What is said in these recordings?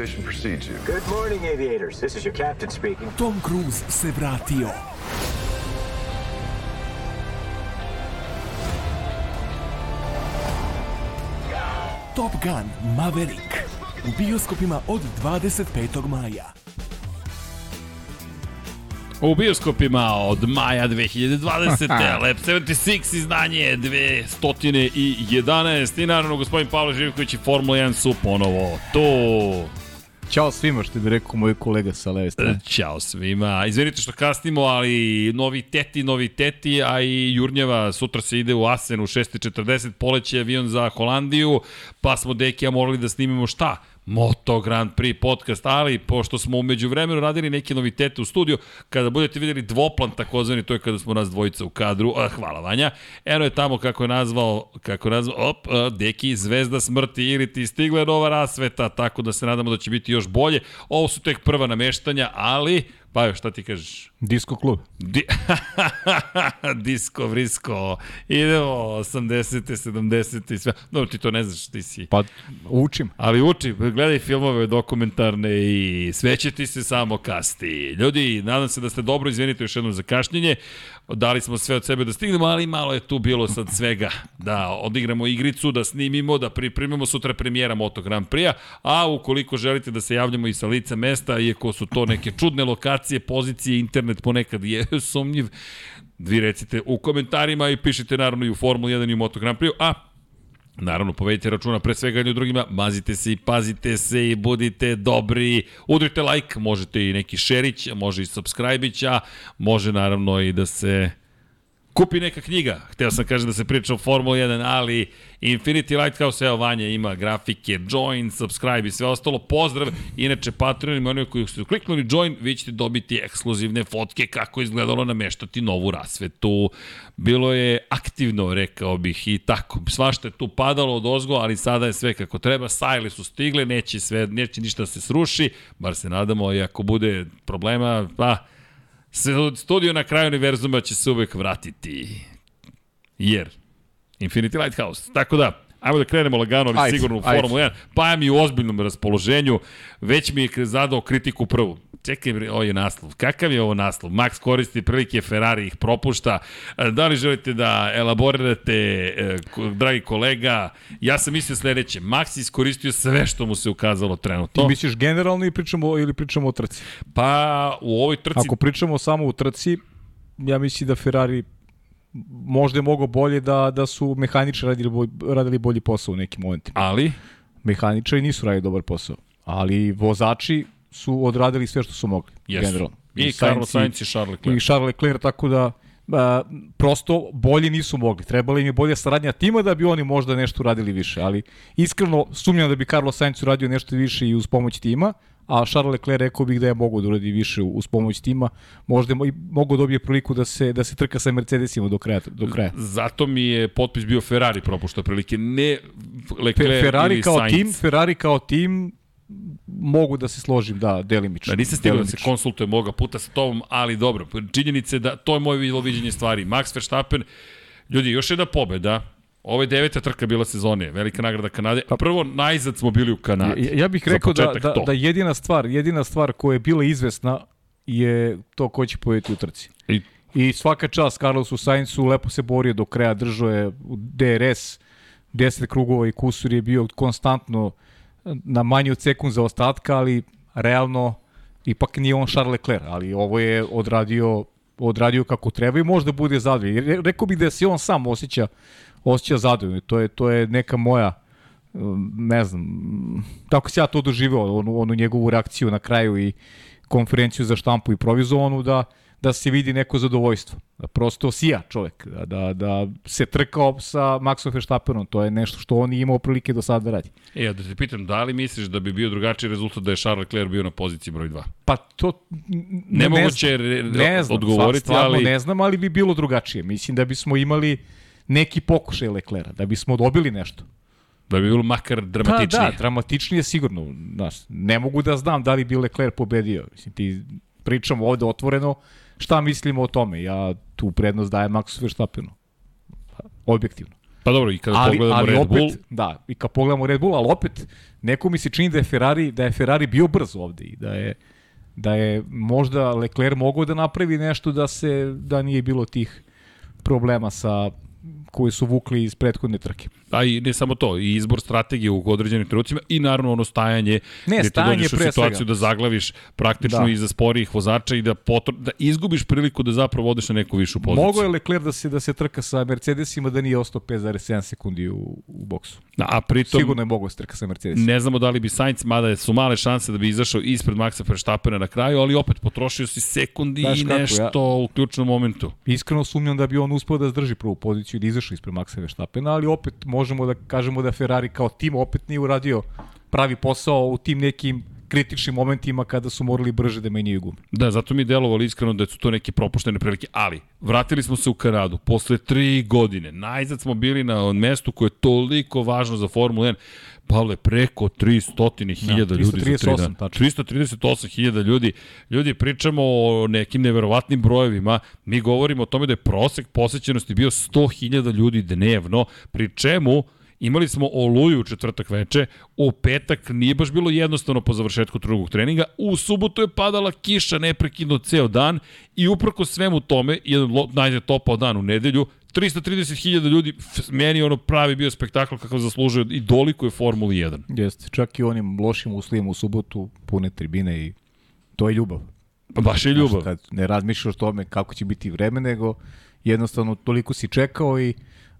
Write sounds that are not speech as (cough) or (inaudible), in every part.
Reputation precedes you. Good morning, aviators. This is your captain speaking. Tom Cruise se vratio. Top Gun Maverick u bioskopima od 25. maja. U bioskopima od maja 2020. (laughs) Lab 76 izdanje 211 i naravno gospodin Pavle Živković i Formula 1 su ponovo tu. Ćao svima, što bi rekao moj kolega sa leve strane. Ćao svima. Izvinite što kasnimo, ali novi teti, novi teti, a i Jurnjeva sutra se ide u Asen u 6.40, poleće avion za Holandiju, pa smo Dekija morali da snimimo šta? Moto Grand Prix podcast, ali pošto smo umeđu vremenu radili neke novitete u studiju, kada budete videli dvoplan takozvani, to je kada smo nas dvojica u kadru, a, hvala Vanja, eno je tamo kako je nazvao, kako je nazvao, op, a, Deki, Zvezda smrti ili ti stigla nova rasveta, tako da se nadamo da će biti još bolje. Ovo su tek prva nameštanja, ali Pa šta ti kažeš? Disco klub. Di (laughs) Disko, vrisko, idemo 80. 70. i sve. Dobro, ti to ne znaš, ti si. Pa učim. Ali uči, gledaj filmove dokumentarne i sve će ti se samo kasti. Ljudi, nadam se da ste dobro, izvinite još jednom za kašnjenje. Dali smo sve od sebe da stignemo, ali malo je tu bilo sad svega. Da odigramo igricu, da snimimo, da pripremimo sutra premijera Moto Grand Prix-a, a ukoliko želite da se javljamo i sa lica mesta, iako su to neke čudne lokacije, pozicije, internet ponekad je sumnjiv, vi recite u komentarima i pišite naravno i u Formula 1 i u Moto Grand Prix, a Naravno, povedite računa pre svega jedni drugima, mazite se i pazite se i budite dobri. Udrite like, možete i neki šerić, može i subscribe-ića, može naravno i da se kupi neka knjiga. Hteo sam kažem da se priča o Formula 1, ali Infinity Lighthouse, evo Vanja ima grafike, join, subscribe i sve ostalo. Pozdrav, inače Patreon i oni koji su kliknuli join, vi ćete dobiti ekskluzivne fotke kako izgledalo nameštati novu rasvetu. Bilo je aktivno, rekao bih, i tako. Svašta je tu padalo od ozgo, ali sada je sve kako treba. Sajle su stigle, neće, sve, neće ništa da se sruši, bar se nadamo, i ako bude problema, pa studio na kraju univerzuma će se uvek vratiti. Jer Infinity Lighthouse. Tako da, ajmo da krenemo lagano, ali Ajde, sigurno u ajde. Formula 1. Pa mi u ozbiljnom raspoloženju. Već mi je zadao kritiku prvu. Čekaj, ovo je naslov. Kakav je ovo naslov? Max koristi prilike, Ferrari ih propušta. E, Da li želite da elaborirate, e, dragi kolega? Ja sam mislio sledeće. Max iskoristio sve što mu se ukazalo trenutno. Ti misliš generalno i pričamo, ili pričamo o trci? Pa u ovoj trci Ako pričamo samo o trci, ja mislim da Ferrari možda je mogao bolje da, da su mehaničari radili, bolj, radili bolji posao u nekim momentima. Ali, Mehaničari nisu radili dobar posao, ali vozači su odradili sve što su mogli. Jesu. Generalno. I Carlos Sainz i Charles Leclerc. I Charles Leclerc, tako da a, prosto bolje nisu mogli. Trebala im je bolja saradnja tima da bi oni možda nešto radili više, ali iskreno sumnjam da bi Carlos Sainz uradio nešto više i uz pomoć tima, a Charles Leclerc rekao bih da je mogu da uradi više uz pomoć tima, možda i mogu dobije priliku da se da se trka sa Mercedesima do kraja do kraja. Zato mi je potpis bio Ferrari propušta prilike, ne Leclerc Fe, Ferrari ili kao Sainz. tim, Ferrari kao tim mogu da se složim, da, delimično. Da, nisam stigao da se konsultujem moga puta sa tobom, ali dobro, činjenica je da to je moje viđenje stvari. Max Verstappen, ljudi, još jedna pobeda, Ovo je deveta trka bila sezone, velika nagrada Kanade. A prvo, najzad smo bili u Kanadi. Ja, ja bih rekao da, da, to. da jedina stvar, jedina stvar koja je bila izvesna je to ko će pobediti u trci. I I svaka čast Carlosu Sainzu, lepo se borio do kraja, držao je u DRS, 10 krugova i kusur je bio konstantno na manje od sekund za ostatka, ali realno ipak nije on Charles Leclerc, ali ovo je odradio odradio kako treba i možda bude zadovoljan. Rekao bih da se on sam osjeća osjeća zadovoljno. To je to je neka moja um, ne znam, tako se ja to doživeo, onu, onu njegovu reakciju na kraju i konferenciju za štampu i provizovanu, da, da se vidi neko zadovoljstvo. Da prosto sija čovek, da, da, da se trkao sa Maxom Verstappenom, to je nešto što on imao prilike do sada da radi. E, ja da te pitam, da li misliš da bi bio drugačiji rezultat da je Charles Leclerc bio na poziciji broj 2? Pa to Nemoguće ne ne znam, odgovoriti, stvarno ali- ne znam, ali bi bilo drugačije. Mislim da bismo imali neki pokušaj Leclerca, da bismo dobili nešto. Da bi bilo makar dramatičnije. Pa da, dramatičnije sigurno. Znaš, ne mogu da znam da li bi Leclerc pobedio. Mislim, ti pričamo ovde otvoreno šta mislimo o tome. Ja tu prednost dajem Maxu Verstappenu. Objektivno. Pa dobro, i kada ali, pogledamo ali Red opet, Bull, Da, i kad pogledamo Red Bull, ali opet neko mi se čini da je Ferrari, da je Ferrari bio brz ovde i da je da je možda Leclerc mogao da napravi nešto da se da nije bilo tih problema sa koji su vukli iz prethodne trke. a i ne samo to, i izbor strategije u određenim trenucima i naravno ono stajanje, Ne, gde ti stajanje dođeš u situaciju svega. da zaglaviš praktično Da. iza sporijih vozača i da, potr... da izgubiš priliku da zapravo odeš na neku višu poziciju. Mogao je Leclerc da se da se trka sa Mercedesima da nije ostao 5,7 sekundi u, u boksu. A pritom, Sigurno je mogao da se trka sa Mercedesima. Ne znamo da li bi Sainz, mada su male šanse da bi izašao ispred Maxa Verstappena na kraju, ali opet potrošio si sekundi Znaš i kako, nešto u ključnom momentu. Iskreno sumnjam da bi on uspeo da zdrži prvu poziciju i da izašao ispred Maxa Verstappena, ali opet možemo da kažemo da Ferrari kao tim opet nije uradio pravi posao u tim nekim kritičnim momentima kada su morali brže da menjaju gume. Da, zato mi je delovalo iskreno da su to neke propuštene prilike, ali vratili smo se u Kanadu posle tri godine. Najzad smo bili na mestu koje je toliko važno za Formulu 1. Pavle, preko 300.000 Da, ljudi za tri 338, dana. tačno. 338.000 ljudi. Ljudi, pričamo o nekim neverovatnim brojevima. Mi govorimo o tome da je prosek posećenosti bio 100.000 ljudi dnevno, pri čemu Imali smo oluju u četvrtak veče, u petak nije baš bilo jednostavno po završetku drugog treninga, u subotu je padala kiša neprekidno ceo dan i uprko svemu tome, jedan najde topao dan u nedelju, 330.000 ljudi, meni ono pravi bio spektakl kakav zaslužuje i doliko je Formuli 1. Jeste, čak i onim lošim uslovima u subotu, pune tribine i to je ljubav. Pa Baš je ljubav. Znaš, kad ne razmišljaš o tome kako će biti vreme, nego jednostavno toliko si čekao i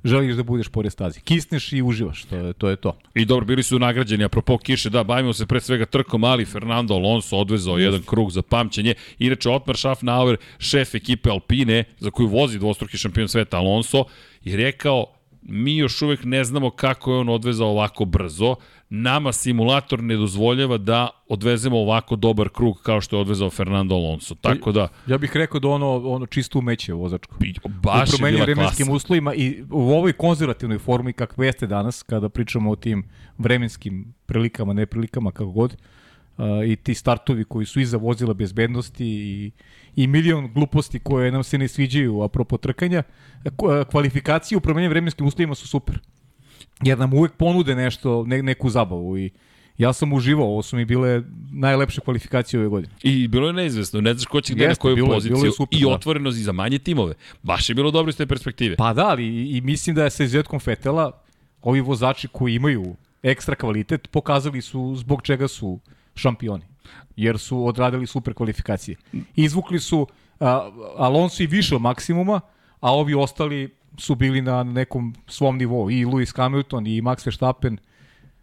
želiš da budeš pored staze. Kisneš i uživaš, to je to. Je to. I dobro, bili su nagrađeni, apropo kiše, da, bavimo se pre svega trkom, ali Fernando Alonso odvezao jedan krug za pamćenje. Inače, Otmar Schaffnauer, šef ekipe Alpine, za koju vozi dvostruki šampion sveta Alonso, je rekao, mi još uvek ne znamo kako je on odvezao ovako brzo. Nama simulator ne dozvoljava da odvezemo ovako dobar krug kao što je odvezao Fernando Alonso. Tako da, Ja bih rekao da ono, ono čisto umeće vozačko. baš u je promenjenim bila vremenskim klasa. uslovima i u ovoj konzervativnoj formi kakve jeste danas, kada pričamo o tim vremenskim prilikama, neprilikama, kako god, uh, i ti startovi koji su iza vozila bezbednosti i, i milion gluposti koje nam se ne sviđaju apropo trkanja, kvalifikacije u promenjenim vremenskim uslovima su super. Jer nam uvek ponude nešto, ne, neku zabavu i ja sam uživao, ovo su mi bile najlepše kvalifikacije ove godine. I bilo je neizvesno, ne znaš ko će gde na koju bilo poziciju bilo je super, i da. otvorenost i za manje timove. Baš je bilo dobro iz te perspektive. Pa da, ali i, i mislim da je sa izuzetkom Fetela ovi vozači koji imaju ekstra kvalitet pokazali su zbog čega su šampioni. Jer su odradili super kvalifikacije. Izvukli su a, Alonso i više od maksimuma, a ovi ostali su bili na nekom svom nivou. I Lewis Hamilton i Max Verstappen.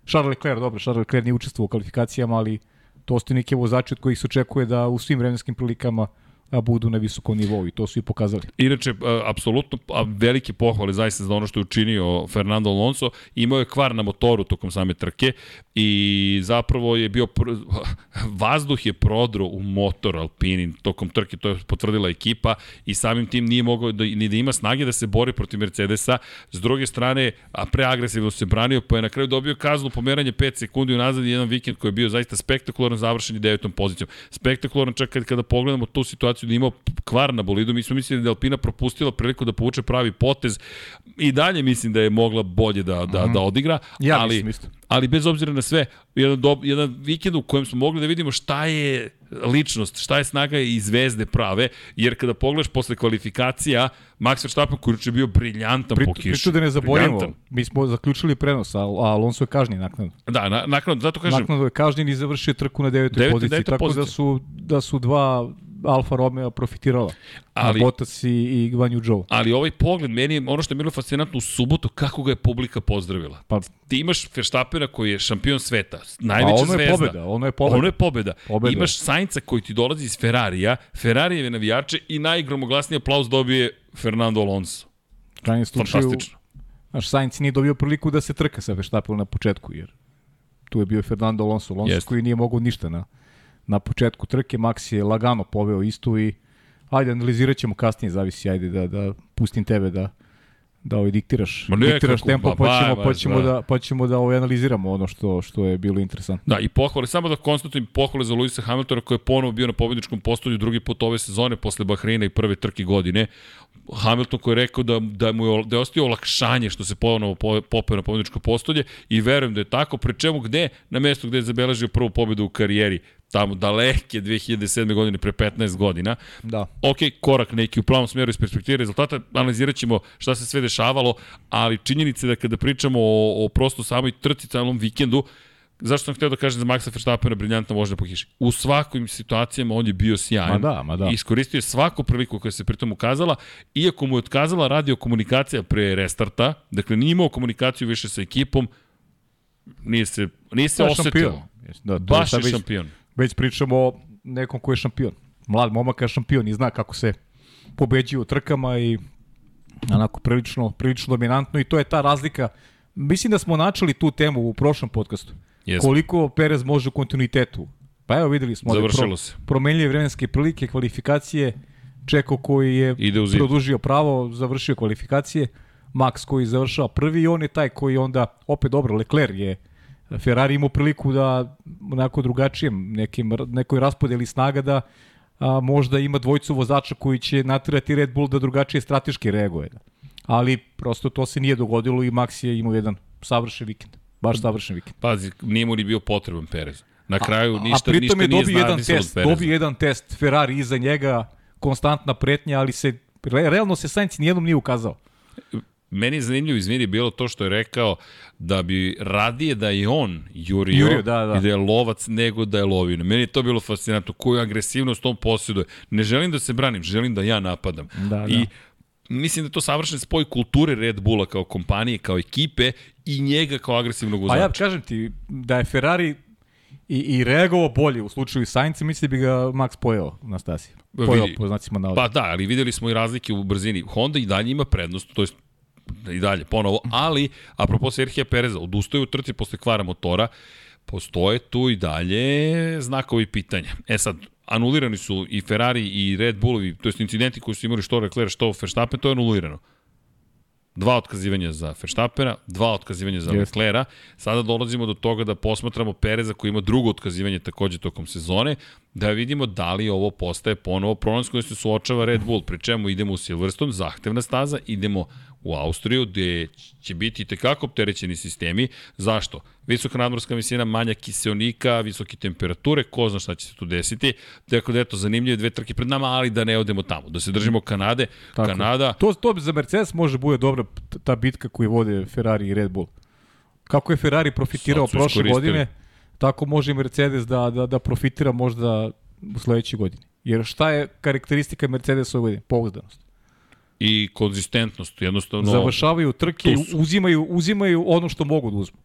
Charles Leclerc, dobro, Charles Leclerc nije učestvovao u kvalifikacijama, ali to su neki vozači od kojih se očekuje da u svim vremenskim prilikama a, budu na visokom nivou i to su i pokazali. Inače, a, apsolutno a, velike pohvale zaista za ono što je učinio Fernando Alonso. Imao je kvar na motoru tokom same trke i zapravo je bio... Pr... (laughs) Vazduh je prodro u motor Alpinin tokom trke, to je potvrdila ekipa i samim tim nije mogao da, ni da ima snage da se bori protiv Mercedesa. S druge strane, a preagresivno se branio, pa je na kraju dobio kaznu pomeranje 5 sekundi unazad i jedan vikend koji je bio zaista spektakularan završen i devetom pozicijom. Spektakularan čak kad, kada pogledamo tu situaciju da je imao kvar na bolidu, mi smo mislili da je Alpina propustila priliku da povuče pravi potez i dalje mislim da je mogla bolje da, da, da odigra, Ja ali, mislim isto. ali bez obzira na sve, jedan, dob, jedan vikend u kojem smo mogli da vidimo šta je ličnost, šta je snaga i zvezde prave, jer kada pogledaš posle kvalifikacija, Max Verstappen koji je bio briljantan Pri, po kiši. Priču da ne zaboravimo, mi smo zaključili prenos, a, a Alonso je kažnjen naknadno. Da, na, nakon, zato kažem, Naknadno je kažnjen i završio trku na devetoj Deveta- poziciji, tako pozicija. da su, da su dva Alfa Romeo profitirala. Ali- Bottas i, i Guanyu Zhou. ali ovaj pogled, meni je ono što je bilo fascinantno u subotu, kako ga je publika pozdravila. Pa, Ti imaš Verstappena koji je šampion sveta, a najveća ono je zvezda. pobeda, ono je pobeda. Ono je pobeda. Pobeda. Imaš Sainca koji ti dolazi iz Ferrarija, Ferrarijeve navijače i najgromoglasniji aplauz dobije Fernando Alonso. Krajnjem slučaju, Fantastično. naš Sainz nije dobio priliku da se trka sa Verstappenom na početku, jer tu je bio Fernando Alonso, Alonso Jeste. koji nije mogao ništa na, na početku trke, Max je lagano poveo istu i ajde, analizirat ćemo kasnije, zavisi, ajde da, da pustim tebe da da ovaj diktiraš, Ma ne, diktiraš kako, tempo, ba, pa ćemo, ba, pa ćemo ba. da, pa ćemo da ovaj analiziramo ono što, što je bilo interesantno. Da, i pohvale, samo da konstatujem pohvale za Luisa Hamiltona koji je ponovo bio na pobedničkom postolju drugi put ove sezone posle Bahreina i prve trke godine. Hamilton koji je rekao da, da mu je, da je ostio olakšanje što se ponovo po- popeo na pobjedičko postolje i verujem da je tako, pre čemu gde? Na mestu gde je zabeležio prvu pobedu u karijeri, tamo daleke 2007. godine, pre 15 godina. Da. Ok, korak neki u pravom smeru iz perspektive rezultata, analizirat ćemo šta se sve dešavalo, ali činjenica je da kada pričamo o, o prosto samoj trci celom vikendu, zašto sam hteo da kažem za Maxa Verstappena briljantna vožnja po kiši. U svakim situacijama on je bio sjajan. Ma da, ma da. Iskoristio je svaku priliku koja se pritom ukazala, iako mu je otkazala radio komunikacija pre restarta, dakle nije imao komunikaciju više sa ekipom, nije se, nije se osetilo. Da, to je Baš je već- šampion. Već pričamo o nekom ko je šampion. Mlad momak je šampion i zna kako se pobeđuje u trkama i onako prilično, prilično dominantno i to je ta razlika. Mislim da smo načeli tu temu u prošlom podcastu. Jesmo. Koliko Perez može u kontinuitetu. Pa evo videli smo da Završilo se. promenljive vremenske prilike, kvalifikacije, Čeko koji je produžio pravo, završio kvalifikacije, Max koji završava prvi i on je taj koji onda, opet dobro, Leclerc je Ferrari imao priliku da onako drugačijem nekim, nekoj raspodeli snaga da a, možda ima dvojcu vozača koji će natirati Red Bull da drugačije strateški reaguje. Ali prosto to se nije dogodilo i Max je imao jedan savršen vikend. Baš savršen vikend. Pazi, nije mu ni bio potreban Perez. Na kraju ništa, a pritom ništa je nije dobio jedan zavisalo od test, dobio jedan test Ferrari iza njega, konstantna pretnja, ali se re, realno se Sainz nijednom nije ukazao. Meni je zanimljivo, izvini, bilo to što je rekao da bi radije da je on jurio, Jurio, da, da. i da je lovac nego da je lovina. Meni je to bilo fascinantno, koju agresivnost on posjeduje. Ne želim da se branim, želim da ja napadam. Da, I da. Mislim da je to savršen spoj kulture Red Bulla kao kompanije, kao ekipe i njega kao agresivnog Pa vozača. ja kažem ti da je Ferrari i, i reagovao bolje u slučaju Sainca, mislim da bi ga Max pojeo na stasi. Pojeo vidi. po znacima navoda. Pa da, ali videli smo i razlike u brzini. Honda i dalje ima prednost, to je i dalje ponovo, ali apropo Serhija Pereza, odustaje u trci posle kvara motora, postoje tu i dalje znakovi pitanja. E sad, anulirani su i Ferrari i Red Bullovi, to jest incidenti koji su imali što Leclerc, što Verstappen, to je anulirano. Dva otkazivanja za Verstappena, dva otkazivanja za Jeste. Leclerca. Sada dolazimo do toga da posmatramo Pereza koji ima drugo otkazivanje takođe tokom sezone, da vidimo da li ovo postaje ponovo problem s kojim se suočava Red Bull, pri čemu idemo u Silverstone, zahtevna staza, idemo u Austriju gde će biti tekako opterećeni sistemi. Zašto? Visoka nadmorska visina, manja kiseonika, visoke temperature, ko zna šta će se tu desiti. Dakle, da eto, zanimljive dve trke pred nama, ali da ne odemo tamo. Da se držimo Kanade. Tako. Kanada, To, to za Mercedes može bude dobra ta bitka koju vode Ferrari i Red Bull. Kako je Ferrari profitirao prošle godine, tako može i Mercedes da, da, da profitira možda u sledećoj godini. Jer šta je karakteristika Mercedesa ove godine? Pouzdanost. I konzistentnost, jednostavno... No, Završavaju trke, i uzimaju, uzimaju ono što mogu da uzmu.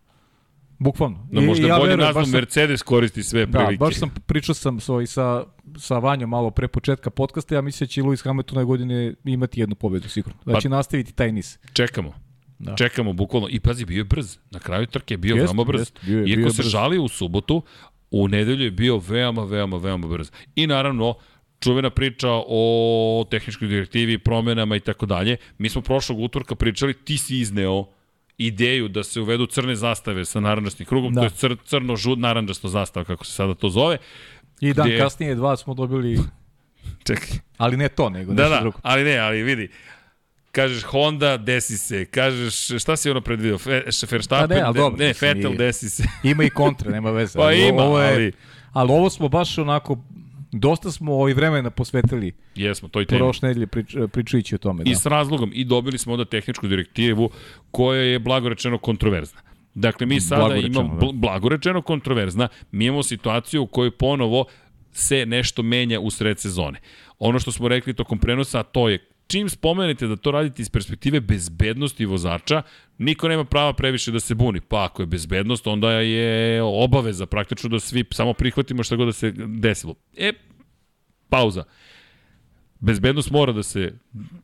Bukvalno. Da možda ja bolje verujem, sam- Mercedes koristi sve Da, prilike. baš sam pričao sam sa, i sa, sa Vanjom malo pre početka podcasta, ja mislim da će Lewis Hamilton ove godine imati jednu pobedu sigurno. Da Pa- će nastaviti taj niz. Čekamo. Da. Da. Čekamo bukvalno. I pazi, bio je brz. Na kraju trke je bio Jeste, veoma brz. jeste, bio je- Iako bio je se brz. žalio u subotu, u nedelju je bio veoma, veoma, veoma brz. I naravno, čuvena priča o tehničkoj direktivi, promenama i tako dalje. Mi smo prošlog utorka pričali, ti si izneo ideju da se uvedu crne zastave sa naranđastim krugom, Da. to je cr, crno žud naranđasto zastava, kako se sada to zove. I dan Gde- kasnije dva smo dobili, (laughs) Čekaj, ali ne to, nego Da, nešto da, drugo. ali ne, ali vidi. Kažeš Honda, desi se. Kažeš, šta si ono predvidio? Fe, Verstappen, Pa ne, ali dobro, ne, Vettel, desi se. Ima i kontra, nema veze. Pa ali ima, ovo je, ali- ali ovo smo baš onako, dosta smo ovaj vremena posvetili Jesmo, toj temi. prošle nedelje prič, pričajući o tome. I Da. s razlogom. I dobili smo onda tehničku direktivu koja je blago rečeno kontroverzna. Dakle, mi sada Blago rečeno, imamo, da. bl- blago rečeno kontroverzna, mi imamo situaciju u kojoj ponovo se nešto menja u sred sezone. Ono što smo rekli tokom prenosa, to je čim spomenete da to radite iz perspektive bezbednosti vozača, niko nema prava previše da se buni. Pa ako je bezbednost, onda je obaveza praktično da svi samo prihvatimo šta god da se desilo. E, pauza. Bezbednost mora da se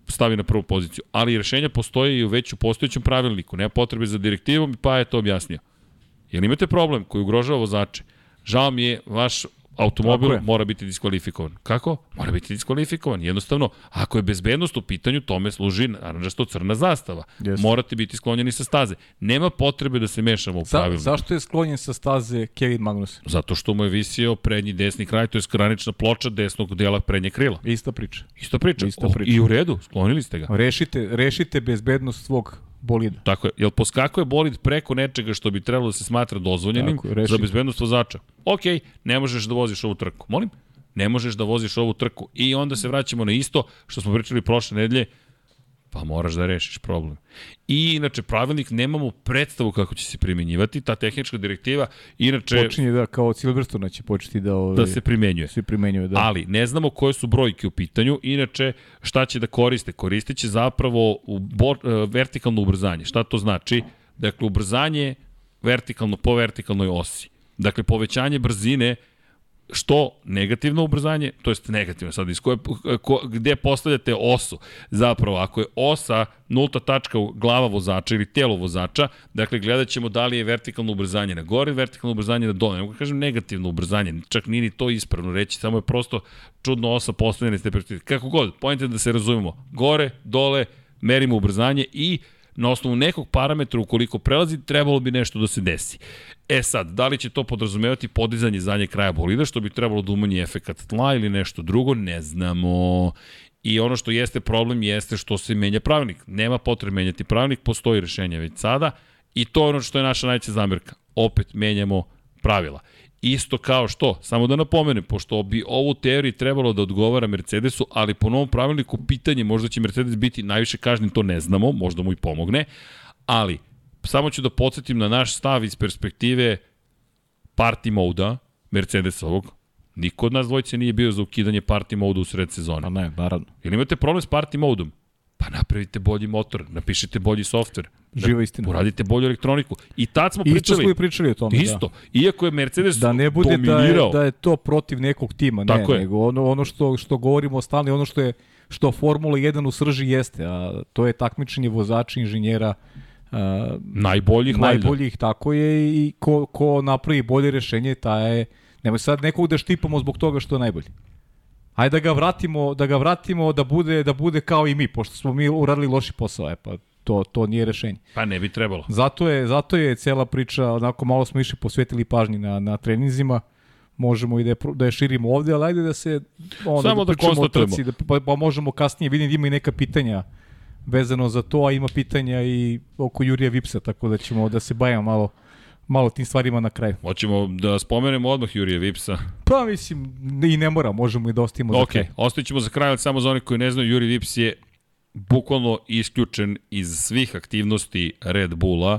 stavi na prvu poziciju, ali rešenja postoje i u već u postojećem pravilniku. Nema potrebe za direktivom, pa je to objasnio. Jel imate problem koji ugrožava vozače? Žao mi je, vaš automobil mora biti diskvalifikovan. Kako? Mora biti diskvalifikovan. Jednostavno, ako je bezbednost u pitanju, tome služi naranđasto crna zastava. Jeste. Morate biti sklonjeni sa staze. Nema potrebe da se mešamo u Za, pravilnik. zašto je sklonjen sa staze Kevin Magnussen? Zato što mu je visio prednji desni kraj, to je granična ploča desnog dela prednje krila. Ista priča. Isto priča. Isto O, priča. I u redu, sklonili ste ga. Rešite, rešite bezbednost svog bolida. Tako je. Jel poskakuje bolid preko nečega što bi trebalo da se smatra dozvoljenim Tako je, za bezbednost vozača? Ok, ne možeš da voziš ovu trku. Molim? Ne možeš da voziš ovu trku. I onda se vraćamo na isto što smo pričali prošle nedelje, pa moraš da rešiš problem. I inače, pravilnik nemamo predstavu kako će se primjenjivati, ta tehnička direktiva, inače, Počinje da kao od Silverstona će početi da, ovaj, da se primenjuje. se primenjuje. Da. Ali ne znamo koje su brojke u pitanju, inače šta će da koriste? Koristit će zapravo u bo, e, vertikalno ubrzanje. Šta to znači? Dakle, ubrzanje vertikalno po vertikalnoj osi. Dakle, povećanje brzine što negativno ubrzanje, to jest negativno sad, iz koje, ko, gde postavljate osu. Zapravo, ako je osa nulta tačka glava vozača ili telo vozača, dakle, gledat ćemo da li je vertikalno ubrzanje na gore, vertikalno ubrzanje na dole. Ne mogu da kažem negativno ubrzanje, čak nije ni to ispravno reći, samo je prosto čudno osa postavljena iz te perspektive. Kako god, pojente je da se razumemo. Gore, dole, merimo ubrzanje i na osnovu nekog parametra ukoliko prelazi, trebalo bi nešto da se desi. E sad, da li će to podrazumevati podizanje zadnje kraja bolida, što bi trebalo da umanji efekat tla ili nešto drugo, ne znamo. I ono što jeste problem jeste što se menja pravilnik. Nema potrebe menjati pravilnik, postoji rešenje već sada i to je ono što je naša najveća zamerka. Opet menjamo pravila. Isto kao što, samo da napomenem, pošto bi ovu teoriju trebalo da odgovara Mercedesu, ali po novom pravilniku pitanje, možda će Mercedes biti najviše kažnjen, to ne znamo, možda mu i pomogne, ali samo ću da podsjetim na naš stav iz perspektive party moda Mercedesovog. Niko od nas dvojice nije bio za ukidanje party moda u sred sezone. A ne, naravno. Ili imate problem s party modom? Pa napravite bolji motor, napišite bolji softver. Živa istina. Uradite bolju elektroniku. I tad smo Isto pričali. smo i pričali o tome. Isto. Iako je Mercedes Da. da ne bude da je, dominirao. da je to protiv nekog tima, ne, Tako je. nego ono, ono što, što govorimo stalno, ono što je što Formula 1 u srži jeste, a to je takmičenje vozača, inženjera, a, najboljih, valjda. najboljih, tako je, i ko, ko napravi bolje rešenje, ta je, nemoj sad nekog da štipamo zbog toga što je najbolji. Ajde da ga vratimo, da ga vratimo da bude da bude kao i mi, pošto smo mi uradili loši posao, e pa to to nije rešenje. Pa ne bi trebalo. Zato je zato je cela priča, onako malo smo više posvetili pažnji na na treninzima. Možemo i da je, da je širimo ovde, ali ajde da se onda Samo da o konstatujemo. trci, da, pa, pa možemo kasnije, vidim da ima i neka pitanja vezano za to, a ima pitanja i oko Jurija Vipsa, tako da ćemo da se bavimo malo malo tim stvarima na kraju. Hoćemo da spomenemo odmah Jurija Vipsa. Pa mislim, i ne mora, možemo i da ostavimo za Ok, kraj. ostavit ćemo za kraj, ali samo za one koji ne znaju, Juri Vips je bukvalno isključen iz svih aktivnosti Red Bulla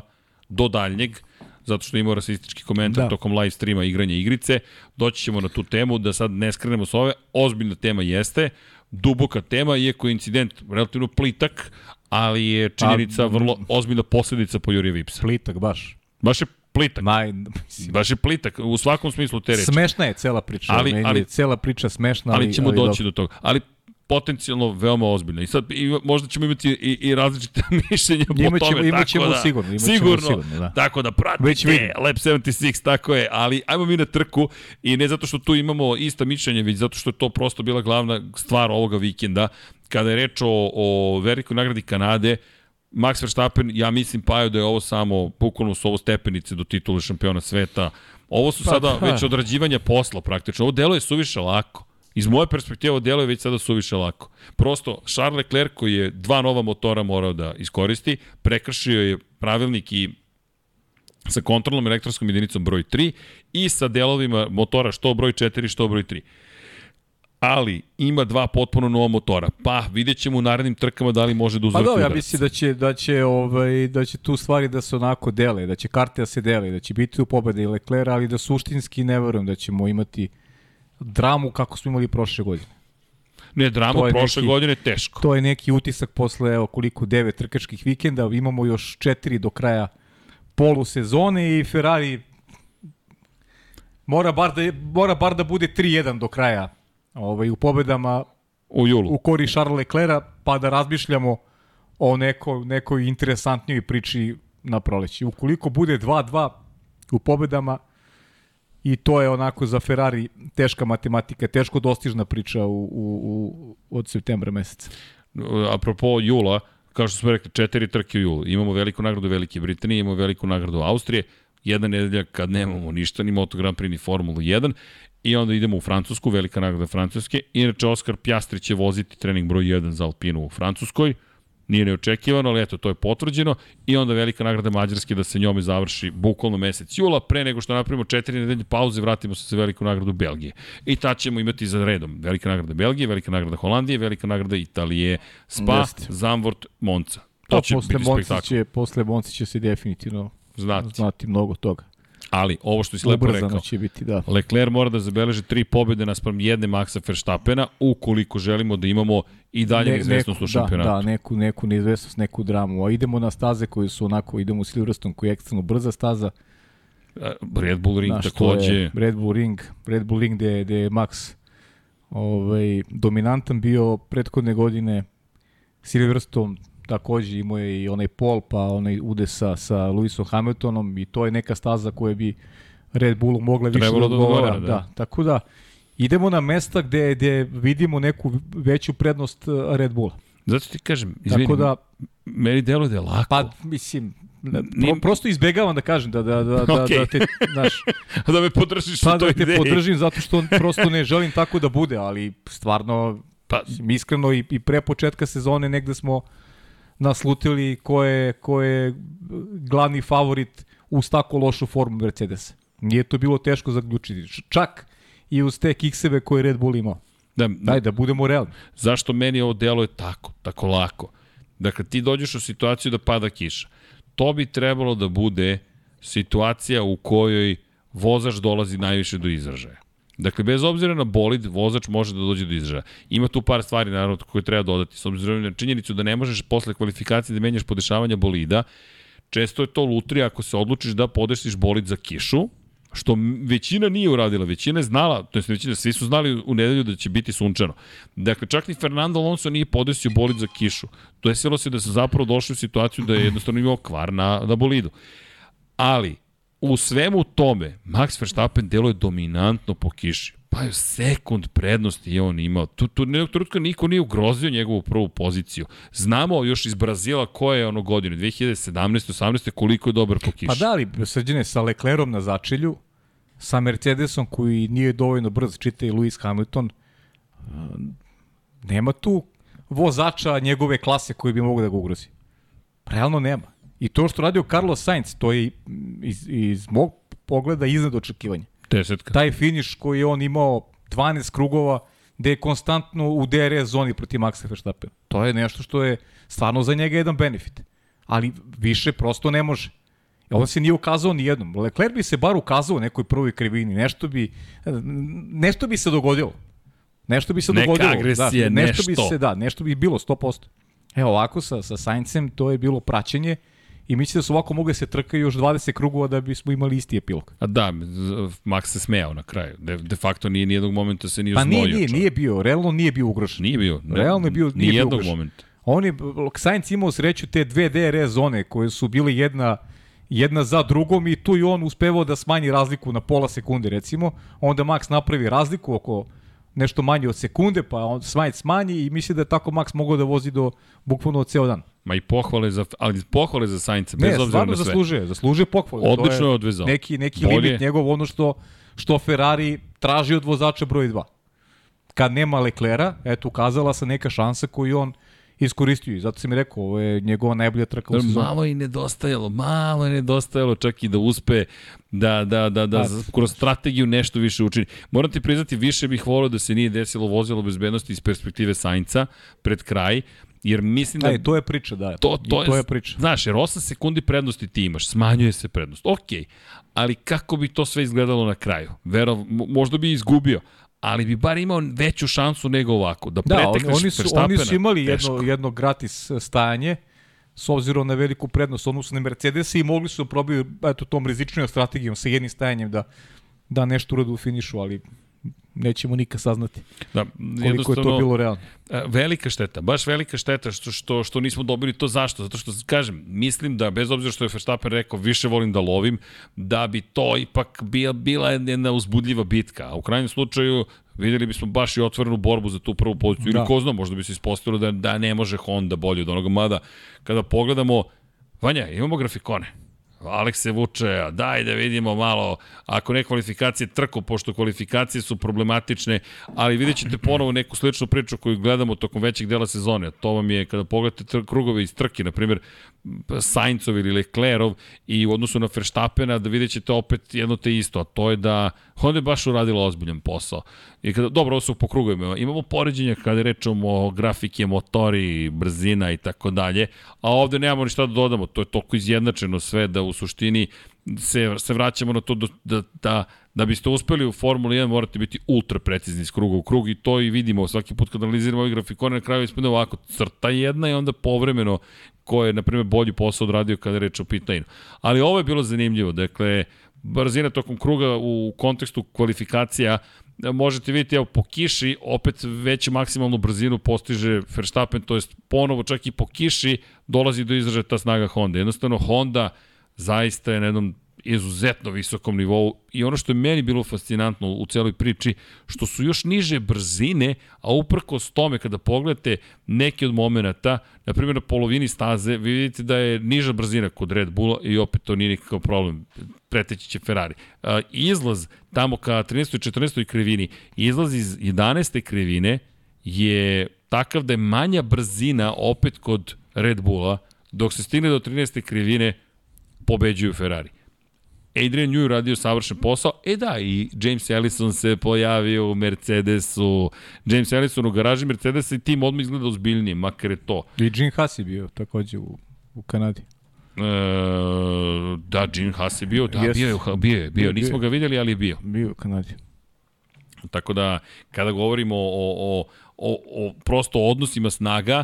do daljnjeg, zato što je imao rasistički komentar da. Tokom live streama igranja igrice. Doći ćemo na tu temu, da sad ne skrenemo s ove. Ozbiljna tema jeste, duboka tema, iako je incident relativno plitak, ali je činjenica vrlo ozbiljna posledica po Jurija Vipsa. Plitak baš. Baš je plitak. Naj, mislim, (laughs) Baš je plitak, u svakom smislu te reči. smešna je cela priča. Ali- Meni ali- je cela priča smešna, ali, ali ćemo ali doći dobro. do toga. Ali potencijalno veoma ozbiljno. I sad i možda ćemo imati i, i različite (laughs) mišljenja po Imaćemo- tome. imaćemo tako da, sigurno, imaćemo sigurno, sigurno, da. Tako da pratite Već vidim. Lab 76, tako je. Ali ajmo mi na trku i ne zato što tu imamo ista mišljenja, već zato što je to prosto bila glavna stvar ovoga vikenda. Kada je reč o, o velikoj nagradi Kanade, Max Verstappen, ja mislim Pajo da je ovo samo, bukvalno su ovo stepenice do titule šampiona sveta. Ovo su Pa, sada da. već odrađivanja posla praktično. Ovo delo je suviše lako. Iz moje perspektive ovo delo je već sada suviše lako. Prosto, Charles Leclerc koji je dva nova motora morao da iskoristi, prekršio je pravilnik i sa kontrolnom elektronskom jedinicom broj 3 i sa delovima motora što broj 4, što broj 3 ali ima dva potpuno nova motora. Pa vidjet ćemo u narednim trkama da li može da Pa uzvrti dobro, ja udarac. mislim da će, da će, ovaj, da će tu stvari da se onako dele, da će karte da se dele, da će biti u pobede i Leclerc, ali da suštinski ne verujem da ćemo imati dramu kako smo imali prošle godine. Ne, je prošle neki- godine teško. To je neki utisak posle evo, koliko devet trkačkih vikenda, imamo još četiri do kraja polusezone i Ferrari mora bar da, mora bar da bude 3-1 do kraja ovaj, u pobedama U julu. u kori Charles Leclerca, pa da razmišljamo o neko, nekoj interesantnijoj priči na proleći. Ukoliko bude 2-2 u pobedama, i to je onako za Ferrari teška matematika, teško dostižna priča u, u, u, od septembra meseca. apropo jula, kao što smo rekli, četiri trke u julu. Imamo veliku nagradu Velike Britanije, imamo veliku nagradu Austrije, jedna nedelja kad nemamo ništa, ni Moto Grand Prix, ni Formulu 1, i onda idemo u Francusku, velika nagrada Francuske. Inače, Oskar Pjastri će voziti trening broj 1 za Alpinu u Francuskoj. Nije neočekivano, ali eto, to je potvrđeno. I onda velika nagrada Mađarske da se njome završi bukvalno mesec jula, pre nego što napravimo četiri nedelje pauze, vratimo se za veliku nagradu Belgije. I ta ćemo imati za redom velika nagrada Belgije, velika nagrada Holandije, velika nagrada Italije, Spa, Jeste. Zandvoort, Monca. To To će posle biti Monci spektakl. će, posle Monci će se definitivno Znati. znati mnogo toga. Ali, ovo što si lepo rekao, će biti, da. Leclerc mora da zabeleži tri pobjede naspram jedne Maxa Verstappena ukoliko želimo da imamo i dalje Ne- neizvestnost u neku- šampionatu. Da, da, neku, neku neizvestnost, neku dramu. A idemo na staze koje su onako, idemo u Silverstone koji je ekstremno brza staza. Red Bull Ring Znaš, takođe. je Red Bull Ring, Red Bull Ring gde, gde je Max ovaj, dominantan bio prethodne godine. Silverstone takođe imao je i onaj pol, pa onaj udes sa, sa Lewisom Hamiltonom i to je neka staza koja bi Red Bullu mogla više Trebalo da da odgovara. da. da. Tako da, idemo na mesta gde, gde vidimo neku veću prednost uh, Red Bulla. Zato ti kažem, izvini, Tako da, meni deluje da je lako. pa mislim, da, Nim- pro, prosto izbegavam da kažem da, da, da, da, Okej. da te, znaš, (laughs) da me podržiš Pa u toj da te ideji. podržim zato što prosto ne želim tako da bude, ali stvarno, Pa, mislim, iskreno i, i pre početka sezone negde smo naslutili ko je, ko je glavni favorit uz tako lošu formu Mercedesa. Nije to bilo teško zaključiti. Čak i uz te kikseve koje je Red Bull imao. da, Daj, da budemo realni. zašto meni ovo deluje tako, tako lako? Dakle, ti dođeš u situaciju da pada kiša. To bi trebalo da bude situacija u kojoj vozač dolazi najviše do izražaja. Dakle, bez obzira na bolid, vozač može da dođe do izražaja. Ima tu par stvari, naravno, koje treba dodati. S obzirom na činjenicu da ne možeš posle kvalifikacije da menjaš podešavanja bolida, često je to lutrija ako se odlučiš da podešiš bolid za kišu, što većina nije uradila, većina je znala, to je većina, svi su znali u nedelju da će biti sunčano. Dakle, čak ni Fernando Alonso nije podesio bolid za kišu. To je se da su zapravo došli u situaciju da je jednostavno imao kvar na, na bolidu. Ali, u svemu tome, Max Verstappen deluje dominantno po kiši. Pa je sekund prednosti je on imao. Tu, tu jednog trenutka niko nije ugrozio njegovu prvu poziciju. Znamo još iz Brazila koje je ono godine, 2017. 18. koliko je dobar po kiši. Pa da li, srđene, sa Leclerom na začelju, sa Mercedesom koji nije dovoljno brz, čita i Lewis Hamilton, nema tu vozača njegove klase koji bi mogo da ga ugrozi. Realno nema. I to što radio Carlos Sainz, to je iz, iz mog pogleda iznad očekivanja. Desetka. Taj finiš koji je on imao 12 krugova, gde je konstantno u DRS zoni protiv Maxa Verstappen. To je nešto što je stvarno za njega jedan benefit. Ali više prosto ne može. On se nije ukazao ni jednom. Leclerc bi se bar ukazao u nekoj prvoj krivini. Nešto bi, nešto bi se dogodilo. Nešto bi se Neka dogodilo. agresija, da, nešto. bi nešto. se, da, nešto bi bilo 100%. Evo ovako sa, sa Saincem to je bilo praćenje i mislim da su ovako mogli se trkaju još 20 krugova da bismo imali isti epilog. A da, Max se smejao na kraju. De, de facto nije nijednog momenta se nije Pa znojio. nije, nije, nije bio, realno nije bio ugrožen. Nije bio. Ne, Realno je bio, nije bio ugrožen. momenta. On je, Sainz imao sreću te dve DRS zone koje su bile jedna, jedna za drugom i tu i on uspevao da smanji razliku na pola sekunde recimo. Onda Max napravi razliku oko nešto manje od sekunde, pa on Sainz smanji i misli da je tako Max mogao da vozi do bukvalno ceo dan. Ma i pohvale za, ali pohvale za Sainca, bez Ne, obzira stvarno na sve. zaslužuje, zaslužuje pohvalu. To Odlično je odvezao. Neki, neki Bolje. limit njegov, ono što, što Ferrari traži od vozača broj 2. Kad nema Leclera, eto, ukazala se neka šansa koju on iskoristio. I zato sam mi rekao, ovo je njegova najbolja trka u sezoni. Malo je nedostajalo, malo je nedostajalo čak i da uspe da, da, da, da z- kroz strategiju nešto više učini. Moram ti priznati, više bih volio da se nije desilo vozilo bezbednosti iz perspektive Sainca pred kraj, jer mislim da... I to je priča, da. To, I to, to je priča. Znaš, jer 8 sekundi prednosti ti imaš, smanjuje se prednost. Ok, ali kako bi to sve izgledalo na kraju? Vero, mo- možda bi izgubio, ali bi bar imao veću šansu nego ovako. Da, Da, oni, pretekneš oni, su, oni su imali Teško. jedno, jedno gratis stajanje s obzirom na veliku prednost odnosno na Mercedes i mogli su da probaju eto, tom rizičnijom strategijom sa jednim stajanjem da, da nešto urade u finišu, ali nećemo nikad saznati Da, koliko je to bilo realno. E, Velika šteta, baš velika šteta što, što, što nismo dobili to zašto. Zato što, kažem, mislim da, bez obzira što je Verstappen rekao, više volim da lovim, da bi to ipak bila, bila jedna uzbudljiva bitka. A u krajnjem slučaju, videli bismo baš i otvorenu borbu za tu prvu poziciju. Da. Ili ko zna, možda bi se ispostavilo da, da ne može Honda bolje od onoga. Mada, kada pogledamo, Vanja, imamo grafikone. Aleks se vuče, daj da vidimo malo, ako ne kvalifikacije trku, pošto kvalifikacije su problematične, ali vidjet ćete ponovo neku sličnu priču koju gledamo tokom većeg dela sezone. To vam je kada pogledate krugove iz trke, na primjer Saincov ili Leclerov i u odnosu na Verstappena, da vidjet ćete opet jedno te isto, a to je da Honda je baš uradila ozbiljan posao. I kada, dobro, ovo su po krugovima. Imamo poređenja kada rečemo o grafike, motori, brzina i tako dalje, a ovde nemamo ništa da dodamo. To je toliko izjednačeno sve da u suštini se, se vraćamo na to da, da, da, da biste uspeli u Formuli 1 morate biti ultra precizni iz kruga u krug i to i vidimo svaki put kad analiziramo ovaj grafikone na kraju ispunemo ovako crta jedna i onda povremeno ko je, na primjer, bolji posao odradio kada je reč o pitanju. Ali ovo je bilo zanimljivo, dakle, brzina tokom kruga u kontekstu kvalifikacija možete vidjeti, evo, po kiši opet veću maksimalnu brzinu postiže Verstappen, to jest ponovo čak i po kiši dolazi do izražaja ta snaga Honda. Jednostavno, Honda zaista je na jednom izuzetno visokom nivou i ono što je meni bilo fascinantno u celoj priči, što su još niže brzine, a uprkos tome kada pogledate neke od momenta, na primjer na polovini staze, vi vidite da je niža brzina kod Red Bulla i opet to nije nikakav problem, preteći će Ferrari. Izlaz tamo ka 13. i 14. krivini, izlaz iz 11. krivine je takav da je manja brzina opet kod Red Bulla, dok se stigne do 13. krivine, pobeđuju Ferrari. Adrian Newey radio savršen posao. E da, i James Ellison se pojavio u Mercedesu. James Ellison u garaži Mercedesa i tim odmah izgleda ozbiljnije, makar je to. I Gene Haas je bio takođe u, u Kanadi. E, da, Gene Haas je bio, da, yes. bio je, bio je, bio. Nismo ga vidjeli, ali je bio. Bio u Kanadi. Tako da, kada govorimo o, o, o, o prosto odnosima snaga,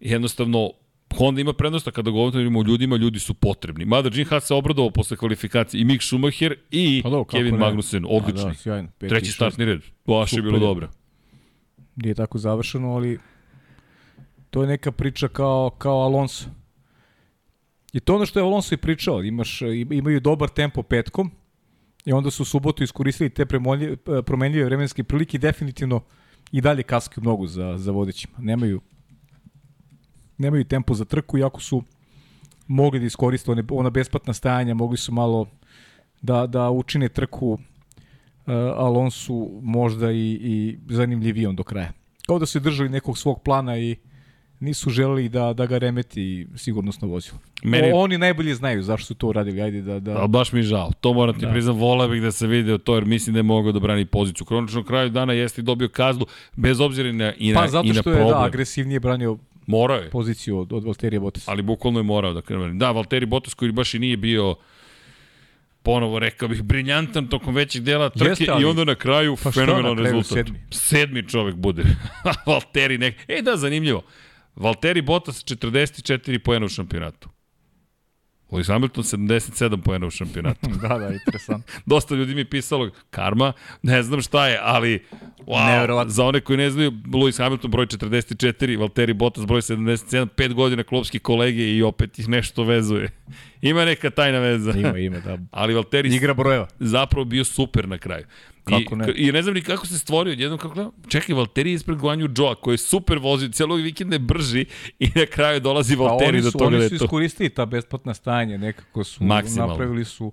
jednostavno Honda ima prednost, kada govorimo o ljudima, ljudi su potrebni. Mada Jim Haas se obradovao posle kvalifikacije i Mick Schumacher i pa do, Kevin ne? Magnussen, odlični. Da, sjajno. Peti, Treći startni red, baš je bilo dobro. Nije tako završeno, ali to je neka priča kao, kao Alonso. I to ono što je Alonso i pričao, imaš, imaju dobar tempo petkom i onda su u subotu iskoristili te promenljive vremenske prilike i definitivno i dalje kaskaju mnogo za, za vodećima. Nemaju nemaju tempo za trku, iako su mogli da iskoriste one, ona besplatna stajanja, mogli su malo da, da učine trku uh, Alonsu možda i, i zanimljivijom do kraja. Kao da su držali nekog svog plana i nisu želeli da, da ga remeti sigurnosno vozilo. Meni... O, oni najbolje znaju zašto su to uradili, ajde da... da... Ali baš mi žao, to moram ti da. priznam, vola bih da se vidi to, jer mislim da je mogao da brani poziciju. Kronično kraju dana jeste dobio kaznu, bez obzira i na, i na, pa, zato što je da, agresivnije branio Morao je. Poziciju od, od Valterija Bottas. Ali bukvalno je morao da krene. Da, Valtteri Bottas koji baš i nije bio ponovo rekao bih briljantan tokom većeg dela trke Jeste, ali, i onda na kraju pa fenomenalan rezultat. Sedmi. sedmi čovek bude. (laughs) Valtteri nek... E da, zanimljivo. Valtteri Bottas 44 poena u šampionatu. Lewis Hamilton 77 poena u šampionatu. (laughs) da, da, interesant. Dosta ljudi mi je pisalo karma, ne znam šta je, ali wow, za one koji ne znaju, Lewis Hamilton broj 44, Valtteri Bottas broj 77, 5 godina klubski kolege i opet ih nešto vezuje. Ima neka tajna veza. Ima, ima, da. (laughs) Ali Valtteri Igra brojeva. zapravo bio super na kraju. Kako ne? I, I ne znam ni kako se stvorio jednom kako gledam. Čekaj, Valtteri je ispred Guanju Joa, koji je super vozio, celog vikenda je brži i na kraju dolazi Valtteri do toga da je to. Oni su iskoristili ta besplatna stanje, nekako su Maksimalno. napravili su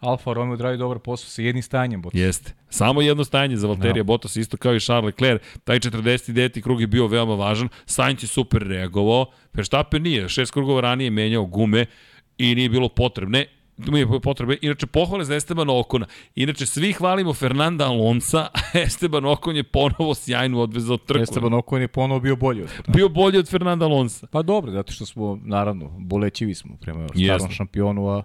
Alfa Romeo odradio dobar posao sa jednim stanjem Bottas. Jeste. Samo jedno stajanje za Valterija no. Bottas, isto kao i Charles Leclerc. Taj 49. krug je bio veoma važan. Sainz je super reagovao. Verstappen nije. Šest krugova ranije menjao gume i nije bilo potrebne mi je potrebe. Inače, pohvale za Esteban Okona. Inače, svi hvalimo Fernanda Alonsa, (laughs) a Esteban Okon je ponovo sjajno odvezao trku. Esteban Okon je ponovo bio bolji od Fernanda. Bio bolji od Fernanda Alonsa. Pa dobro, zato što smo, naravno, bolećivi smo prema starom šampionu, a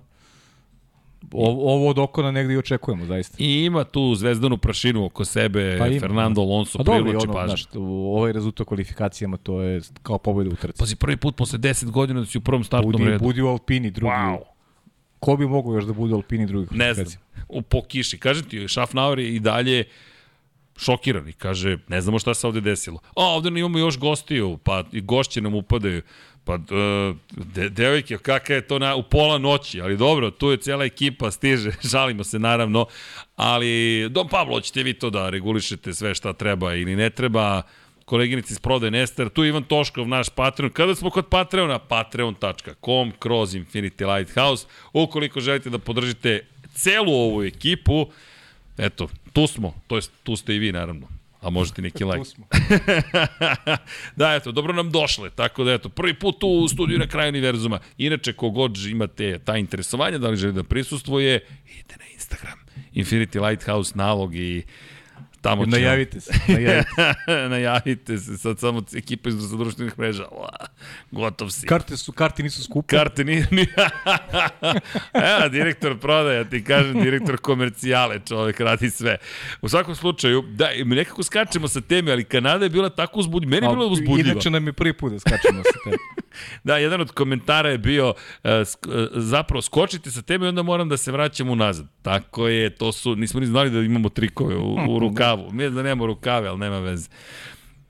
Ovo, ovo od Okona negde i očekujemo, zaista. I ima tu zvezdanu prašinu oko sebe, pa ima, Fernando da. Alonso privlači ono, pažnju. Znaš, ovaj rezultat kvalifikacijama, to je kao pobjeda u trci. Pazi, prvi put posle 10 godina da si u prvom startnom budi, redu. Budi u Alpini, drugi. Wow. Ko bi mogao još da bude Alpini drugi? Ne znam, u, po kiši. Kažem ti, Schaffnauer je i dalje šokirani, kaže, ne znamo šta se ovde desilo. A, ovde imamo još gostiju, pa i gošće nam upadaju. Pa, uh, de, devojke, kaka je to na, u pola noći, ali dobro, tu je cijela ekipa, stiže, (laughs) žalimo se naravno, ali Dom Pablo, ćete vi to da regulišete sve šta treba ili ne treba, koleginici iz Prode Nester, tu je Ivan Toškov, naš Patreon. Kada smo kod Patreona, patreon.com kroz Infinity Lighthouse. Ukoliko želite da podržite celu ovu ekipu, eto, tu smo, to jest tu ste i vi naravno. A možete neki like. (laughs) da, eto, dobro nam došle. Tako da, eto, prvi put u studiju na kraju univerzuma. Inače, kogod imate ta interesovanja, da li želite da prisustvuje, idite na Instagram. Infinity Lighthouse nalog i tamo će... Najavite se, najavite se. (laughs) najavite se, sad samo ekipa iz društvenih mreža. Ua, gotov si. Karte, su, karte nisu skupe. Karte ni... ni... (laughs) Evo, direktor prodaja, ti kažem, direktor komercijale, čovek radi sve. U svakom slučaju, da, nekako skačemo sa teme, ali Kanada je bila tako uzbudljiva. Meni je bila uzbudljiva. Inače nam je prvi put da skačemo sa teme. (laughs) da, jedan od komentara je bio, uh, sk, uh, zapravo, skočite sa teme i onda moram da se vraćam unazad. Tako je, to su, nismo ni znali da imamo trikove u, u rukavu. Mi da nemamo rukave, ali nema veze.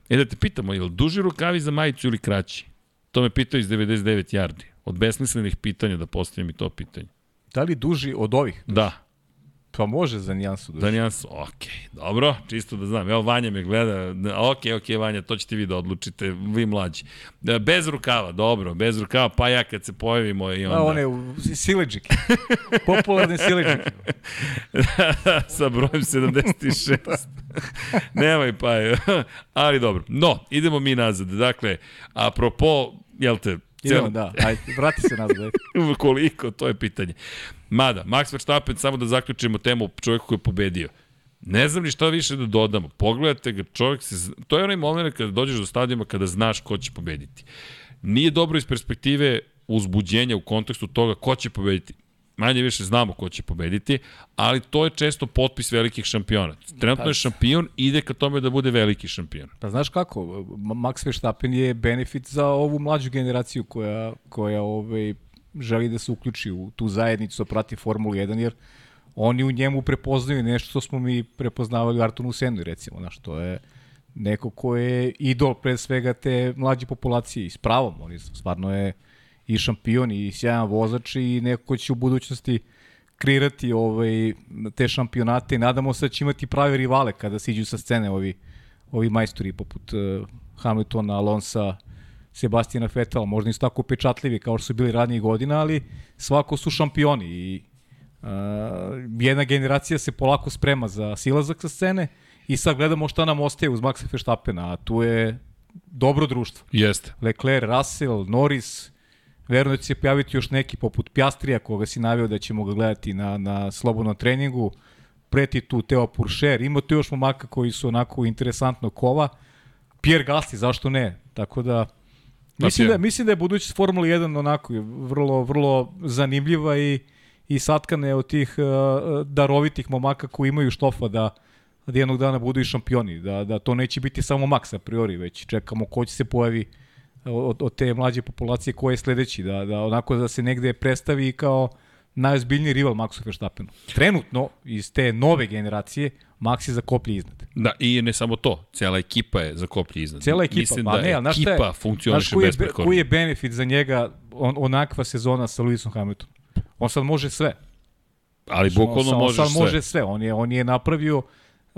E da te pitamo, je li duži rukavi za majicu ili kraći? To me pitao iz 99 yardi. Od besmislenih pitanja da postavim i to pitanje. Da li duži od ovih? Da. Pa može za nijansu duži. Za nijansu, ok. Dobro, čisto da znam. Evo, Vanja me gleda. Ok, ok, Vanja, to ćete vi da odlučite, vi mlađi. Bez rukava, dobro, bez rukava, pa ja kad se pojavimo i onda... A one sileđike. Popularne sileđike. (laughs) Sa brojem 76. (laughs) Nemoj pa (laughs) Ali dobro. No, idemo mi nazad. Dakle, apropo, jel te, Idemo, da. (laughs) Ajde, vrati se nazad. (laughs) Koliko, to je pitanje. Mada, Max Verstappen, samo da zaključimo temu čovjeku koji je pobedio. Ne znam ni šta više da dodamo. Pogledajte ga, čovjek se... To je onaj moment kada dođeš do stadijuma kada znaš ko će pobediti. Nije dobro iz perspektive uzbuđenja u kontekstu toga ko će pobediti. Manje više znamo ko će pobediti, ali to je često potpis velikih šampiona. Trenutno je pa- šampion, ide ka tome da bude veliki šampion. Pa znaš kako, Max Verstappen je benefit za ovu mlađu generaciju koja, koja ovaj, želi da se uključi u tu zajednicu, da prati Formulu 1, jer oni u njemu prepoznaju nešto što smo mi prepoznavali u Artonu Senu, recimo, znaš, to je neko ko je idol pre svega te mlađe populacije i s pravom, on stvarno je i šampion i sjajan vozač i neko ko će u budućnosti kreirati ovaj, te šampionate i nadamo se da će imati prave rivale kada se iđu sa scene ovi, ovi majstori poput uh, Hamiltona, Alonsa, Sebastina Vettel, možda nisu tako pečatljivi kao što su bili radnijih godina, ali svako su šampioni i uh, jedna generacija se polako sprema za silazak sa scene i sad gledamo šta nam ostaje uz Maxa Verstappena, a tu je dobro društvo. Jeste. Leclerc, Russell, Norris, verujem da će se pojaviti još neki poput Pjastrija koga si navio da ćemo ga gledati na, na slobodnom treningu, preti tu Teo Puršer, ima tu još momaka koji su onako interesantno kova, Pierre Gasly, zašto ne? Tako da Mislim da, mislim da je budućnost Formula 1 onako vrlo, vrlo zanimljiva i, i satkane od tih uh, darovitih momaka koji imaju štofa da, da jednog dana budu i šampioni. Da, da to neće biti samo Max a priori, već čekamo ko će se pojavi od, od te mlađe populacije ko je sledeći. Da, da onako da se negde predstavi kao najozbiljniji rival Maxu Verstappenu. Trenutno, iz te nove generacije, Max je za koplje iznad. Da, i ne samo to, cela ekipa je za koplje iznad. Cela ekipa, Mislim pa da ne, ali znaš ekipa je, funkcioniše koji je, besprekorno. koji je benefit za njega on, onakva sezona sa Lewisom Hamiltonom? On sad može sve. Ali bukvalno on, može on sad sve. može sve. On je, on je napravio uh,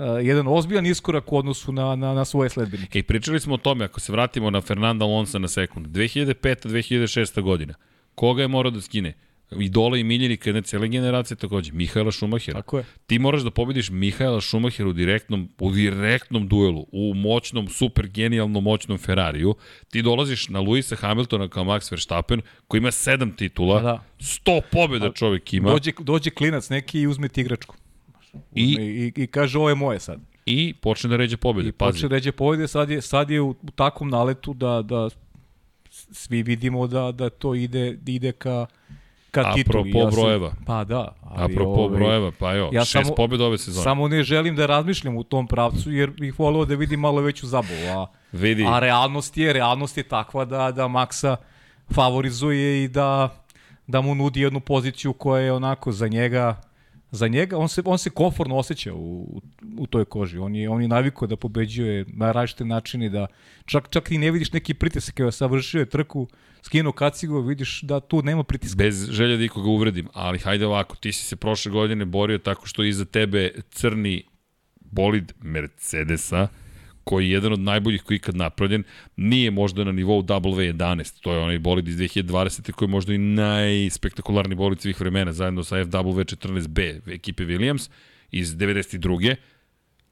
jedan ozbiljan iskorak u odnosu na, na, na svoje sledbenike. I pričali smo o tome, ako se vratimo na Fernanda Alonso na sekund, 2005-2006 godina, koga je morao da skine? idola i miljenika jedne cele generacije takođe, Mihajla Šumahera. Tako je. Ti moraš da pobediš Mihajla Šumahera u direktnom, u direktnom duelu, u moćnom, super genijalnom moćnom Ferrariju. Ti dolaziš na Luisa Hamiltona kao Max Verstappen, koji ima sedam titula, da. 100 pobjeda čovjek ima. Dođe, dođe klinac neki i uzme ti igračku. I, I, i, kaže ovo je moje sad. I počne da ređe pobjede, I pazi. počne da ređe pobjede, sad je, sad je u, u takvom naletu da, da svi vidimo da, da to ide, ide ka ka titulu. Apropo ja sam, brojeva. Pa da. Ali, Apropo ovaj, brojeva, pa jo, ja šest samo, pobjeda ove sezone. Samo ne želim da razmišljam u tom pravcu, jer bih volio da vidim malo veću zabavu. A, Vidi. a realnost je, realnost je takva da, da Maxa favorizuje i da, da mu nudi jednu poziciju koja je onako za njega za njega, on se, on se komforno osjeća u, u toj koži. On je, on je navikao da pobeđuje na različite načine, da čak, čak i ne vidiš neki pritisak. Evo, savršio je trku, skinuo kacigu, vidiš da tu nema pritiska. Bez želja da ikoga uvredim, ali hajde ovako, ti si se prošle godine borio tako što iza tebe crni bolid Mercedesa, koji je jedan od najboljih koji je ikad napravljen, nije možda na nivou W11, to je onaj bolid iz 2020. koji je možda i najspektakularniji bolid svih vremena, zajedno sa FW14B ekipe Williams iz 92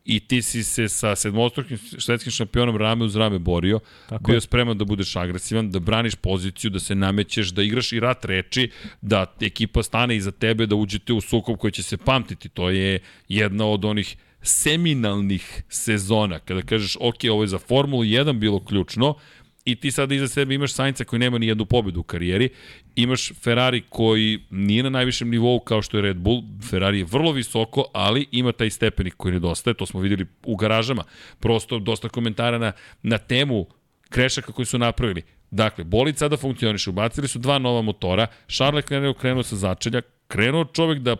i ti si se sa sedmostrukim švedskim šampionom rame uz rame borio, Tako bio je. spreman da budeš agresivan, da braniš poziciju, da se namećeš, da igraš i rat reči, da ekipa stane iza tebe, da uđete u sukob koji će se pamtiti. To je jedna od onih seminalnih sezona, kada kažeš, ok, ovo je za Formulu 1 bilo ključno, i ti sada iza sebe imaš Sainca koji nema ni jednu pobedu u karijeri, imaš Ferrari koji nije na najvišem nivou kao što je Red Bull, Ferrari je vrlo visoko, ali ima taj stepenik koji nedostaje, to smo videli u garažama, prosto dosta komentara na, na temu krešaka koji su napravili. Dakle, bolid sada funkcioniše, ubacili su dva nova motora, Charles Leclerc krenuo sa začelja, krenuo čovek da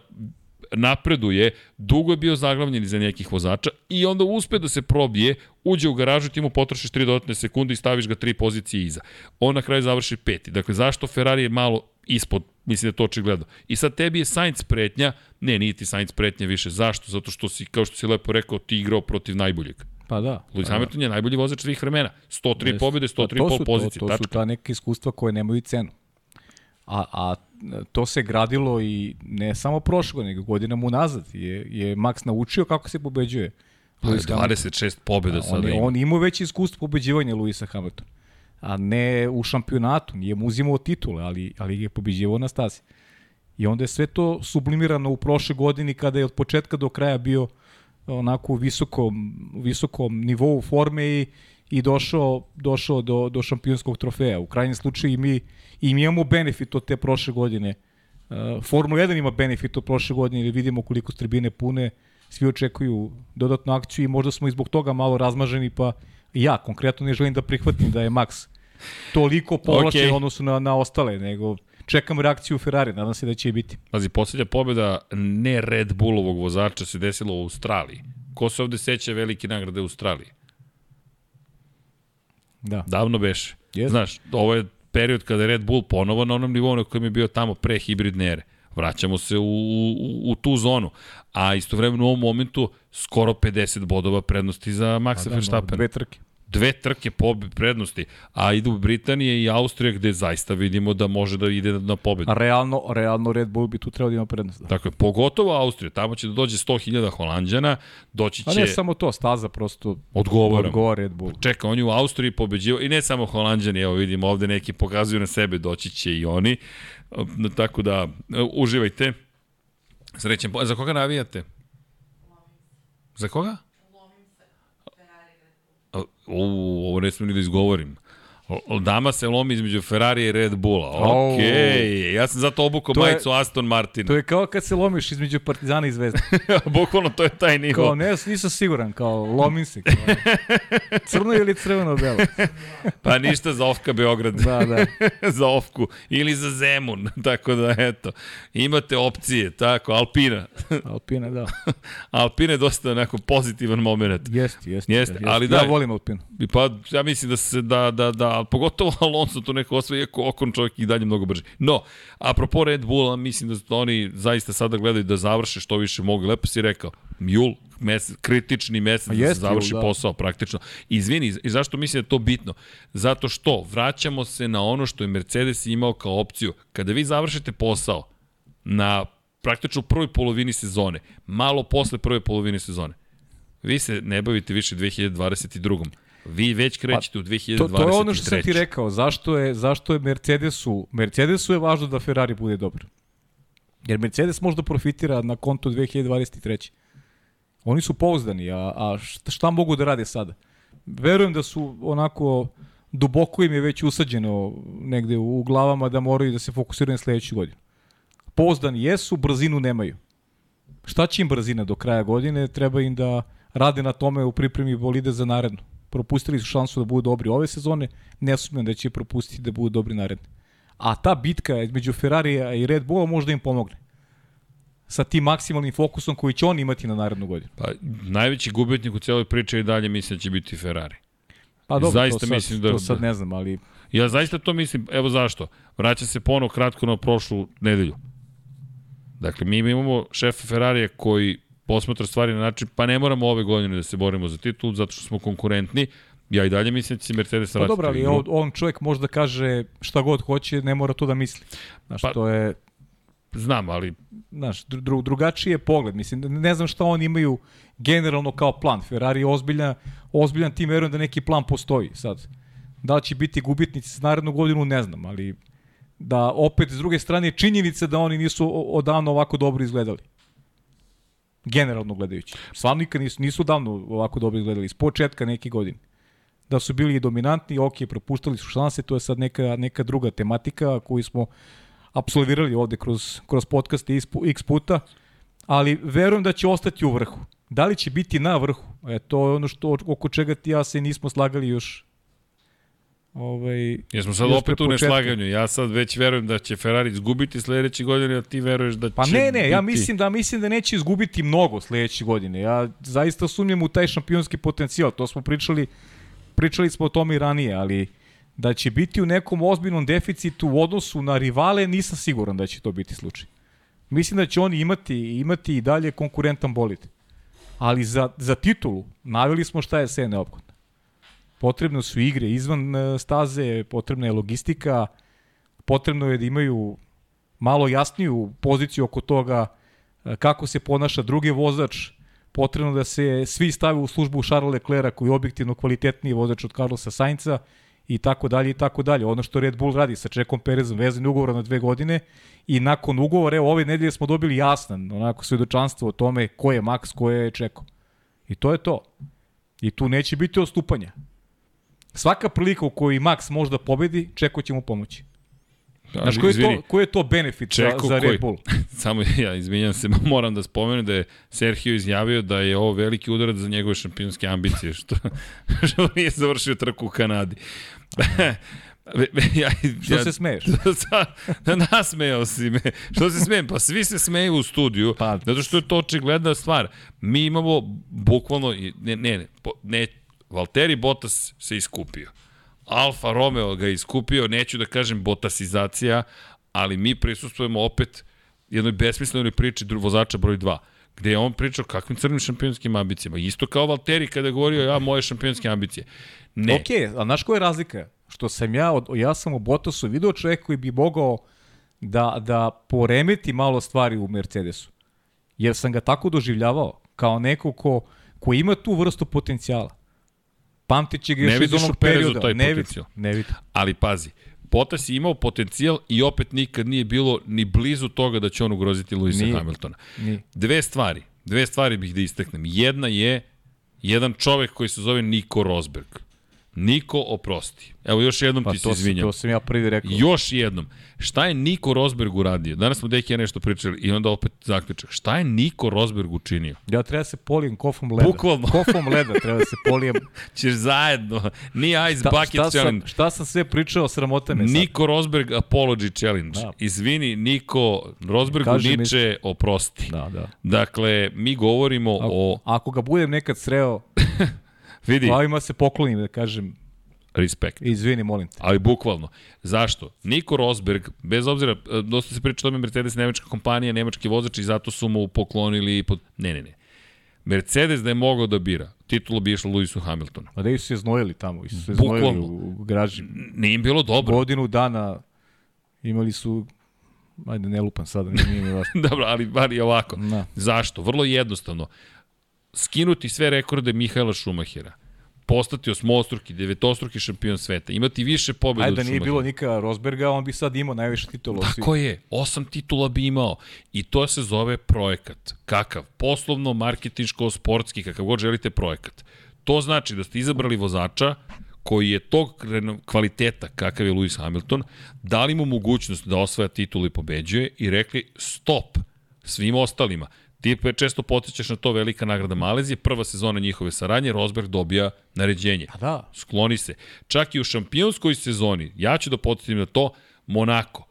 napreduje, dugo je bio zaglavljen iza nekih vozača i onda uspe da se probije, uđe u garažu, ti mu potrošiš 3 dodatne sekunde i staviš ga tri pozicije iza. On na kraju završi peti. Dakle, zašto Ferrari je malo ispod, mislim da je to očigledno. I sad tebi je Sainz pretnja, ne, nije ti Sainz pretnja više. Zašto? Zato što si, kao što si lepo rekao, ti igrao protiv najboljeg. Pa da. Lewis pa Hamilton da. je najbolji vozač svih vremena. 103 Jest. pobjede, 103 pa pol pozicije. To, to su ta neka iskustva koje nemaju cenu. A, a to se gradilo i ne samo prošle nego godinama unazad. Je, je Max naučio kako se pobeđuje. Pa 26 pobjeda sada on, ima. On ima već iskustvo pobeđivanja Luisa Hamiltona. A ne u šampionatu. Nije mu uzimao titule, ali, ali je pobeđivao na stazi. I onda je sve to sublimirano u prošle godini kada je od početka do kraja bio onako u visokom, visokom nivou forme i, i došao, došao do, do šampionskog trofeja. U krajnjem slučaju i mi, i mi imamo benefit od te prošle godine. Uh, Formula 1 ima benefit od prošle godine jer vidimo koliko strbine pune, svi očekuju dodatnu akciju i možda smo i zbog toga malo razmaženi, pa ja konkretno ne želim da prihvatim da je Max toliko povlačen okay. odnosu na, na ostale, nego čekam reakciju Ferrari, nadam se da će biti. Pazi, posljednja pobjeda ne Red Bullovog vozača se desila u Australiji. Ko se ovde seća velike nagrade u Australiji? Da. Davno beše. Yes. Znaš, ovo je period kada je Red Bull ponovo na onom nivou na kojem je bio tamo pre hibridne ere. Vraćamo se u, u, u tu zonu. A istovremeno u ovom momentu skoro 50 bodova prednosti za Maxa da, Verstappen. Dve trke dve trke po prednosti, a idu Britanije i Austrija gde zaista vidimo da može da ide na pobedu. Realno, realno Red Bull bi tu trebao da ima prednost. Da. Tako je, pogotovo Austrija, tamo će da dođe 100.000 Holandjana, doći će... A ne samo to, staza prosto odgovara. odgovara Red Bull. Čeka, on je u Austriji pobeđivao, i ne samo Holandjani, evo vidimo ovde neki pokazuju na sebe, doći će i oni. Tako da, uživajte. Srećen, za koga navijate? Za koga? U, ovo ne smijem ni da izgovorim. Dama se lomi između Ferrari i Red Bulla. Ok, oh. ja sam zato obukao majicu Aston Martin. To je kao kad se lomiš između Partizana i Zvezda. (laughs) Bukvalno to je taj nivo. Kao, ne, nisam siguran, kao lomim se. Kao, (laughs) crno ili crveno belo. (laughs) pa ništa za Ofka Beograd. da, da. za Ofku. Ili za Zemun. Tako da, eto. Imate opcije, tako, Alpina. Alpina, da. Alpina je dosta onako pozitivan moment. Jeste, jeste. Jeste, jest. ali da. Ja volim Alpinu. Pa, ja mislim da se, da, da, da ali pogotovo (laughs) Alonso to neko osvoje, iako Okon čovjek i dalje mnogo brže. No, apropo Red Bulla, mislim da oni zaista sada gledaju da završe što više mogu. Lepo si rekao, Jul, mesec, kritični mesec da se završi da. posao praktično. Izvini, i zašto mislim da je to bitno? Zato što vraćamo se na ono što je Mercedes imao kao opciju. Kada vi završite posao na praktično u prvoj polovini sezone, malo posle prve polovine sezone, vi se ne bavite više 2022. Vi već krećete pa, u 2023. To, to je ono što sam ti rekao. Zašto je, zašto je Mercedesu... Mercedesu je važno da Ferrari bude dobar. Jer Mercedes možda profitira na konto 2023. Oni su pouzdani, a, a šta, šta mogu da rade sada? Verujem da su onako duboko im je već usađeno negde u glavama da moraju da se fokusiraju na sledeću godinu. Pouzdani jesu, brzinu nemaju. Šta će im brzina do kraja godine? Treba im da rade na tome u pripremi bolide za narednu propustili su šansu da budu dobri ove sezone, ne sumnjam da će propustiti da budu dobri naredne. A ta bitka između Ferrarija i Red Bulla možda im pomogne. sa tim maksimalnim fokusom koji će on imati na narednu godinu. Pa, najveći gubitnik u celoj priči i dalje mislim da će biti Ferrari. Pa dobro, Zaista to sad, mislim da- to sad ne znam, ali Ja zaista to mislim, evo zašto. Vraća se ponovo kratko na prošlu nedelju. Dakle, mi imamo šefa Ferrarija koji posmatra stvari na način, pa ne moramo ove godine da se borimo za titul, zato što smo konkurentni. Ja i dalje mislim da će Mercedes Pa vratiti. dobro, ali on, on čovjek može da kaže šta god hoće, ne mora to da misli. Znaš, Pa- pa, to je Znam, ali znaš, dru, dru, drugačiji je pogled. Mislim, ne znam šta oni imaju generalno kao plan. Ferrari je ozbiljan, ozbiljan tim, verujem da neki plan postoji sad. Da li će biti gubitnici s narednu godinu, ne znam, ali da opet s druge strane je činjenica da oni nisu odavno ovako dobro izgledali. Generalno gledajući. Stvarno nikad nisu, nisu davno ovako dobro izgledali. Iz početka neke godine. Da su bili dominantni, ok, propuštali su šanse, to je sad neka, neka druga tematika koju smo apsolvirali ovde kroz, kroz podcaste x pu- x puta, ali verujem da će ostati u vrhu. Da li će biti na vrhu? E, to je ono što, oko čega ti ja se nismo slagali još ovaj, jesmo sad opet u neslaganju. Ja sad već verujem da će Ferrari izgubiti sledeće godine, a ti veruješ da će Pa ne, ne, ja biti- mislim da mislim da neće izgubiti mnogo sledeće godine. Ja zaista sumnjam u taj šampionski potencijal. To smo pričali pričali smo o tome i ranije, ali da će biti u nekom ozbiljnom deficitu u odnosu na rivale, nisam siguran da će to biti slučaj. Mislim da će oni imati imati i dalje konkurentan bolid. Ali za, za titulu naveli smo šta je sve neophodno. Potrebno su igre izvan e, staze, potrebna je logistika, potrebno je da imaju malo jasniju poziciju oko toga e, kako se ponaša drugi vozač, potrebno da se svi stave u službu Charlesa Leclerca koji je objektivno kvalitetniji vozač od Carlosa Sainca i tako dalje i tako dalje. Ono što Red Bull radi sa Čekom Perezom, vezan ugovor na dve godine i nakon ugovora, evo ove nedelje smo dobili jasnan onako svedočanstvo o tome ko je Max, ko je Čeko. I to je to. I tu neće biti odstupanja. Svaka prilika u kojoj Max može da pobedi, Čeko će mu pomoći. Znaš, koji je, to, koji je to benefit za, Čeko za koji- Red Bull? (laughs) Samo ja, izvinjam se, (laughs) moram da spomenem da je Sergio izjavio da je ovo veliki udarac za njegove šampionske ambicije, što, (laughs) što nije završio trku u Kanadi. ja, Što se smeješ? da nasmejao si me. Što se smejem? Pa svi se smeju u studiju, Pa- zato što je to očigledna stvar. Mi imamo bukvalno, ne, ne, ne, ne Valtteri Bottas se iskupio. Alfa Romeo ga je iskupio, neću da kažem botasizacija, ali mi prisustujemo opet jednoj besmislenoj priči vozača broj 2 gde je on pričao kakvim crnim šampionskim ambicijama. Isto kao Valtteri kada je govorio ja moje šampionske ambicije. Ne, Ok, a znaš koja je razlika? Što sam ja, od, ja sam u Bottasu video čovjek koji bi mogao da, da poremeti malo stvari u Mercedesu. Jer sam ga tako doživljavao, kao neko ko, ko ima tu vrstu potencijala. Pamtit će ga još iz vidiš u onog perioda. taj ne potencijal. ne vidim. Ali pazi, Bottas je imao potencijal i opet nikad nije bilo ni blizu toga da će on ugroziti Luisa Nije. Hamiltona. Nije. Dve stvari, dve stvari bih da istaknem. Jedna je jedan čovek koji se zove Niko Rosberg. Niko, oprosti. Evo još jednom Pa ti se sam, izvinjam. to sam ja prvi rekao. Još jednom. Šta je Niko Rosberg uradio? Danas smo Deki ja nešto pričali i onda opet zaključak. Šta je Niko Rosberg učinio? Ja treba da se polijem kofom leda. Bukvalno. (laughs) Kofom leda treba da se polijem. (laughs) Ćeš zajedno. Nije Ice Šta, Bucket šta, sam, Challenge. šta sam sve pričao, sramota me sad. Niko Rosberg Apology Challenge. Da. Izvini, Niko Rosbergu Kaži mi- Niče, oprosti. Da, da. Dakle, mi govorimo o... Ako ga budem nekad sreo, (laughs) Vidi, glavima se poklonim da kažem, respekt. izvini, molim te. Ali bukvalno. Zašto? Niko Rosberg, bez obzira, e, dosta se priča o tome Mercedes nemačka kompanija, nemački vozač i zato su mu poklonili... Pod... Ne, ne, ne. Mercedes da je mogao da bira, titulu bi išla Lewisu Hamiltonu. Ma da su se znojili tamo, i su se Bukvalno. znojili u, graži. Nije im bilo dobro. Godinu dana imali su, ajde ne lupam sada, nije, mi važno. (laughs) Dobro, ali bar je ovako. Da. Zašto? Vrlo jednostavno. Skinuti sve rekorde Mihajla Šumahira. Postati osmostruki, devetostruki šampion sveta. Imati više pobjeda Ajde od da nije bilo Nika Rosberga, on bi sad imao najviše titula. Tako je, osam titula bi imao. I to se zove projekat. Kakav? Poslovno, marketinško, sportski, kakav god želite projekat. To znači da ste izabrali vozača koji je tog kvaliteta kakav je Lewis Hamilton, dali mu mogućnost da osvaja titul i pobeđuje i rekli stop svim ostalima. Ti često podsjećaš na to velika nagrada Malezije, prva sezona njihove saradnje, Rosberg dobija naređenje. A da, Skloni se. Čak i u šampionskoj sezoni, ja ću da podsjetim na to, Monako.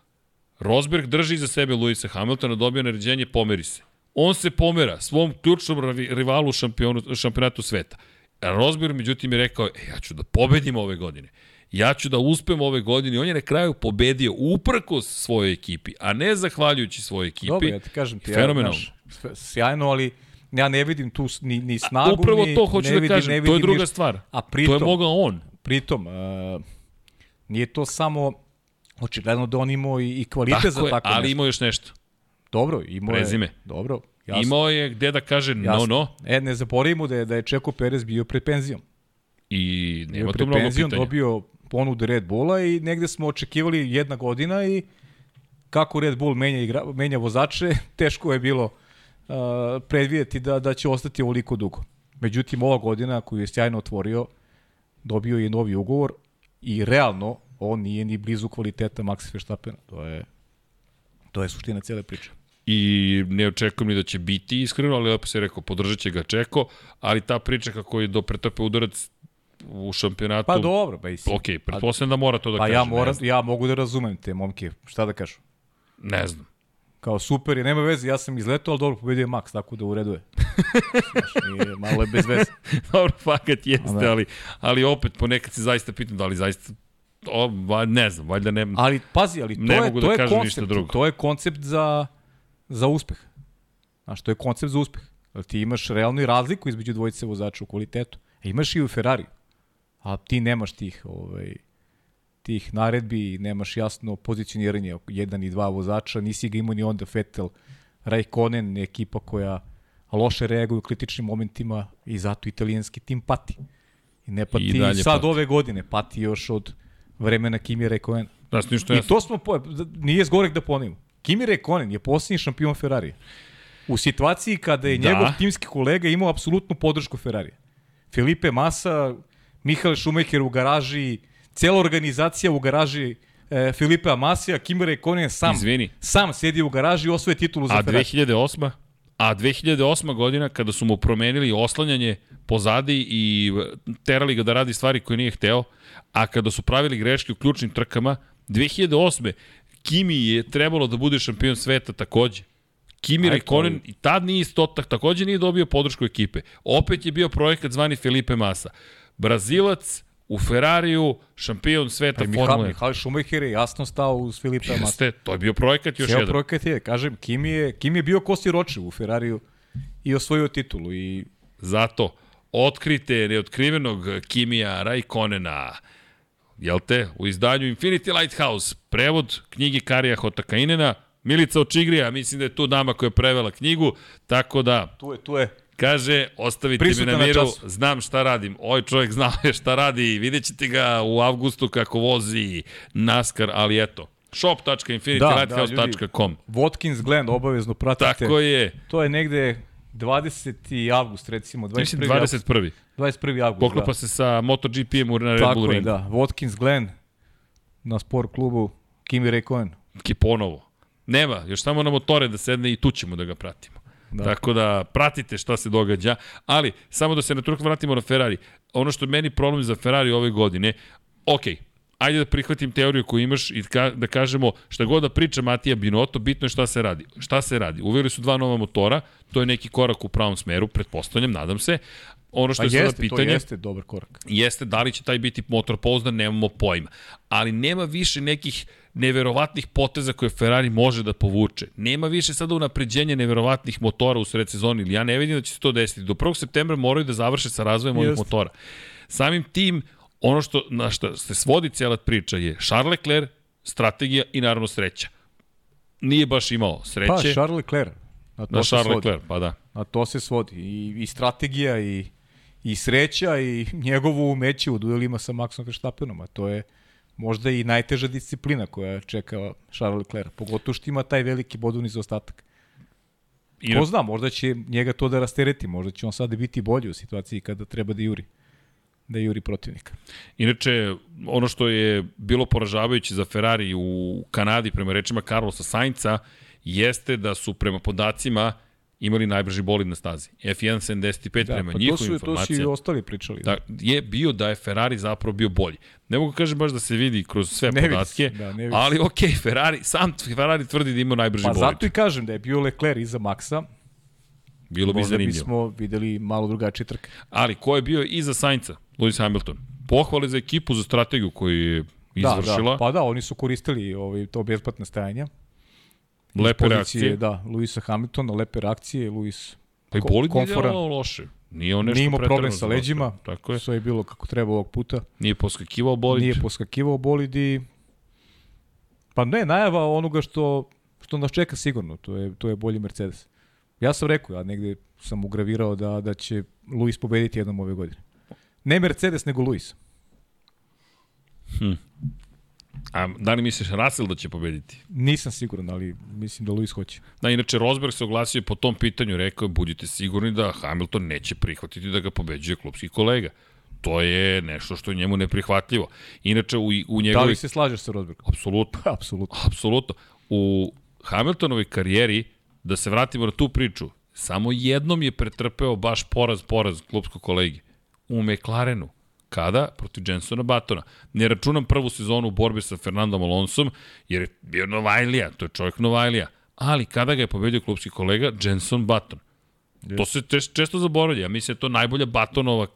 Rosberg drži za sebe Luisa Hamiltona, dobio naređenje, pomeri se. On se pomera svom ključnom rivalu u šampionu, šampionatu sveta. Rosberg, međutim, je rekao, e, ja ću da pobedim ove godine. Ja ću da uspem ove godine. On je na kraju pobedio uprkos svojoj ekipi, a ne zahvaljujući svojoj ekipi. Dobro, ja ti kažem ti, ja, Fenomenalno. znaš, sve- sjajno, ali ja ne vidim tu ni, ni snagu, Upravo ni, to hoću da vidim, kažem, ne to je vidim druga ništa. stvar. A to pritom, je mogao on. pritom, uh, nije to samo, očigledno da on imao i, i kvalitet Tako za je, tako ali nešto. imao još nešto. Dobro, imao je. Prezime. Dobro, jasno. Imao je gde da kaže no, jasno. no E, ne zaboravimo da je, da je Čeko Perez bio pred penzijom. i nema tu mnogo penzijom, pitanja. dobio ponude Red Bulla i negde smo očekivali jedna godina i kako Red Bull menja, igra, menja vozače, (laughs) teško je bilo uh, predvidjeti da, da će ostati ovoliko dugo. Međutim, ova godina koju je sjajno otvorio, dobio je novi ugovor i realno on nije ni blizu kvaliteta Maxa Verstappena. To je, to je suština cele priče. i ne očekujem ni da će biti iskreno, ali lepo se rekao, podržat će ga Čeko, ali ta priča kako je do pretrpe udarac u šampionatu, Pa dobro, ba mislim. ok, pretpostavljam da mora to da Pa kaže. ja, ne moram, ja mogu da razumem te momke, šta da kažu. Ne znam. Kao super je, nema veze, ja sam izletao, ali dobro, pobedio je Max, tako da u redu je. Znaš, nije, malo je bez veze. (laughs) Dobro, fakat jeste, Da. ali, ali opet ponekad se zaista pitam da li zaista, o, va, ne znam, valjda ne, Ali pazi, ali to Ne je, mogu to da je kažem koncept, ništa drugo. to je koncept za, za uspeh. Znaš, to je koncept za uspeh. Jer ti imaš realnu razliku između dvojice vozača u kvalitetu. A imaš i u Ferrari. A ti nemaš tih, ovaj, tih naredbi, nemaš jasno pozicioniranje jedan i dva vozača, nisi ga imao ni onda Vettel, Raikkonen, ekipa koja loše reaguje u kritičnim momentima i zato italijanski tim pati. I ne pati I sad pati. ove godine, pati još od vremena Kimi Raikkonena. Znaš, ništa I jasno. to smo, po, nije zgorek da ponovimo. Kimi Räikkönen je posljednji šampion Ferrari. U situaciji kada je Da. njegov timski kolega imao apsolutnu podršku Ferrarija. Felipe Massa, Mihael Schumacher u garaži, cela organizacija u garaži e, Filipe Masija, Kimi Räikkönen sam, Izvini. sam sedi u garaži i osvoje titulu za A Ferrari. 2008. A 2008. godina kada su mu promenili oslanjanje pozadi i terali ga da radi stvari koje nije hteo, a kada su pravili greške u ključnim trkama, 2008. Kimi je trebalo da bude šampion sveta takođe. Kimi Rekonen i tad nije isto, tak, takođe nije dobio podršku ekipe. Opet je bio projekat zvani Felipe Massa. Brazilac u Ferrariju, šampion sveta Formule 1. Mihael Schumacher je jasno stao uz Filipe Massa. Jeste, to je bio projekat još Ceo jedan. projekat je, kažem, Kimi je, Kimi je bio Kosti Roče u Ferrariju i osvojio titulu i Zato, otkrite neotkrivenog Kimija Rajkonena, jel te, u izdanju Infinity Lighthouse, prevod knjige Karija Hotakainena, Milica Očigrija, mislim da je tu dama koja je prevela knjigu, tako da, tu je, tu je. Kaže, ostavite me Prisutan na na miru, času. znam šta radim. Ovaj čovjek zna je (laughs) šta radi vidjet ćete ga u avgustu kako vozi NASCAR, ali eto, shop.infinitylighthouse.com. Watkins Glen obavezno pratite. Tako je, To je negde 20. avgust, recimo, 21. mislim avgust. 21. 21. avgust, Poklapa da. se sa MotoGP-em na Red Tako Bull je, ringu. da. Watkins Glen na sport klubu Kimi Räikkönen. Ki ponovo. Nema, još samo na motore da sedne i tu ćemo da ga pratimo. Da. Tako da pratite šta se događa, ali samo da se na truk vratimo na Ferrari. Ono što meni problem za Ferrari ove godine, ok, ajde da prihvatim teoriju koju imaš i ka, da kažemo šta god da priča Matija Binotto, bitno je šta se radi. Šta se radi? Uveli su dva nova motora, to je neki korak u pravom smeru, pretpostavljam, nadam se. Ono što Pa je sada pitanje to jeste dobar korak. jeste da li će taj biti motor pouzdan, nemamo pojma. Ali nema više nekih neverovatnih poteza koje Ferrari može da povuče. Nema više sada unapređenja neverovatnih motora u sred sezoni, ili ja ne vidim da će se to desiti. Do 1. septembra moraju da završe sa razvojem ovih Jeste. motora. Samim tim, ono što, na što se svodi cijela priča je Charles Leclerc, strategija i naravno sreća. Nije baš imao sreće Pa, Charles Leclerc. Na to na se Charles. Leclerc, pa da. Na to se svodi. I, i strategija i, i sreća i njegovo umeće u duelima sa Maxom Verstappenom, a to je možda i najteža disciplina koja čeka Charles Leclerc, pogotovo što ima taj veliki bodovni zaostatak. I Ko zna, možda će njega to da rastereti, možda će on sada biti bolji u situaciji kada treba da juri da juri protivnika. Inače, ono što je bilo poražavajuće za Ferrari u Kanadi prema rečima Carlosa Sainca jeste da su prema podacima imali najbrži bolid na stazi. F1 75 Da, prema pa to njihovim su, to su i informacijama. ostali pričali. Da, je bio da je Ferrari zapravo bio bolji. Ne mogu kažem baš da se vidi kroz sve Ne vidi podatke, se, da, ne vidi ali ok, Ferrari, sam Ferrari tvrdi da ima najbrži Pa bolid. zato i kažem da je bio Leclerc iza Maxa Bilo bi Možda zanimljivo. bismo videli malo drugačije trke. Ali ko je bio iza Sainca? Lewis Hamilton. Pohvale za ekipu, za strategiju koju je izvršila. Da, da, pa da, oni su koristili ovaj, to besplatne stajanja. Lepe Pozicije, reakcije. Da, Luisa Hamiltona, lepe reakcije, Luis Pa i ko- bolid nije djelovao loše. Nije on nešto nije imao problem sa leđima, Tako je. sve je bilo kako treba ovog puta. Nije poskakivao bolid. Nije poskakivao bolid i pa ne, najava onoga što, što nas čeka sigurno, to je, to je bolji Mercedes. Ja sam rekao, ja negde sam ugravirao da, da će Luis pobediti jednom ove godine. Ne Mercedes, nego Luis. A da li misliš Russell da će pobediti? Nisam siguran, ali mislim da Luis hoće. Da, inače Rosberg se oglasio po tom pitanju, rekao je budite sigurni da Hamilton neće prihvatiti da ga pobeđuje klubski kolega. To je nešto što je njemu neprihvatljivo. Inače, u, u Da njegovoj... li se slažeš sa Rosbergom? Apsolutno. (laughs) Apsolutno. Apsolutno. U Hamiltonovoj karijeri, da se vratimo na tu priču, samo jednom je pretrpeo baš poraz, poraz klubskog kolegi. U McLarenu. Kada? Protiv Jensona Batona. Ne računam prvu sezonu u borbi sa Fernandom Alonsom, jer je bio Novajlija, to je čovjek Novajlija. Ali kada ga je pobedio klubski kolega, Jenson Button. To se čest, često zaboravlja. Ja mislim da je to najbolja Batonova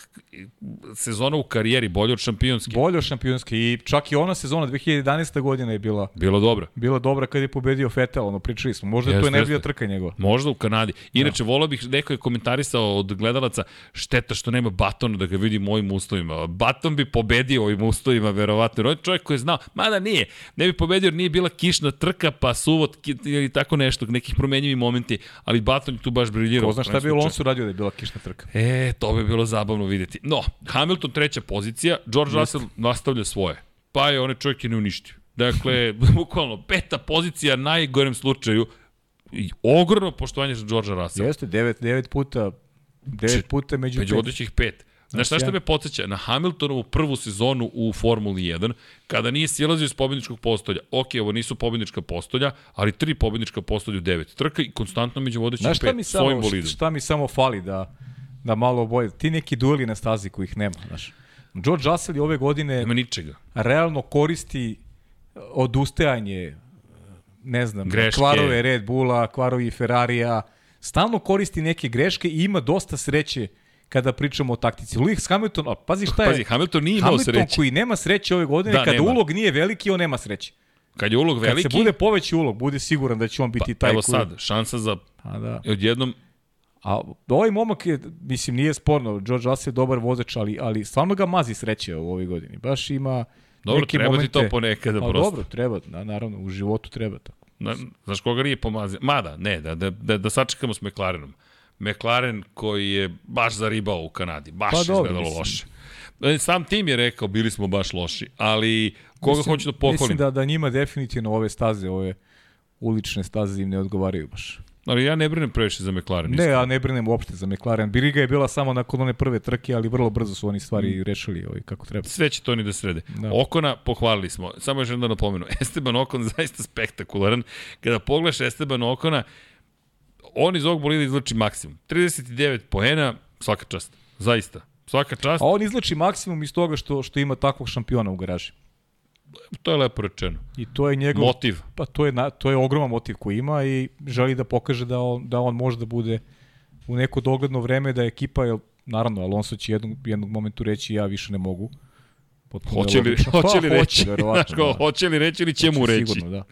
sezona u karijeri, bolje od šampionske. Bolje od šampionske i čak i ona sezona 2011. godina je bila Bilo dobro. bila dobra kad je pobedio Vettel, ono pričali smo. Možda Jeste, to je najbolja jeste. trka njegova. Možda u Kanadi. Inače, volao bih, neko je komentarisao od gledalaca, šteta što nema Batona da ga vidim u ovim uslovima. Baton bi pobedio u ovim uslovima, verovatno. On je čovjek koji je znao, mada nije, ne bi pobedio jer nije bila kišna trka, pa suvot ili tako nešto, nekih promenjivi momenti, ali Baton je tu baš briljirao. Ko zna šta bi Alonso radio da je bila kišna trka. E, to bi bilo zabavno vidjeti. No, Hamilton treća pozicija, George Russell nastavlja svoje. Pa je onaj čovjek je ne uništio. Dakle, (laughs) bukvalno peta pozicija najgorem slučaju i ogromno poštovanje za George Russell. Jeste, devet, devet puta, devet puta među, Među pet. vodećih pet. Znaš šta što ja. me podsjeća? Na Hamiltonovu prvu sezonu u Formuli 1, kada nije silazio iz pobjedničkog postolja. Ok, ovo nisu pobjednička postolja, ali tri pobjednička postolja u devet trka i konstantno među šta pet mi, svojim samo, bolidom. šta mi samo fali da, da malo oboje? Ti neki dueli na stazi kojih nema, znaš. George Russell je ove godine Nema ničega. realno koristi odustajanje, ne znam, Greške. kvarove Red Bulla, kvarovi Ferrarija, stalno koristi neke greške i ima dosta sreće kada pričamo o taktici. Lewis Hamilton, a pazi šta je, Pazi, Hamilton nije imao Hamilton sreće. koji nema sreće ove godine, Da, kada nema. ulog nije veliki, on nema sreće. Kad je ulog Kad veliki, se bude poveći ulog, bude siguran da će on biti pa, taj evo koji... sad, šansa za A da. odjednom A ovaj momak je, mislim, nije sporno, George Russell je dobar vozač, ali, ali stvarno ga mazi sreće u ovoj godini. Baš ima Dobro, neke treba ti to ponekada pa, prosto. dobro, treba, na, naravno, u životu treba to. Na, znaš koga nije pomazio? Mada, ne, da, da, da, da sačekamo s McLarenom. McLaren koji je baš zaribao u Kanadi. Baš Pa dobro, izgledalo mislim. loše. E, Sam tim je rekao, bili smo baš loši, ali koga mislim, hoću da pohvalim? Mislim da, da njima definitivno ove staze, ove ulične staze im ne odgovaraju baš. Ali ja ne brinem previše za McLaren. Ne, ja ne brinem uopšte za McLaren. Briga je bila samo nakon one prve trke, ali vrlo brzo su oni stvari Mm. rešili ovaj, kako treba. Sve će to ni da srede. Da. Okona pohvalili smo. Samo još jedno da napomenu. (laughs) Esteban Okon zaista spektakularan. Kada pogledaš Esteban Okona, on iz ovog bolida izlači maksimum. 39 poena, svaka čast. Zaista. Svaka čast. A on izlači maksimum iz toga što što ima takvog šampiona u garaži. To je lepo rečeno. I to je njegov Motiv. Pa to je na, to je ogroman motiv koji ima i želi da pokaže da on da on može da bude u neko dogledno vreme da je ekipa jel naravno Alonso će jednog jednog momentu reći ja više ne mogu. Potpuno Hoće li, hoće li Pa, reći? verovatno, Znaš ko, da. hoće li reći ili će mu Hoće reći? Sigurno, da.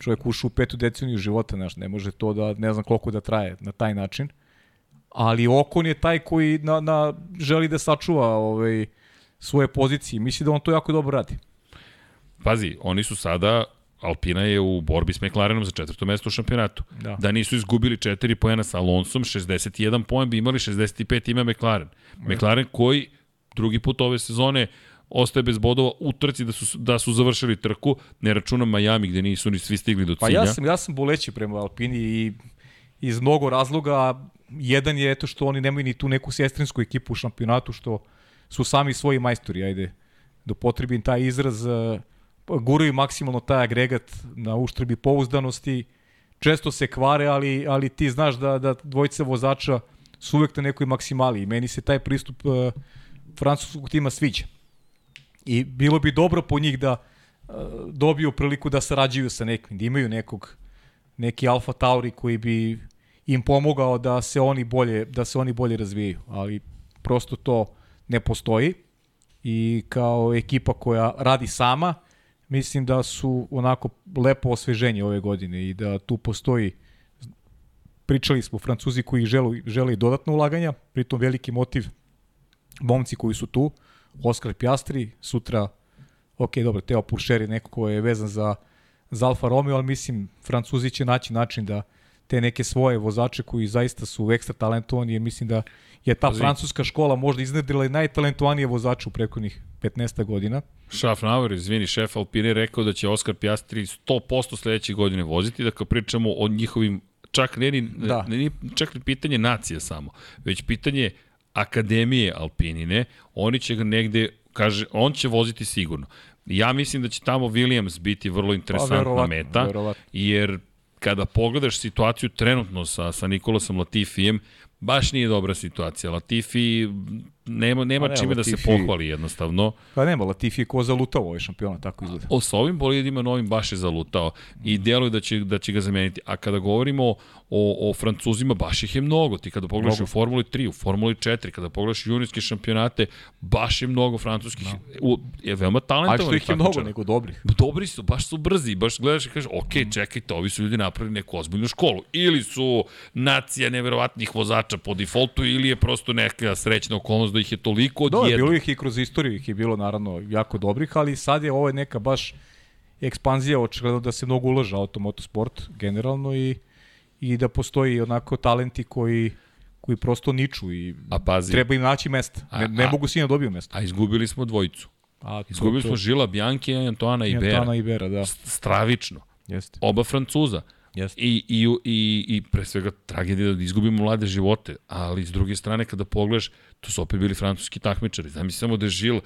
Čovjek ušao u petu deceniju života, znaš, ne može to da, ne znam koliko da traje na taj način. Ali Okon je taj koji na, na, želi da sačuva ovaj, svoje pozicije. Misli da on to jako dobro radi. Pazi, oni su sada Alpina je u borbi s McLarenom za četvrto mesto u šampionatu. Da. Da nisu izgubili 4 poena sa Alonsom, 61 poen bi imali, 65 ima McLaren. McLaren koji drugi put ove sezone ostaje bez bodova u trci da su, da su završili trku, ne računam Miami gde nisu ni svi stigli do Pa cilja. ja sam, ja sam boleći prema Alpini i iz mnogo razloga. Jedan je eto što oni nemaju ni tu neku sestrinsku ekipu u šampionatu, što su sami svoji majstori, ajde, da potrebim taj izraz, eh, guraju maksimalno taj agregat na uštrebi pouzdanosti, često se kvare, ali, ali ti znaš da, da dvojica vozača su uvek na nekoj maksimali i meni se taj pristup uh, francuskog tima sviđa. I bilo bi dobro po njih da uh, dobiju priliku da sarađuju sa nekim, da imaju nekog neki Alfa Tauri koji bi im pomogao da se oni bolje da se oni bolje razvijaju, ali prosto to ne postoji. I kao ekipa koja radi sama, mislim da su onako lepo osveženje ove godine i da tu postoji pričali smo Francuzi koji žele, žele dodatno ulaganja, pritom veliki motiv momci koji su tu, Oskar Pjastri, sutra, ok, dobro, Teo Puršer je neko ko je vezan za, za Alfa Romeo, ali mislim, Francuzi će naći način da te neke svoje vozače koji zaista su ekstra talentovani, jer mislim da je ta francuska škola možda iznedrila i najtalentovanije vozače u prekodnih 15 godina. Schaffnauer, izvini, šef Alpine rekao da će Oskar Piastri 100% sledeće godine voziti, da kao pričamo o njihovim, čak ne ni, Da. ne, ni čak ni pitanje nacije samo, već pitanje akademije Alpinine, oni će ga negde, kaže, on će voziti sigurno. Ja mislim da će tamo Williams biti vrlo interesantna verovatno, meta, verovatno. jer kada pogledaš situaciju trenutno sa, sa Nikolasom Latifijem, baš nije dobra situacija. Latifi nema, nema Pa ne, čime da se Latifi- pohvali jednostavno. Pa nema, Latifi je ko zalutao ovaj šampiona, tako izgleda. O, sa ovim bolidima novim baš je zalutao i deluje da će, da će ga zameniti. A kada govorimo o, o Francuzima, baš ih je mnogo. Ti kada pogledaš Mnogo. u Formuli 3, u Formuli 4, kada pogledaš juniorske šampionate, baš je mnogo francuskih, u, je veoma Ali talentovanih što ih je mnogo, nego dobrih. Dobri su, baš su brzi, baš gledaš i kažeš, ok, čekajte, ovi su ljudi napravili neku ozbiljnu školu. Ili su nacija neverovatnih vozača po defaultu, ili je prosto neka srećna okolnost da ih je toliko Da, odjedno. bilo ih i kroz istoriju, ih je bilo naravno jako dobrih, ali sad je ovo je neka baš ekspanzija, očigledno da se mnogo ulaže u automotosport generalno i, i da postoji onako talenti koji koji prosto niču i A pazi. treba im naći mesta. Ne, A- ne mogu svi da dobiju mesta. A izgubili smo dvojicu. A, to- Izgubili to- smo Žila Bjanki i Antoana Ibera. Antana Ibera, da. Stravično. Jeste. Oba Francuza. Jeste. I, i, i, I pre svega tragedija da izgubimo mlade živote, ali s druge strane kada pogledaš, to su opet bili francuski takmičari. Zamisli samo da je Žil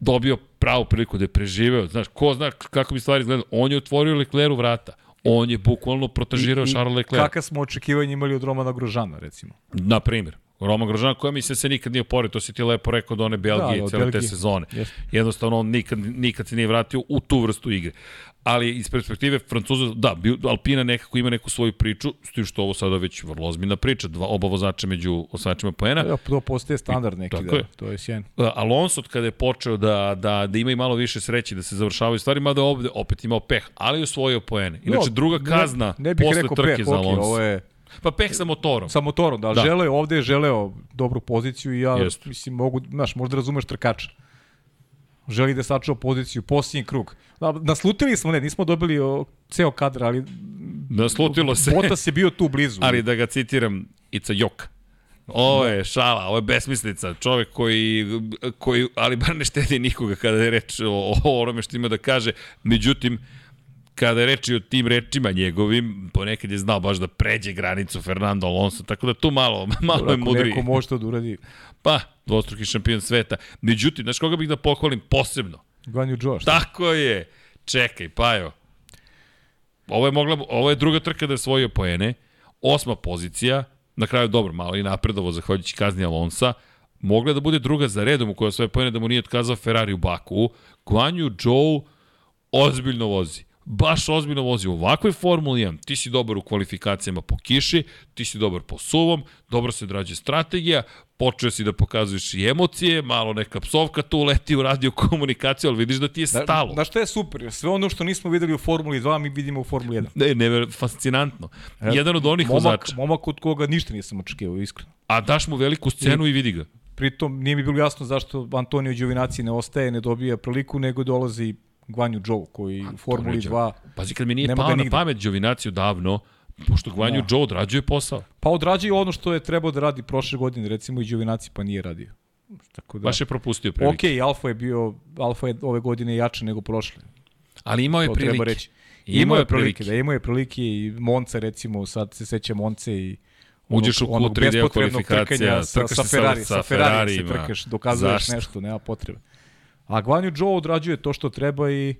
dobio pravu priliku da je preživeo. Znaš, ko zna kako bi stvari izgledali. On je otvorio Lecleru vrata. On je bukvalno protažirao Charles Leclerc. Kakav smo očekivanje imali od Romana Grožana, recimo. Na primjer, Roma Grožan koja mi se se nikad nije oporio, to si ti lepo rekao do one Belgije Da, da, cele te sezone. Jeste. Jednostavno on nikad, nikad se nije vratio u tu vrstu igre. Ali iz perspektive Francuza, da, Alpina nekako ima neku svoju priču, s tim što ovo sada već vrlo ozbiljna priča, dva, oba vozača među osvajačima poena. Da, to postaje standard neki, da, je. to je sjajno. Uh, Alonso kada je počeo da, da, da ima i malo više sreće, da se završavaju stvari, mada ovde opet imao peh, ali je osvojio poene. Inače, No, druga ne- kazna ne, bih posle rekao trke peh, za Alonso. ovo je Pa peh sa motorom. sa motorom, da, Da. da. želeo je, ovde je želeo dobru poziciju i ja, Jeste. mislim, mogu, znaš, možda razumeš trkača. Želi da sačuva poziciju, posljednji krug. Da, naslutili smo, ne, nismo dobili o, ceo kadar, ali Naslutilo se. Botas je bio tu blizu. Ali da ga citiram, it's a jok. Ovo je šala, ovo je besmislica. Čovek koji, koji ali bar ne štedi nikoga kada je reč o, o onome što ima da kaže. Međutim, kada je reč o tim rečima njegovim, ponekad je znao baš da pređe granicu Fernando Alonso, tako da tu malo, (laughs) malo je mudri. neko može to da uradi, Pa, dvostruki šampion sveta. Međutim, znaš koga bih da pohvalim posebno? Guanju Josh. Tako je. Čekaj, Pajo. Ovo je, mogla, ovo je druga trka da je svojio poene. Osma pozicija. Na kraju dobro, malo i napredovo zahvaljujući kazni Alonsa. Mogla da bude druga za redom u kojoj svoje poene da mu nije otkazao Ferrari u Baku. Guanju Joe ozbiljno vozi. Baš ozbiljno vozi u ovakvoj Formuli 1. Ti si dobar u kvalifikacijama po kiši, ti si dobar po suvom, dobro se odrađuje strategija, počeo si da pokazuješ i emocije, malo neka psovka tu leti u radio komunikaciju, ali vidiš da ti je stalo. Da, što je super, sve ono što nismo videli u Formuli 2, mi vidimo u Formuli 1. Ne, ne, fascinantno. Jedan od onih momak, vozača. Momak od koga ništa nisam očekivao, iskreno. A daš mu veliku scenu i vidi ga. Pritom nije mi bilo jasno zašto Antonio Giovinazzi ne ostaje, ne dobija priliku, nego dolazi Guanju Joe, koji u Formuli 2 Pazi, kad mi nije pao na pamet Giovinaciju davno, pošto Gvanju Da. Joe odrađuje posao. pa odrađuje ono što je trebao da radi prošle godine, recimo i Giovinazzi pa nije radio. Tako da, Baš je propustio prilike. Ok, Alfa je bio, Alfa je ove godine jače nego prošle. Ali imao je To prilike. treba reći. Imao je prilike. da imao je prilike i Monce recimo, sad se seća Monce i Uđeš u onog Q3 deo kvalifikacija, trkanja sa, sa se sa- Ferrari, sa sa, Ferrari se trkaš, dokazuješ Zašto? nešto, nema potrebe. A Guanju Joe odrađuje to što treba i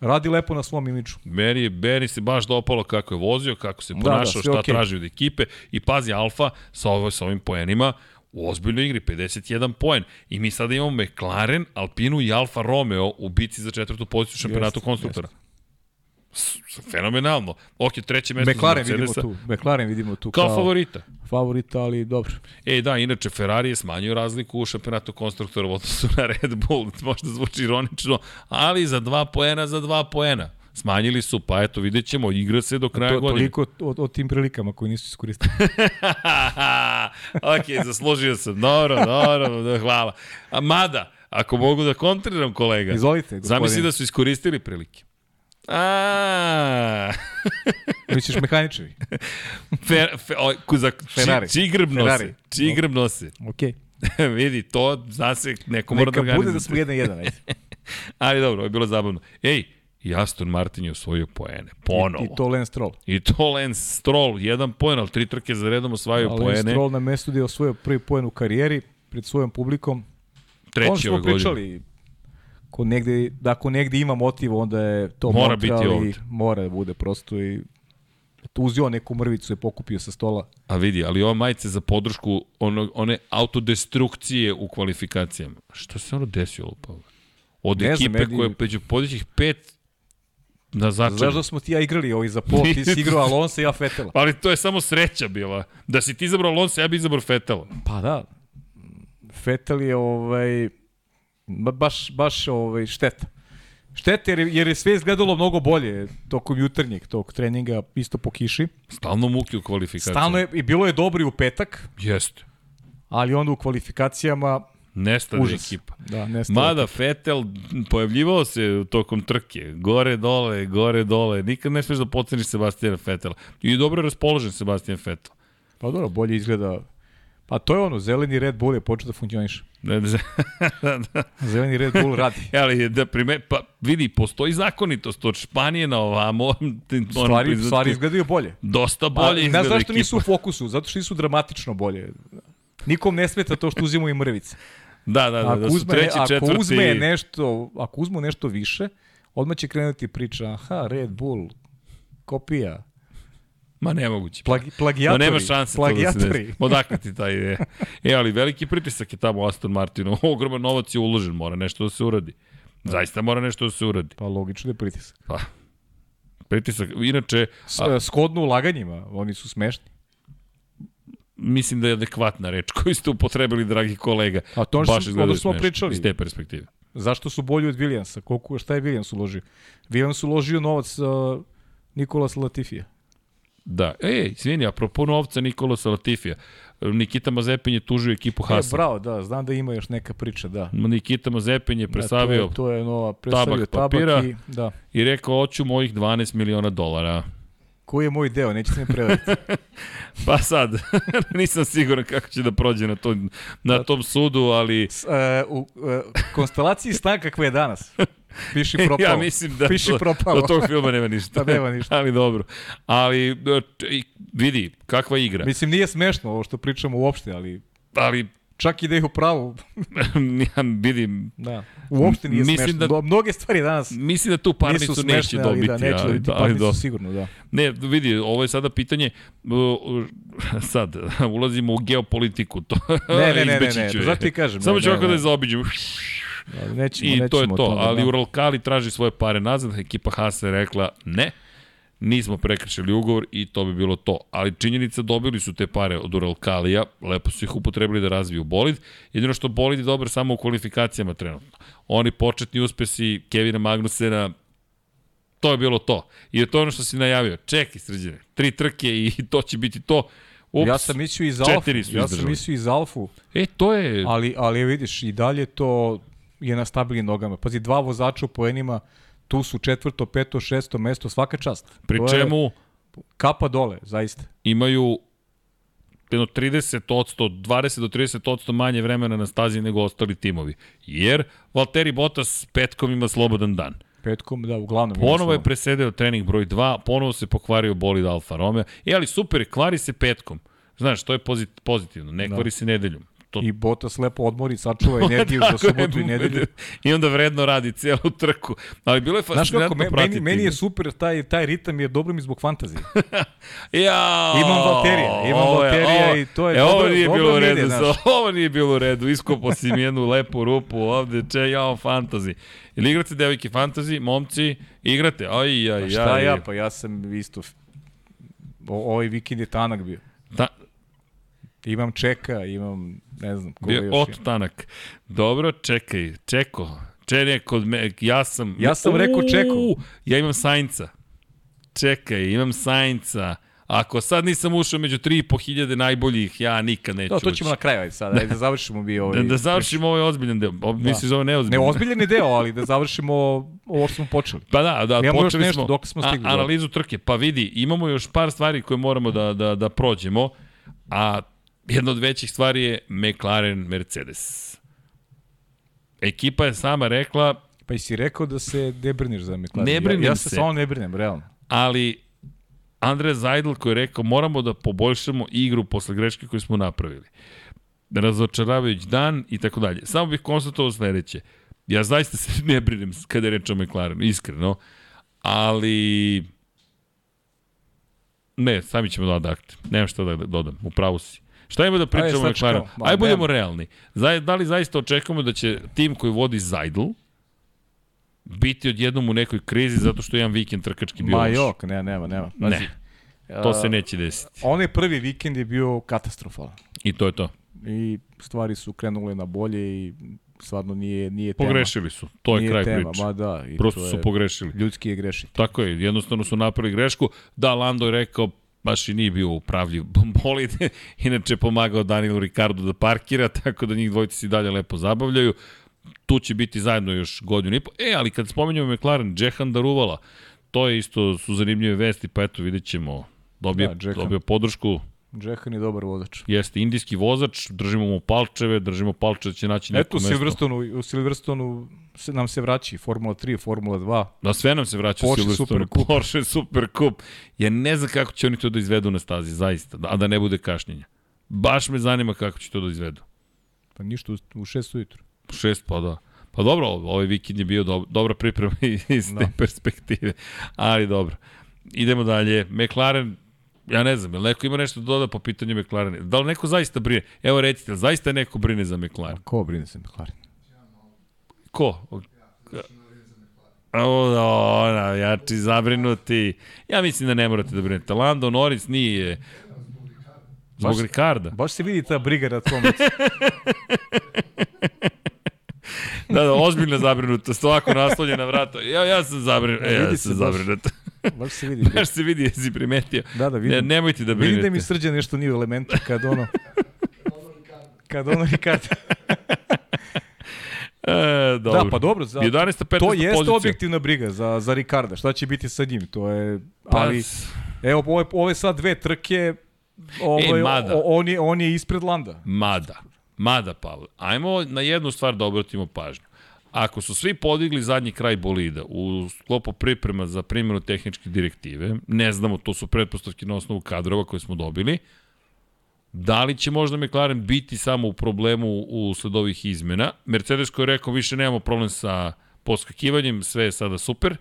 radi lepo na svom imidžu. Meni, je- meni se baš dopalo kako je vozio, kako se Da, da, ponašao, sve šta okej. traži od ekipe. I pazi, Alfa sa, ovo, sa ovim poenima u ozbiljnoj igri, 51 poen. I mi sada imamo McLaren, Alpinu i Alfa Romeo u bici za četvrtu poziciju šampionatu konstruktora. S- Fenomenalno. Ok, treće mesto McLaren vidimo tu. McLaren vidimo tu Kao favorita. favorita, ali dobro. E, da, inače, Ferrari je smanjio razliku u šampionatu konstruktora u odnosu na Red Bull. (laughs) Možda zvuči ironično, ali za dva poena, za dva poena. Smanjili su, pa eto, vidjet ćemo, igra se do kraja To, godine. toliko o, o tim prilikama koji nisu iskoristili. (laughs) ok, zaslužio sam. Dobro, dobro, da, hvala. A mada, ako mogu da kontriram kolega. Izvolite, gospodine. Zamisli da su iskoristili prilike. A, (laughs) Misliš mehaničari? (laughs) fer, fe, o, ku- za, Ferrari. či, čiji grb nose? Ferrari. Čiji grb nose? Okej. (laughs) Vidi, to zna se, neko mora da Neka bude organizuje. da smo jedan jedan, ajde. Ali dobro, ovo je bilo zabavno. Ej, i Aston Martin je osvojio poene. Ponovo. I to Lance Stroll. I to Lance Stroll, jedan poen, ali tri trke za redom osvajaju A Lance poene. Stroll na mestu gde je osvojio prvi poen u karijeri pred svojom publikom. Treći ove smo godine. Pričali, ko negde, da ako negde ima motiv, onda je to Mora Montreal biti i ovde. Mora da bude prosto i uzio neku mrvicu je pokupio sa stola. A vidi, ali ova majice za podršku ono, one autodestrukcije u kvalifikacijama. Šta se ono desilo, pa? Od Ne znam, ekipe meni- koja peđu podićih pet na začelju. Znaš da smo ti ja igrali ovaj za pol, ti si igrao (laughs) Alonso i ja Fetela. Ali to je samo sreća bila. Da si ti izabrao Alonso, ja bi izabrao Fetela. Pa da, Fetel je ovaj, baš, baš ovaj, šteta. Šteta jer, je- jer je sve izgledalo mnogo bolje tokom jutarnjeg tog treninga, isto po kiši. Stalno muke u kvalifikacijama. Stalno je, i bilo je dobro i u petak, Jeste. ali onda u kvalifikacijama Nestane užas. ekipa. Da, nestalo. Mada Fetel pojavljivao se tokom trke, gore dole, gore dole. Nikad ne smeš da poceniš Sebastijana Fetela. I dobro je raspoložen Sebastijan Fetel. Pa dobro, bolje izgleda. Pa to je ono, zeleni Red Bull je počeo da funkcioniše. Ne, ne, (laughs) Zeleni Red Bull radi. (laughs) ali da prime, pa vidi, postoji zakonitost od Španije na ovamo. (laughs) Stvari, priznati, stvari izgledaju bolje. Dosta Pa, bolje ne izgleda znaš zašto nisu u fokusu, zato što nisu dramatično bolje. Nikom ne smeta to što uzimaju i mrvice. Da, da, da, Ako da su uzme, treći, ako četvrti... uzme nešto, ako uzmu nešto više, odmah će krenuti priča, aha, Red Bull, kopija, Ma nemoguće. plagi, plagijatori, Ma nema šanse to da se plagijatori. desi. Odakle ti taj ide? E, ali veliki pritisak je tamo Aston Martinu. (laughs) Ogroman novac je uložen, mora nešto da se uradi. Zaista mora nešto da se uradi. Pa logično da je pritisak. Pa, pritisak. Inače, S, a, skodno ulaganjima, oni su smešni. mislim da je adekvatna reč koju ste upotrebili, dragi kolega. A to ono što- ono smo pričali. Iz te perspektive. Zašto su bolji od Williamsa? Koliko, šta je Williams uložio? Williams uložio novac uh, Nikolas Latifija. Da. Ej, izvini, apropo novca Nikola Salatifija. Nikita Mazepin je tužio ekipu E, Hasan. bravo, da, znam da ima još neka priča, da. Nikita Mazepin je Da, presavio to, je, to je nova, predstavio tabak tabak, papira. i, da. i rekao, hoću mojih 12 miliona dolara. Koji je moj deo, nećete mi prevariti. (laughs) Pa sad, (laughs) nisam siguran kako će da prođe na, to, na tom sudu, ali S, e, u e, konstelaciji stan kakve je danas. (laughs) Piši propao. (laughs) ja mislim da Piši to, propao. od tog filma nema ništa. (laughs) Da, nema ništa. ali dobro. Ali, e, vidi, kakva igra. Mislim, nije smešno ovo što pričamo uopšte, ali Ali, čak i da ih u pravu, (laughs) ja vidim, da, uopšte nije Mislim smešno. da- Da... Mnoge stvari danas mislim da tu parnicu nisu neće smešne, dobiti. ali da, neće ali, dobiti ali, parnicu do- sigurno, da. Ne, vidi, ovo je sada pitanje, sad, ulazimo u geopolitiku, to Ne, ne, ne, ne, ne, je. zato ti kažem, Samo ne, ću ne, ovako da ne. je zaobiđem. Nećemo, I nećemo to je to, tome, ali da. Uralkali traži svoje pare nazad, ekipa Haas je rekla ne, nismo prekršili ugovor i to bi bilo to. Ali činjenica dobili su te pare od Uralkalija, lepo su ih upotrebili da razviju bolid. Jedino što bolid je dobar samo u kvalifikacijama trenutno. Oni početni uspesi Kevina Magnusena, to je bilo to. I to je ono što si najavio. Čekaj, sređene, tri trke i (laughs) to će biti to. Ups, ja sam mislio i za Alfu, ja sam mislio i za Alfu, E, to je... ali, ali vidiš, i dalje to je na stabilnim nogama. Pazi, dva vozača u poenima, tu su četvrto, peto, šesto mesto, svaka čast. pri To je čemu Kapa dole, zaista. imaju jedno 30 20 do 30 manje vremena na stazi nego ostali timovi. Jer Valtteri Bottas petkom ima slobodan dan. Petkom, da, uglavnom. Ponovo je presedeo trening broj 2, ponovo se pokvario bolid Alfa Romeo. E, ali super, kvari se petkom. Znaš, to je pozit, pozitivno, ne kvari se nedeljom. To- I Botas lepo odmori, sačuva energiju za (laughs) subotu i nedelju. I onda vredno radi celu trku. Ali bilo je Znaš kako, fascinantno me, pratiti. meni, meni je super, taj, taj ritam je dobro mi zbog fantazije. (laughs) Ja, Imam Valterija, imam ovo Valterija ovo- i to je e, ovo dobro- nije dobro bilo u redu, znaš. ovo nije bilo u redu, iskopao si mi jednu lepu rupu ovde, če, ja, fantazi. Ili igrate devojke fantazi, momci, igrate, aj, aj, Pa aj. šta ja, pa ja sam isto, o, ovaj vikend je tanak bio. Ta, Imam čeka, imam, ne znam, koga bio još Oto imam. Tanak. Dobro, čekaj, čeko. Čene kod me, ja sam... Ja sam rekao Čeko. Uuu, Ja imam Sainca. Čekaj, imam Sainca. Ako sad nisam ušao među 3.500 najboljih, ja nikad neću To, to ući. ćemo na kraju, ajde sad, ajde da završimo bi ovaj... Da, da završimo ovaj ozbiljan deo. O, misliš da ovo Ne, neozbiljan? ozbiljen je deo, ali da završimo ovo što smo počeli. Pa da, da, još počeli nešto, smo dok smo stigli a, do- analizu trke. Pa vidi, imamo još par stvari koje moramo da, da, da prođemo, a jedna od većih stvari je McLaren Mercedes. Ekipa je sama rekla, Pa i si rekao da se ne briniš za McLaren. Ne brinem ja, ja se. se. samo ne brinem, realno. ali Andre Zajdl koji je rekao moramo da poboljšamo igru posle greške koju smo napravili. Razočaravajući dan i tako dalje. Samo bih konstatovao sledeće. Ja zaista se (laughs) ne brinem kada je reč o McLarenu, iskreno, ali ne, sami ćemo da. Nemam šta da dodam, upravo si. Šta ima da pričamo o McLarenu? Ajde budemo realni. Zaj, da li zaista očekujemo da će tim koji vodi Zajdl biti odjednom u nekoj krizi zato što je jedan vikend trkački bio Ma jok, ne, nema, nema. Ne. To se neće desiti. Onaj prvi vikend je bio katastrofalan. I to je to. I stvari su krenule na bolje i stvarno nije, nije tema. Pogrešili su. To je nije kraj tema, priče. Ma da. I Prosto to su je, pogrešili. Ljudski je grešiti. Tako je, jednostavno su napravili grešku. Da, Lando je rekao, baš i nije bio upravljiv (laughs) bolid. Inače pomagao Danielu Ricardu da parkira, tako da njih dvojice se dalje lepo zabavljaju. Tu će biti zajedno još godinu i po. E, ali kad spomenjamo McLaren, Džehan Daruvala, to je isto su zanimljive vesti, pa eto vidjet ćemo. Dobio, Da, Džehan. dobio podršku, Džehan je dobar vozač. jeste indijski vozač, držimo mu palčeve, držimo palčeve da će naći neko Eto, u mesto. Silverstonu, u Silverstonu se, nam se vraći Formula 3, Formula 2. Da, sve nam se vraća Porsche u Silverstone. Supercup. Porsche Super Cup. Ja ne znam kako će oni to da izvedu na stazi, zaista, a da ne bude kašnjenja. Baš me zanima kako će to da izvedu. Pa ništa, u, u šest ujutru. Šest, pa da. Pa dobro, ovaj vikend je bio do, dobra priprema (laughs) iz te Da. perspektive. Ali dobro. Idemo dalje. McLaren, ja ne znam, jel neko ima nešto da doda po pitanju McLarena? Da li neko zaista brine? Evo recite, zaista neko brine za McLaren? Ko brine se McLaren? Ko? O, da, ona, jači zabrinuti. Ja mislim da ne morate da brinete. Lando Norris nije... Zbog Baš- Ricarda. Baš se vidi ta briga na tvom. (laughs) Da, da, ozbiljna zabrinutost, ovako naslonjena vrata. Ja, ja sam zabrinut. E, ja Vidi sam zabrinut. Baš se vidi. (laughs) Baš se vidi, jesi primetio. Da, da, vidim. Ne, nemojte da Vidim brinete. da mi srđa nešto nije u elementu kad ono... (laughs) kad ono Ricardo. (laughs) E, dobro. Da, pa dobro. Za, 11. 15. to jeste pozicija. objektivna briga za, za Ricarda. Šta će biti sa njim? To je... Pa, Ali, evo, ove, ove sad dve trke... Ovaj, mada. o- on, je, on je ispred Landa. Mada, mada, Pavle, ajmo na jednu stvar da obratimo pažnju. Ako su svi podigli zadnji kraj bolida u sklopu priprema za primjenu tehničke direktive, ne znamo, to su pretpostavke na osnovu kadrova koje smo dobili, da li će možda McLaren biti samo u problemu usled ovih izmena? Mercedes koji je rekao više nemamo problem sa poskakivanjem, sve je sada super,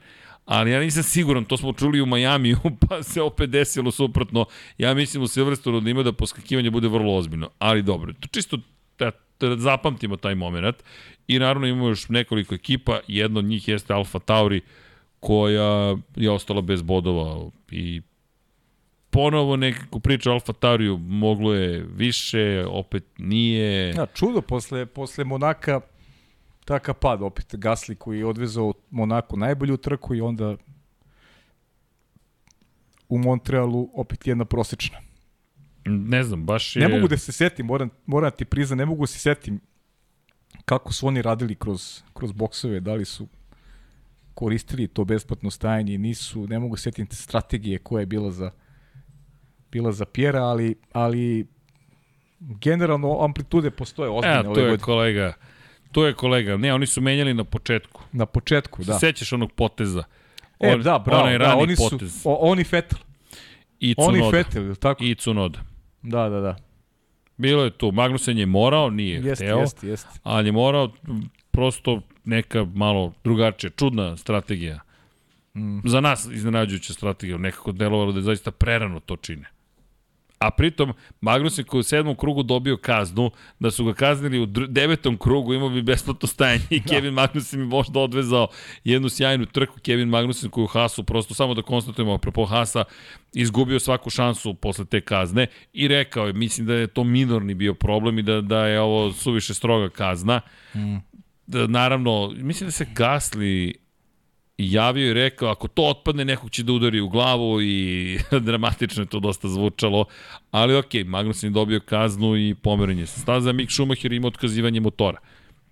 ali ja nisam siguran, to smo čuli u Majamiju, (laughs) pa se opet desilo suprotno. Ja mislim u Silverstonu da ima da poskakivanje bude vrlo ozbiljno, ali dobro, to čisto da, da zapamtimo taj moment. I naravno imamo još nekoliko ekipa, jedna od njih jeste Alfa Tauri, koja je ostala bez bodova i ponovo nekako priča Alfa Tauriju, moglo je više, opet nije. Ja, čudo, posle, posle Monaka takav pad opet. Gasli koji je odvezao Monaku najbolju trku i onda u Montrealu opet jedna prosečna. Ne znam, baš je... Ne mogu da se setim, moram, moram ti priznam, ne mogu da se setim kako su oni radili kroz, kroz boksove, da li su koristili to besplatno stajanje, nisu, ne mogu se setim te strategije koja je bila za bila za Pjera, ali, ali generalno amplitude postoje ozbiljne Evo, ove to je godine. kolega. To je kolega. Ne, oni su menjali na početku. Na početku, Da. Sećaš onog poteza? E, da, bravo, onaj da, rani oni su, potez. o, oni Fetel, I oni Cunoda. Fetel, jel tako? I Cunoda. Da, da, da. Bilo je tu. Magnusen je morao, nije Jeste, hteo, jeste, jeste. ali je morao prosto neka malo drugačija, čudna strategija. Mm. Za nas iznenađujuća strategija, nekako delovalo da je zaista prerano to čine. A pritom, koji je u sedmom krugu dobio kaznu, da su ga kaznili u devetom krugu, imao bi besplatno stajanje i (laughs) Kevin Magnussen bi možda odvezao jednu sjajnu trku. Kevin Magnussen koji u Hasu, prosto samo da konstatujemo, apropo Hasa, izgubio svaku šansu posle te kazne i rekao je, mislim da je to minorni bio problem i da, da je ovo suviše stroga kazna. Mm. Da, naravno, mislim da se Gasli javio i rekao ako to otpadne nekog će da udari u glavu i (laughs) dramatično je to dosta zvučalo, ali ok, Magnussen je dobio kaznu i pomeren je se staza, Mick Schumacher ima otkazivanje motora.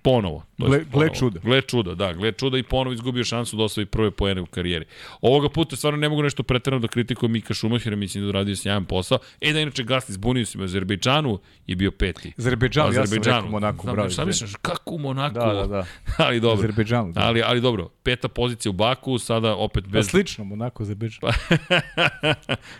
Ponovo. To Gle- jest gle ponovo. čuda. Gle čuda, da, gle čuda i ponovo izgubio šansu da osvoji prve poene u karijeri. Ovoga puta stvarno ne mogu nešto preterano da kritikujem Mika Schumachera, mislim da uradio sjajan posao. E da inače Gasly zbunio se u Azerbejdžanu je bio peti. Azerbejdžan, ja sam rekao Monako, Znam, bravo. Šta misliš, kako u Monaku? Da, da, da. (laughs) ali dobro. Azerbejdžanu, da. Ali, ali dobro, peta pozicija u Baku, sada opet Pa bez... slično, Monako, Azerbejdžan.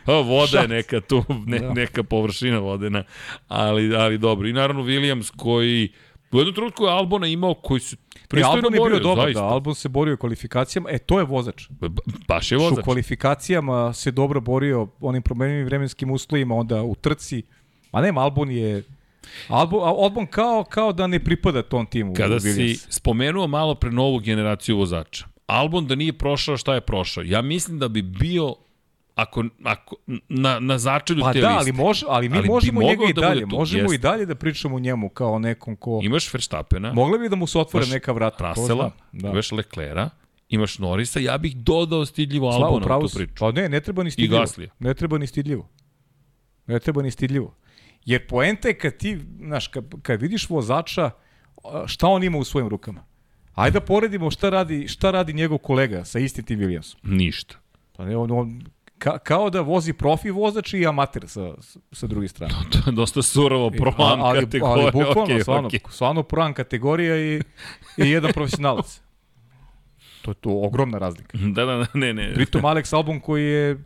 o, voda je neka tu, ne, Da. neka površina vodena, ali, ali dobro. I naravno Williams koji u jednom trenutku je Albona imao koji E, pristojno Albon je bio dobar, zaista. da, Albon se borio u kvalifikacijama, e, to je vozač. B- Baš je Što u vozač. kvalifikacijama se dobro borio onim problemim vremenskim uslovima, onda u trci. Ma nema, Albon je... Albon, Albon kao, kao da ne pripada tom timu. Kada si spomenuo malo pre novu generaciju vozača, Albon da nije prošao šta je prošao, ja mislim da bi bio ako, ako, na, na začelju Pa te da, liste. ali, može, ali mi Ali možemo njega i da dalje. tu, možemo jeste. i dalje da pričamo o njemu kao nekom ko... Imaš Verstappena, Mogli bi da mu se otvore imaš neka vrata. zna. Da. imaš Leclera, imaš Norisa, ja bih dodao stidljivo Slavo, Albona u tu priču. Pa ne, ne treba ni stidljivo. Gaslija. Ne treba ni stidljivo. Ne treba ni stidljivo. Jer poenta je kad ti, znaš, kad, kad vidiš vozača, šta on ima u svojim rukama. Ajde da poredimo šta radi, šta radi njegov kolega sa istim tim Williamsom. Ništa. Pa ne, on, on, ka, kao da vozi profi vozač i amater sa, sa druge strane. To je dosta surovo pro ali, kategorija. ali (laughs) bukvalno, okay, stvarno, okay. stvarno proan kategorija i, i jedan profesionalac. To je to ogromna razlika. Da, da, da, ne, ne. Pritom Alex Albon koji je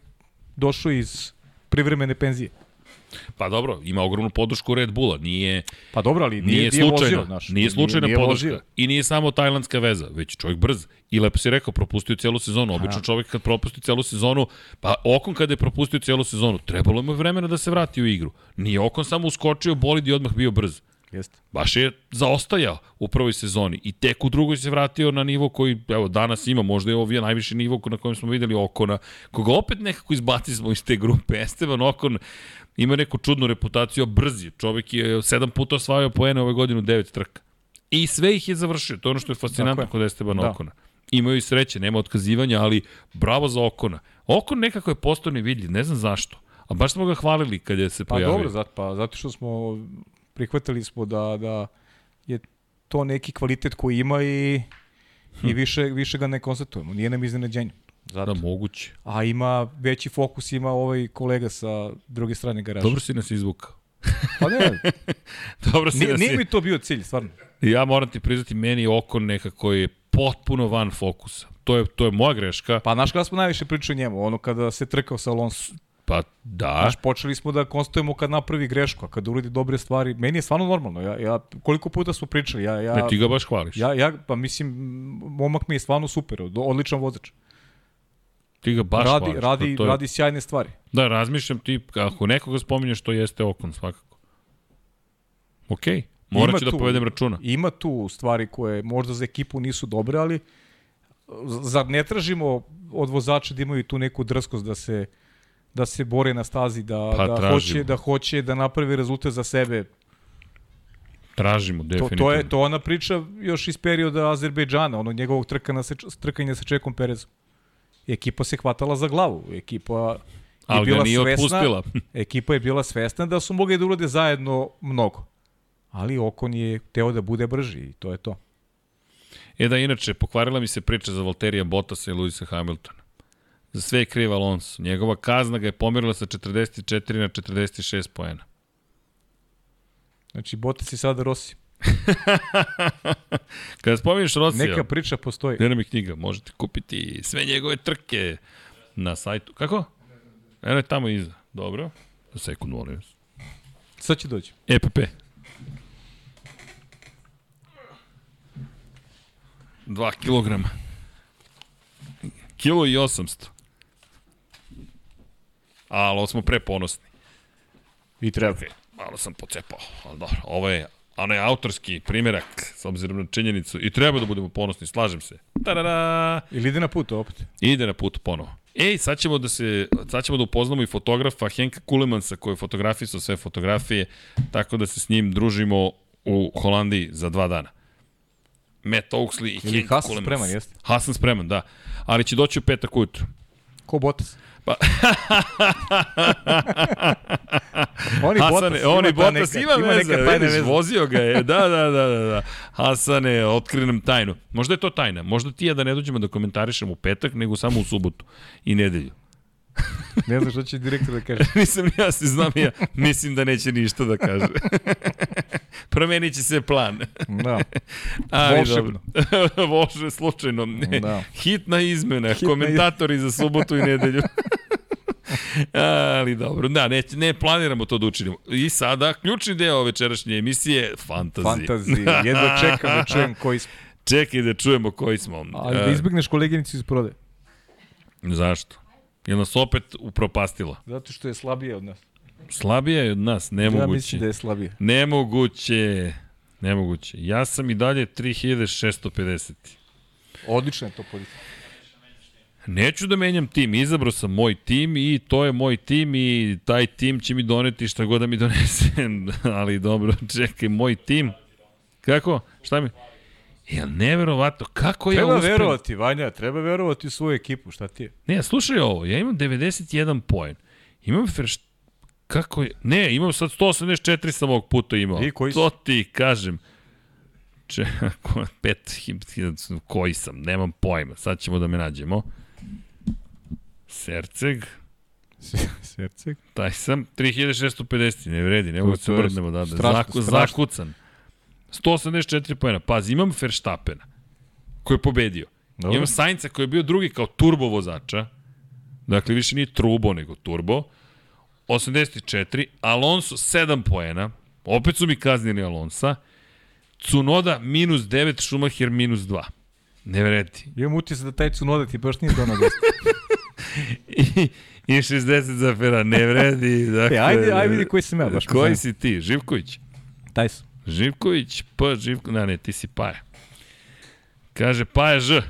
došao iz privremene penzije. Pa dobro, ima ogromnu podršku Red Bulla, nije, Pa dobro, ali nije, nije, nije nije slučajna, vozio, znaš, nije slučajna nije podrška. vozio. I nije samo tajlandska veza, već čovjek brz. I lepo si rekao, propustio celu sezonu. Obično čovjek kad propusti celu sezonu, pa Okon kada je propustio celu sezonu, trebalo mu je vremena da se vrati u igru. Nije Okon samo uskočio, bolid i odmah bio brz. Jeste. Baš je zaostajao u prvoj sezoni i tek u drugoj se vratio na nivo koji, evo, danas ima, možda je ovo najviši nivo na kojem smo videli Okona, koga opet nekako izbacili iz te grupe. (laughs) Esteban Okon ima neku čudnu reputaciju, a brzi. Čovek je sedam puta osvajao poene ove godine u devet trka. I sve ih je završio. To je ono što je fascinantno Tako je. kod Estebana Da. Okona. Imaju i sreće, nema otkazivanja, ali bravo za Okona. Okon nekako je postao nevidljiv, ne znam zašto. A baš smo ga hvalili kad je se Pa pojavio. dobro, zato, pa, zato što smo prihvatili smo da, da je to neki kvalitet koji ima i, i Hm. više, više ga ne konstatujemo. Nije nam iznenađenje. Zato. Da, moguće. A ima veći fokus ima ovaj kolega sa druge strane garaža. Dobro si nas izvukao. (laughs) Pa ne, (laughs) Dobro si nije, nas nije mi to bio cilj, stvarno. Ja moram ti priznati, meni Okon nekako je potpuno van fokusa. To je, to je moja greška. Pa znaš kada smo najviše pričali o njemu, ono kada se trkao sa Alonso. Pa da, Znaš, počeli smo da konstatujemo kad napravi grešku, a kad uradi dobre stvari. Meni je stvarno normalno. Ja, ja, koliko puta smo pričali, ja, ja, ne, ti ga baš hvališ. ja, ja, pa mislim, momak mi je stvarno super, od- odličan vozač. ti ga baš radi, hvališ. radi, Pa to je, radi sjajne stvari. Da, razmišljam ti, ako nekoga spominješ, to jeste Okon svakako. Okej, morat Ima ću da tu- povedem računa. Ima tu stvari koje možda za ekipu nisu dobre, ali zar ne tražimo od vozača da imaju tu neku drskost da se da se bore na stazi, da, Pa, da, tražimo. hoće, da hoće da napravi rezultat za sebe. Tražimo, To, definitivno. to, je to ona priča još iz perioda Azerbejdžana, onog njegovog trka na seč, trkanja sa Čekom Perezom. Ekipa se hvatala za glavu. Ekipa je Ali bila nije svesna, otpustila. (laughs) ekipa je bila svesna da su mogli da urade zajedno mnogo. Ali Okon je teo da bude brži i to je to. E da, inače, pokvarila mi se priča za Valterija Bottasa i Luisa Hamiltona. Za sve je kriv Alonso. Njegova kazna ga je pomerila sa 44 na 46 poena. Znači, Bottas i sada Rossi. (laughs) Kada spominješ Rosija, Neka priča postoji. Nam je knjiga? Možete kupiti sve njegove trke na sajtu. Kako? Eno je tamo iza. Dobro. Za sekund, molim vas. Sad će doći. EPP. Dva kilograma. Kilo i 800. Ali ovo smo preponosni. I treba. Okay, malo sam pocepao, ali dobro, ovo je onaj autorski primjerak, s obzirom na činjenicu, i treba da budemo ponosni, slažem se. Tarara! Ili ide na put opet. Ide na put ponovo. Ej, sad ćemo da se, sad ćemo da upoznamo i fotografa Henka Kulemansa koji je fotografisao sve fotografije, tako da se s njim družimo u Holandiji za dva dana. Matt Oaksley i Henk Hasan Kulemans. spreman, jeste? Hasan spreman, da. Ali će doći u petak ujutru. Ko Botas. Pa, (laughs) Oni Hasane, Botas, oni ima ta Botas neka- ima, veze, neka tajna veza. vozio ga je, (laughs) da, da, da, da, da. Hasane, otkri nam tajnu. Možda je to tajna, možda ti ja da ne dođemo da komentarišemo u petak, nego samo u subotu i nedelju. (laughs) Ne znam što će direktor da kaže. (laughs) Nisam ni ja se znam ja, mislim da neće ništa da kaže. (laughs) Promenit će se plan. Da. Ali Volšebno. Volše, slučajno. Ne. Da. Hitna izmena, Hitna komentatori za subotu i nedelju. Ali dobro, da, ne, ne planiramo to da učinimo. I sada, ključni deo večerašnje emisije, fantazi. Fantazija. Jedva čekam da čujem koji smo. Čekaj da čujemo koji smo. Ali da E, izbegneš koleginicu iz prode. Zašto? Je nas opet upropastila. Zato što je slabije od nas. Slabija je od nas, Ja nemoguće. mislim da je slabije. Nemoguće. Nemoguće. Ja sam i dalje 3650. Odlična je to pozicija. Neću da menjam tim, izabrao sam moj tim i to je moj tim i taj tim će mi doneti šta god da mi donese. (laughs) Ali dobro, čekaj, moj tim. Kako? Šta mi? Ja, neverovatno, kako ja Treba verovati, Vanja, treba verovati u svoju ekipu, šta ti je? Ne, slušaj ovo, ja imam 91 poen. Imam Ferš... Kako je? Ne, imam sad 184 sam ovog puta imao. I koji to ti kažem. Če, pet, koji sam, nemam pojma. Sad ćemo da me nađemo. Serceg, (laughs) Srce. taj sam, 3650, ne vredi, ne mogu da se je brdnemo da, da. strašno, Zaku, strašno. zakucan. 184 pojena. Pazi, imam Verstappena, koji je pobedio. Dobro. Imam Sainca koji je bio drugi kao turbo vozača. Dakle, više nije turbo, nego turbo. 84. Alonso 7 poena. Opet su mi kaznili Alonsa. Cunoda minus 9, Schumacher minus 2. Ne vredi. Imam utisak da taj Cunoda ti baš nije donao. (laughs) I, I 60 za Ferrari. Ne vredi. Dakle, E, ajde, ajde vidi koji sam ja, baš Koji si ti? Živković? Taj sam. Živković, P, Živko, ne, ne, ti si Paja. Kaže Paja Ž,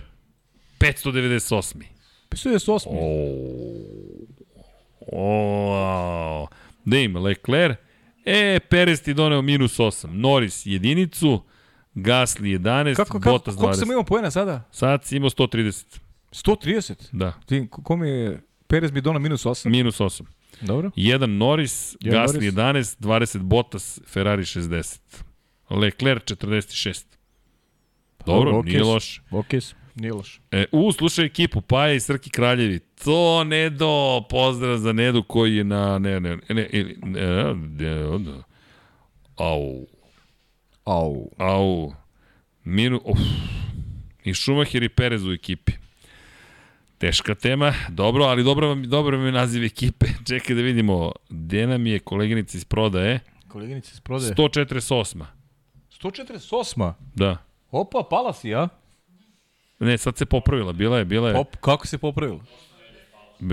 598. Pisao je s osmi. O, da ima, Leclerc, e, Perez ti doneo minus 8, Norris jedinicu, Gasly 11, Kako, kako, Bottas koliko 20. sam imao poena sada? Sad si imao 130, 130. da, Ti, ko- kom je Perez mi donao minus 8? minus 8. Dobro. Jedan Norris, Jedan Gasly Norris. 11, 20 Bottas, Ferrari 60. Leclerc 46. Dobro, Ok nije loše. Ok, su. nije loše. E, u, slušaj ekipu, Paja i Srki Kraljevi. To Nedo, pozdrav za Nedu koji je na... Ne, ne, ne, ili- ne, ne, ne, au, Au. au, minu, uf, i Šumacher i Perez u ekipi. Teška tema, dobro, ali dobro vam, dobro vam je naziv ekipe. (laughs) Čekaj da vidimo, gde nam je koleginica iz prodaje? Koleginica iz prodaje. 148. 148. Da. Opa, pala si, a? Ne, sad se popravila, bila je, bila je, Op, kako se popravilo?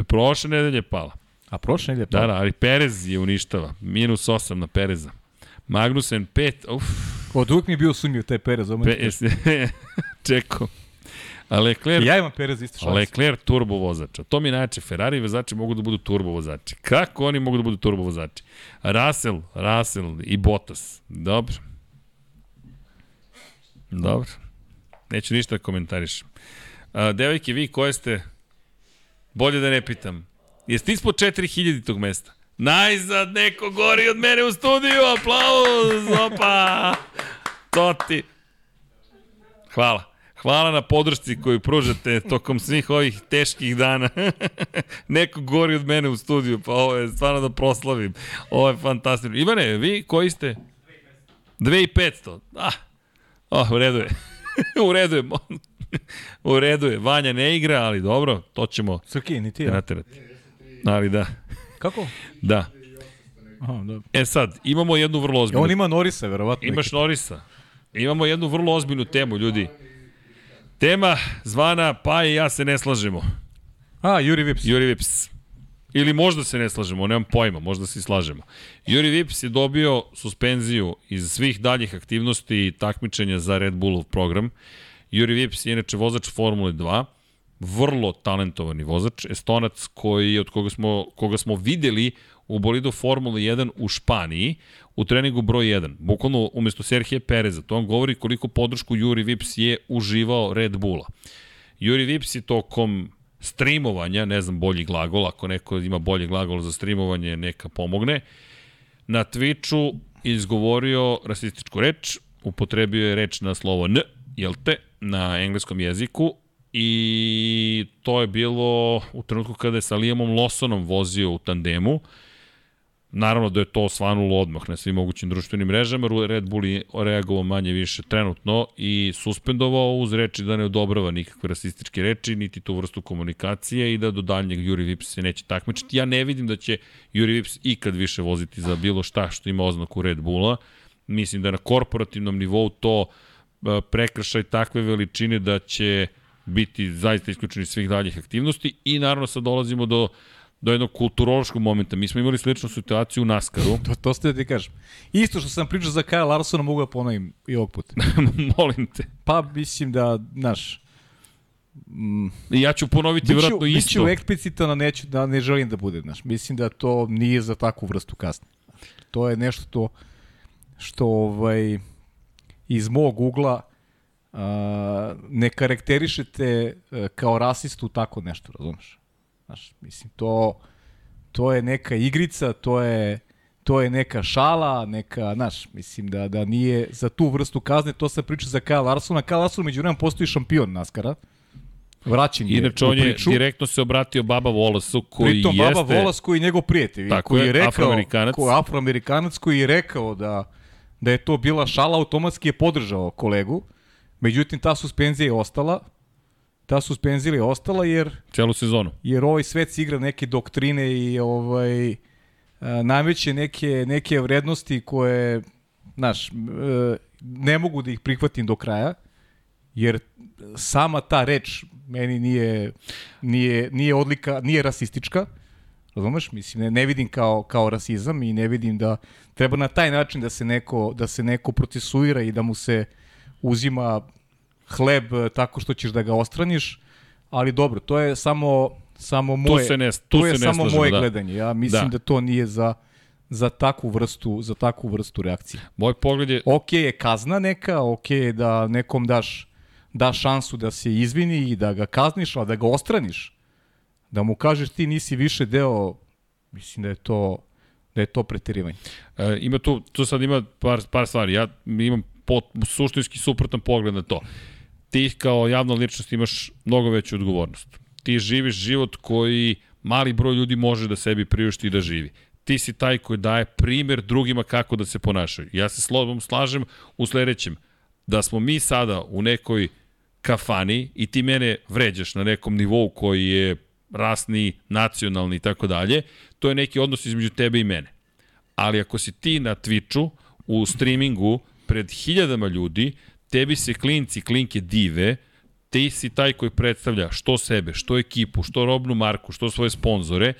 prošle nedelje je pala. A prošle nedelje Da, pala. da, ali Perez je uništava. Minus 8 na Pereza. Magnussen 5, uf, Od uvijek mi je bio sumnjiv taj Perez. Pe... jesi, (laughs) čeko. A Leclerc, Ja imam Perez isto šanse. Leclerc turbo vozača. To mi je najče, Ferrari vozači mogu da budu turbo vozači. Kako oni mogu da budu turbo vozači? Russell, Russell i Bottas. Dobro. Dobro. Neću ništa da komentarišem. A, devojke, vi koje ste? Bolje da ne pitam. Jeste ispod 4000 tog mesta? Najzad neko gori od mene u studiju, aplauz, opa! To ti. Hvala. Hvala na podršci koju pružate tokom svih ovih teških dana. (laughs) Neko gori od mene u studiju, pa ovo je stvarno da proslavim. Ovo je fantastično. Ivane, vi koji ste? 2500. Ah, oh, u redu je. (laughs) u redu je. u redu je. Vanja ne igra, ali dobro, to ćemo Srki, ni ti, ja. naterati. Ali da, Kako? da. Aha, da. E sad, imamo jednu vrlo E, ozbiljnu on ima Norisa, verovatno. Imaš Norisa. Imamo jednu vrlo ozbiljnu temu, ljudi. Tema zvana Pa i ja se ne slažemo. A, Juri Vips. Juri Vips. Ili možda se ne slažemo, nemam pojma, možda se i slažemo. Juri Vips je dobio suspenziju iz svih daljih aktivnosti i takmičenja za Red Bullov program. Juri Vips je inače vozač Formule 2, vrlo talentovani vozač, estonac koji, od koga smo, koga smo videli u bolidu Formule 1 u Španiji, u treningu broj 1, bukvalno umesto Serhije Pereza. To vam govori koliko podršku Juri Vips je uživao Red Bulla. Juri Vips je tokom streamovanja, ne znam bolji glagol, ako neko ima bolji glagol za streamovanje, neka pomogne, na Twitchu izgovorio rasističku reč, upotrebio je reč na slovo N, jel te, na engleskom jeziku i to je bilo u trenutku kada je sa Liamom Lawsonom vozio u tandemu. Naravno da je to svanulo odmah na svim mogućim društvenim mrežama, Red Bull je reagovao manje više trenutno i suspendovao uz reči da ne odobrava nikakve rasističke reči, niti tu vrstu komunikacije i da do daljnjeg Juri Vips se neće takmičiti. Ja ne vidim da će Juri Vips ikad više voziti za bilo šta što ima oznaku Red Bulla. Mislim da na korporativnom nivou to e, prekršaj takve veličine da će biti zaista isključeni svih daljih aktivnosti i naravno sad dolazimo do do jednog kulturološkog momenta. Mi smo imali sličnu situaciju u Naskaru. (laughs) To, to ste da ti kažem. Isto što sam pričao za Kyle Larsona mogu da ponovim i ovog puta. (laughs) Molim te. Pa mislim da, znaš, I ja ću ponoviti biću, vratno isto. biću eksplicitan, a neću, da ne želim da bude, znaš. Mislim da to nije za takvu vrstu kasne. To je nešto to što ovaj, iz mog ugla a, ne karakterišete a, kao rasistu tako nešto, razumeš? Znaš, mislim, to, to je neka igrica, to je, to je neka šala, neka, znaš, mislim da, da nije za tu vrstu kazne, to se priča za Kyle Larsona. Kyle Larson među vremena postoji šampion Naskara. Vraćen je Inače, on je direktno se obratio Baba Volasu, koji Pritom jeste... Baba Volas koji je njegov prijatelj, Tako koji je, je rekao, Afroamerikanac. Ko, afroamerikanac koji je rekao da, da je to bila šala, automatski je podržao kolegu. Međutim, ta suspenzija je ostala. Ta suspenzija je ostala jer Celu sezonu. jer ovaj svet igra neke doktrine i ovaj a, nameće neke, neke vrednosti koje, znaš, e, ne mogu da ih prihvatim do kraja, jer sama ta reč meni nije, nije, nije odlika, nije rasistička, razumeš? Mislim, ne, ne vidim kao, kao rasizam i ne vidim da treba na taj način da se neko, da se neko procesuira i da mu se uzima hleb e, tako što ćeš da ga ostraniš, ali dobro, to je samo samo moje se ne- tu to se je ne samo slažemo, moje da. gledanje. Ja mislim Da. da. to nije za za takvu vrstu za takvu vrstu reakcije. Moj pogled je... Ok je kazna neka, ok je da nekom daš daš šansu da se izvini i da ga kazniš, a da ga ostraniš. Da mu kažeš ti nisi više deo, mislim da je to da je to preterivanje. E, ima tu, tu sad ima par, par stvari. Ja imam pot, suštinski suprotan pogled na to. Ti kao javna ličnost imaš mnogo veću odgovornost. Ti živiš život koji mali broj ljudi može da sebi priušti i da živi. Ti si taj koji daje primer drugima kako da se ponašaju. Ja se slobom slažem u sledećem. Da smo mi sada u nekoj kafani i ti mene vređaš na nekom nivou koji je rasni, nacionalni i tako dalje, to je neki odnos između tebe i mene ali ako si ti na Twitchu, u streamingu, pred hiljadama ljudi, tebi se klinci, klinke dive, ti si taj koji predstavlja što sebe, što ekipu, što robnu marku, što svoje sponzore,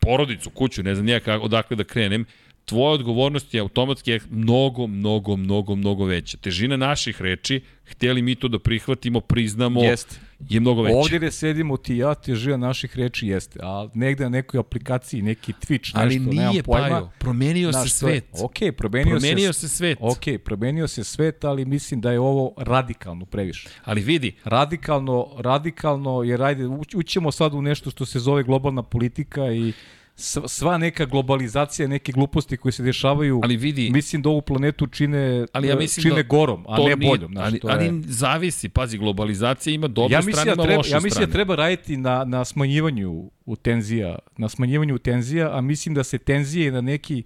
porodicu, kuću, ne znam nija kako, odakle da krenem, tvoja odgovornost je automatski mnogo, mnogo, mnogo, mnogo veća. Težina naših reči, htjeli mi to da prihvatimo, priznamo, Jeste. je mnogo veća. Ovdje gde sedimo ti ja, težina naših reči jeste, a negde na nekoj aplikaciji, neki Twitch, Ali nešto, nemam nije, pojma. Pajo, promenio Znaš, se svet. Ok, promenio, Promenio se, se svet. Ok, promenio se svet, ali mislim da je ovo radikalno previše. Ali vidi, Radikalno, radikalno, jer ajde, uć- ućemo sad u nešto što se zove globalna politika i sva neka globalizacija, neke gluposti koje se dešavaju, Ali vidi- mislim da ovu planetu čine, Ali ja mislim čine da gorom, a ne nije- boljom. Znaš, ali, to je... ali zavisi, pazi, globalizacija ima dobre ja strane, mislim, ima da treba, loše ja mislim strane. da treba raditi na, na smanjivanju u tenzija, na smanjivanju tenzija, a mislim da se tenzije na neki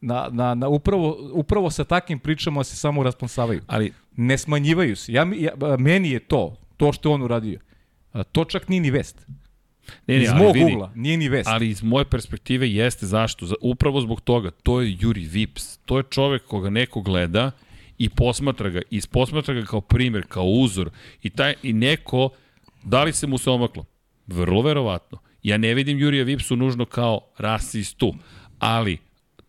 na, na, na upravo, upravo sa takvim pričama se samo rasponsavaju. Ali, Ne smanjivaju se. Ja, ja, meni je to, to što on uradio. To čak nije ni vest. Ne, ne, Iz mog vidi, ugla, nije ni vest. Ali iz moje perspektive jeste zašto? Za, upravo zbog toga, to je Juri Vips. To je čovek koga neko gleda i posmatra ga, i posmatra ga kao primer, kao uzor. I, taj, i neko, da li se mu se omaklo? Vrlo verovatno. Ja ne vidim Jurija Vipsu nužno kao rasistu, ali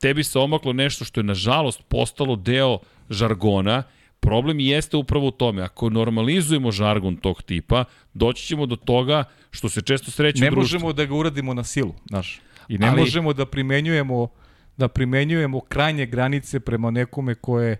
tebi se omaklo nešto što je nažalost postalo deo žargona Problem jeste upravo u tome, ako normalizujemo žargon tog tipa, doći ćemo do toga što se često sreće ne u društvu. možemo da ga uradimo na silu, znaš. I ne Ali- možemo da primenjujemo da primenjujemo krajnje granice prema nekome ko je,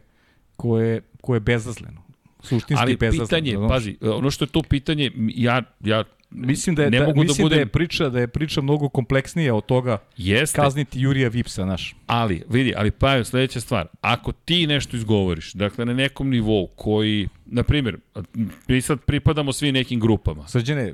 ko je, ko je bezazleno. Suštinski Ali bezazleno. pitanje, pazi, ono što je to pitanje, ja, ja Mislim da je, ne da, mogu da mislim da, je budem- priča da je priča mnogo kompleksnija od toga jeste, kazniti Jurija Vipsa, naš. ali, vidi, ali pa je sledeća stvar, ako ti nešto izgovoriš, dakle na nekom nivou koji, na primjer, mi sad pripadamo svi nekim grupama, Srđane, e,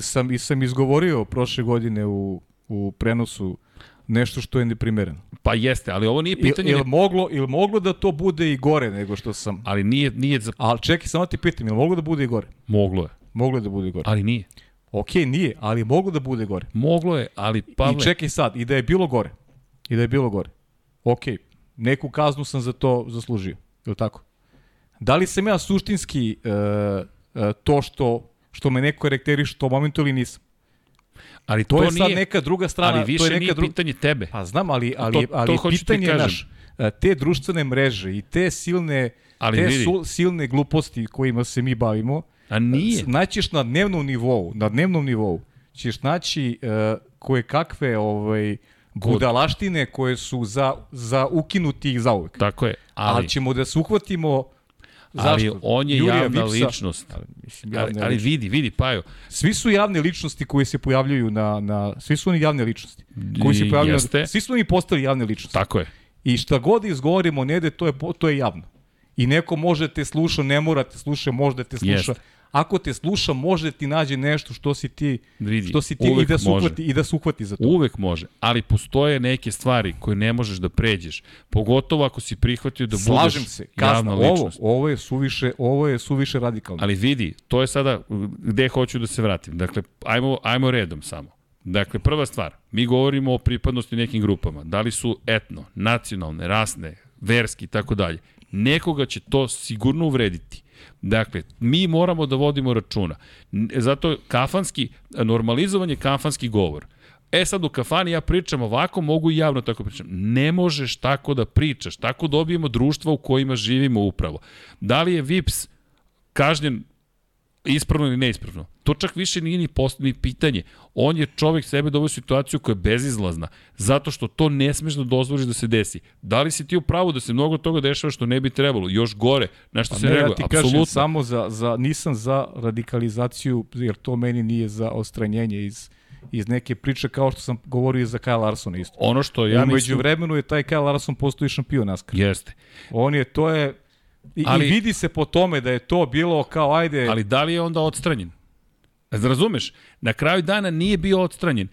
sam, i sam izgovorio prošle godine u, u prenosu nešto što je neprimereno. pa jeste, ali ovo nije Il, pitanje, il, moglo, il moglo da to bude i gore nego što sam... ali nije, nije za, Ali čekaj, samo ti pitam, li moglo da bude i gore? moglo je, Moglo je da bude i gore. ali nije. Ok, nije, ali moglo da bude gore. Moglo je, ali I Pavle, čekaj sad, i da je bilo gore. I da je bilo gore. Ok, neku kaznu sam za to zaslužio. Je li tako? Da li sam ja suštinski e, e, to što, što me neko karakteriše u tom momentu ili nisam? ali To, to, je sad nije, neka druga strana. ali to više je neka nije dru... pitanje tebe. Pa znam, ali, ali, To- ali, to pitanje kažem. naš, e, te društvene mreže i te silne, Ali te vidi. su, silne gluposti kojima se mi bavimo, A nije. naćiš na dnevnom nivou, na dnevnom nivou, ćeš naći uh, koje kakve ovaj, budalaštine koje su za, za ukinuti ih zauvek. Tako je, Ali, ali, ćemo da se uhvatimo ali zašto? on je Jurija javna Vipsa- ličnost. Ali, mislim, Ali, ali ličnosti. vidi, vidi, Pajo, Svi su javne ličnosti koje se pojavljuju na, na svi su oni javne ličnosti. Koji se pojavljuju na, svi su oni postali javne ličnosti. tako je. I šta god izgovorimo nede, to je, to je javno. I neko može te sluša, ne mora te sluša, može da te sluša. Jeste. Ako te sluša, može ti nađe nešto što si ti, Vidi, što si ti i da se uhvati, i da se uhvati za to. Uvek može, ali postoje neke stvari koje ne možeš da pređeš. Pogotovo ako si prihvatio da Slažem budeš se, kazna, javna ovo, ličnost. ovo je suviše, ovo je suviše radikalno. Ali vidi, to je sada gde hoću da se vratim. Dakle, ajmo, ajmo redom samo. Dakle, prva stvar, mi govorimo o pripadnosti nekim grupama. Da li su etno, nacionalne, rasne, verski i tako dalje. Nekoga će to sigurno uvrediti. Dakle, mi moramo da vodimo računa. N- Zato kafanski, normalizovanje kafanski govor. E sad u kafani ja pričam ovako, mogu i javno tako pričam. Ne možeš tako da pričaš. Tako dobijemo društva u kojima živimo upravo. Da li je Vips kažnjen ispravno ili neispravno. To čak više nije ni, post, ni pitanje. On je čovek sebe doveo u situaciju koja je bezizlazna, zato što to ne smeš da dozvoliš da se desi. Da li si ti u pravu da se mnogo toga dešava što ne bi trebalo? Još gore, na što se ne, ja reaguje? ti kažem Apsolutno. samo za, za, nisam za radikalizaciju, jer to meni nije za ostranjenje iz, iz neke priče, kao što sam govorio i za Kyle Larsona isto. Ono što ja Ja Umeđu mislim... vremenu je taj Kyle Larson postao i šampion NASCAR. Jeste. On je, to je, i, Ali- i vidi se po tome da je to bilo kao, ajde, Ali da li je onda odstranjen? Razumeš? Na kraju dana nije bio odstranjen.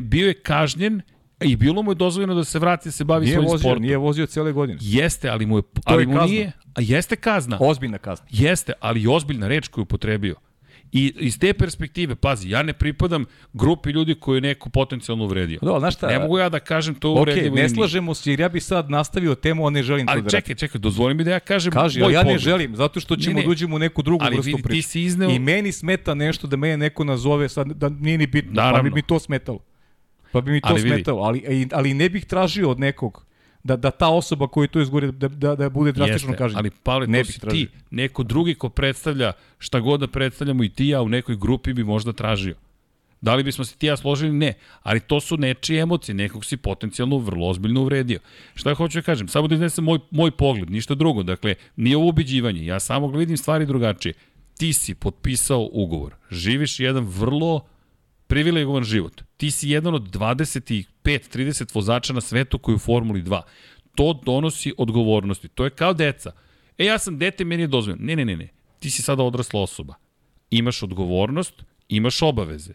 Bio je kažnjen i bilo mu je dozvoljeno da se vrati da se bavi nije svojim vozio, sportom. nije vozio cele godine. Jeste, ali mu je, ali je mu kazna. nije, a jeste kazna. Ozbiljna kazna. Jeste, ali i ozbiljna reč koju je upotrebio. I iz te perspektive, pazi, ja ne pripadam grupi ljudi koju je neko potencijalno uvredio. Da, znaš šta? Ne mogu ja da kažem to Ok, uvredljivo. ne ili nije. slažemo se jer ja bi sad nastavio temu, a ne želim to Ali da čekaj, čekaj, dozvoli mi da ja kažem Kaži, moj ja ne pogled. želim, zato što ćemo Ne, ne. da uđemo u neku drugu Ali vrstu vidi, ti priče. si izneo- I meni smeta nešto da mene neko nazove, sad da nije ni bitno, pa Naravno. bi mi to smetalo. Pa bi mi to Ali smetalo, ali, ali ne bih tražio od nekog da, da ta osoba koju to izgore, da, da, da bude drastično Jeste, kažnjena. ali Pavle, Ne to si tražio. ti, neko drugi ko predstavlja šta god da predstavljamo i ti ja u nekoj grupi bi možda tražio. Da li bismo se ti ja složili? Ne. Ali to su nečije emocije, nekog si potencijalno vrlo ozbiljno uvredio. Šta hoću da kažem? Samo da iznesem moj, moj pogled, ništa drugo. Dakle, nije ovo ubeđivanje. Ja samo vidim stvari drugačije. Ti si potpisao ugovor. Živiš jedan vrlo privilegovan život. Ti si jedan od 25-30 vozača na svetu koji je u Formuli 2. To donosi odgovornosti. To je kao deca. E, ja sam dete, meni je dozvoljeno. Ne, ne, ne, ne. Ti si sada odrasla osoba. Imaš odgovornost, imaš obaveze.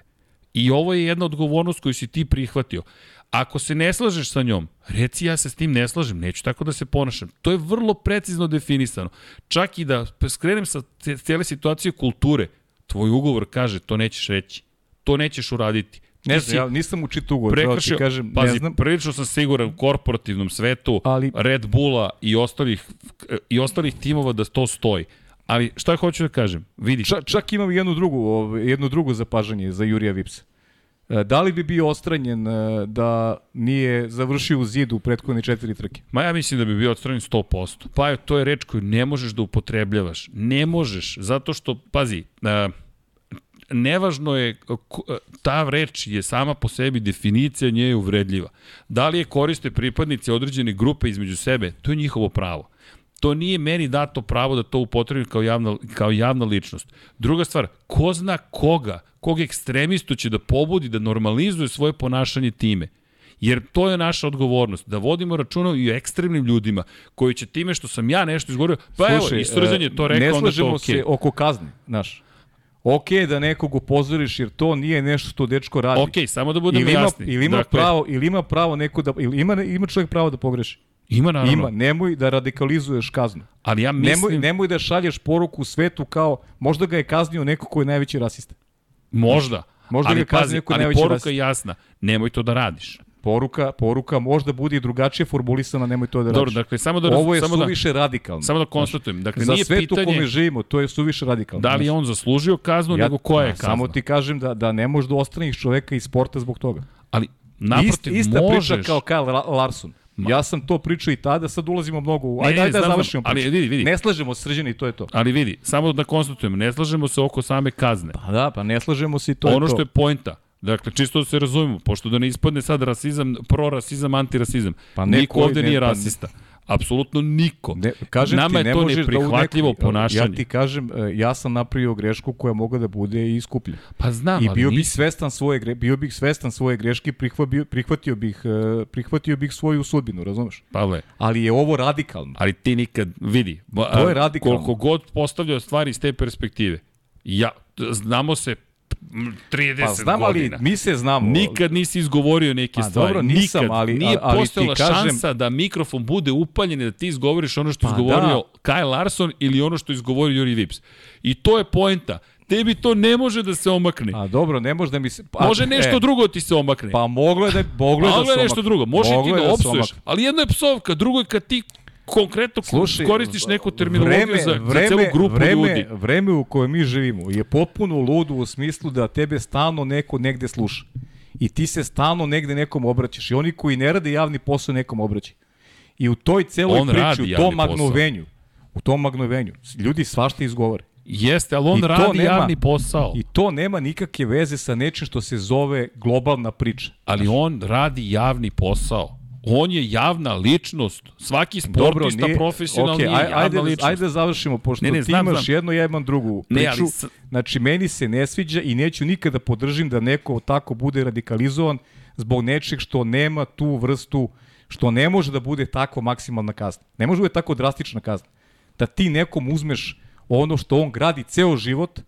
I ovo je jedna odgovornost koju si ti prihvatio. Ako se ne slažeš sa njom, reci ja se s tim ne slažem, neću tako da se ponašam. To je vrlo precizno definisano. Čak i da skrenem sa ce- cijele situacije kulture, tvoj ugovor kaže to nećeš reći. To nećeš uraditi. Ne znam, ja nisam učito ugovor, pravo ti prekršio, kažem, pazi, ne znam. prilično sam siguran u korporativnom svetu Ali- Red Bulla i ostalih, i ostalih timova da to stoji. Ali šta hoću da kažem? Vidi, Čak, čak imam jednu drugu, jedno drugo zapažanje za Jurija Vipsa. E, Da li bi bio ostranjen e, da nije završio u zidu u prethodne četiri trke? Ma ja mislim da bi bio odstranjen 100%. Pa je, to je reč koju ne možeš da upotrebljavaš. Ne možeš, zato što, pazi, uh, nevažno je, ta reč je sama po sebi, definicija nje je uvredljiva. Da li je koriste pripadnici određene grupe između sebe, to je njihovo pravo. To nije meni dato pravo da to upotrebim kao javna, kao javna ličnost. Druga stvar, ko zna koga, kog ekstremistu će da pobudi da normalizuje svoje ponašanje time. Jer to je naša odgovornost, da vodimo računa i o ekstremnim ljudima koji će time što sam ja nešto izgovorio, pa evo, Istrzan je to e, rekao, ne onda to okej. se oko kazne, znaš. Ok je da nekog upozoriš jer to nije nešto što dečko radi. Ok, samo da budemo ili ima, jasni. ili ima dakle, pravo, ili ima pravo neko da ili ima ima čovjek pravo da pogreši. Ima naravno, Ima, nemoj da radikalizuješ kaznu. ali ja mislim, Nemoj, nemoj da šalješ poruku svetu kao možda ga je kaznio neko ko je najveći rasista. možda, Možda ali ga kazni pazi, neko ali najveći poruka rasist. je jasna, nemoj to da radiš. Poruka, poruka možda bude i drugačije formulisana, nemoj to da Dobro, radiš. dakle, samo da, Ovo je samo da, suviše radikalno. samo da konstatujem, dakle, Za nije u pitanje kome živimo, to je suviše radikalno. da li je on zaslužio kaznu, nego koja je kazna. Samo ti kažem da, da ne možeš da ostraniš čoveka iz sporta zbog toga. Ali, naprotiv, Ist, ista možeš. priča kao Kyle La- Larson. Ja sam to pričao i tada, sad ulazimo mnogo u... Ajde, ne, ajde da završimo znam, ali priču. vidi, vidi. Ne slažemo se srđeni to je to. Ali vidi, samo da konstatujemo, ne slažemo se oko same kazne. Pa da, pa ne slažemo se i to ono je to. što je poenta, dakle, čisto da se razumemo, pošto da ne ispadne sad rasizam, prorasizam, antirasizam. Pa niko ovde ne- nije pa- rasista. Apsolutno niko. Ne, kažem Nama ti, ne je to da neprihvatljivo nekoj- ponašanje. Ja ti kažem, e, ja sam napravio grešku koja mogla da bude i iskuplja. Pa znam, I ali bio bih svestan svoje bio bih svestan svoje greške, prihvatio, prihvatio bih e, prihvatio bih svoju sudbinu, razumeš? Pavle, Ali je ovo radikalno. ali ti nikad, vidi, To je radikalno. koliko god postavljao stvari iz te perspektive, ja, znamo se 30 Pa znam, ali godina. mi se znamo. Nikad nisi izgovorio neke Pa stvari. dobro, nisam, Nikad. ali- Nije ali ti postojala kažem- šansa da mikrofon bude upaljen i da ti izgovoriš ono što Pa izgovorio Kyle Larson ili ono što izgovorio Juri Vips. I to je poenta. Tebi to ne može da se omakne. A dobro, ne može da mi se... Pa, Može nešto e, drugo ti se omakne. Pa moglo je da, moglo je da Moglo se je nešto drugo. Može moglo ti da se opsuješ. Ali jedno je psovka, drugo je kad ti konkretno Slušaj, koristiš neku terminologiju vreme, za, vreme, za celu grupu vreme, ljudi. Vreme u kojem mi živimo je potpuno ludo u smislu da tebe stalno neko negde sluša. I ti se stalno negde nekom obraćaš. I oni koji ne rade javni posao nekom obraćaju. I u toj celoj On priči, u tom posao. magnovenju, u tom magnovenju, ljudi svašta izgovore. Jeste, ali on I radi nema- javni posao. I to nema nikakve veze sa nečim što se zove globalna priča. Ali on radi javni posao. On je javna ličnost. Svaki sportista nije- profesionalni okej, je javna ajde, ličnost. Ajde da završimo, pošto Ne, ne, ti znam, imaš znam. jedno, ja imam drugu Ne, priču. ali s- Znači, meni se ne sviđa i neću nikada podržim da neko tako bude radikalizovan zbog nečeg što nema tu vrstu, što ne može da bude tako maksimalna kazna. Ne može da bude tako drastična kazna. Da ti nekom uzmeš ono što on gradi ceo život,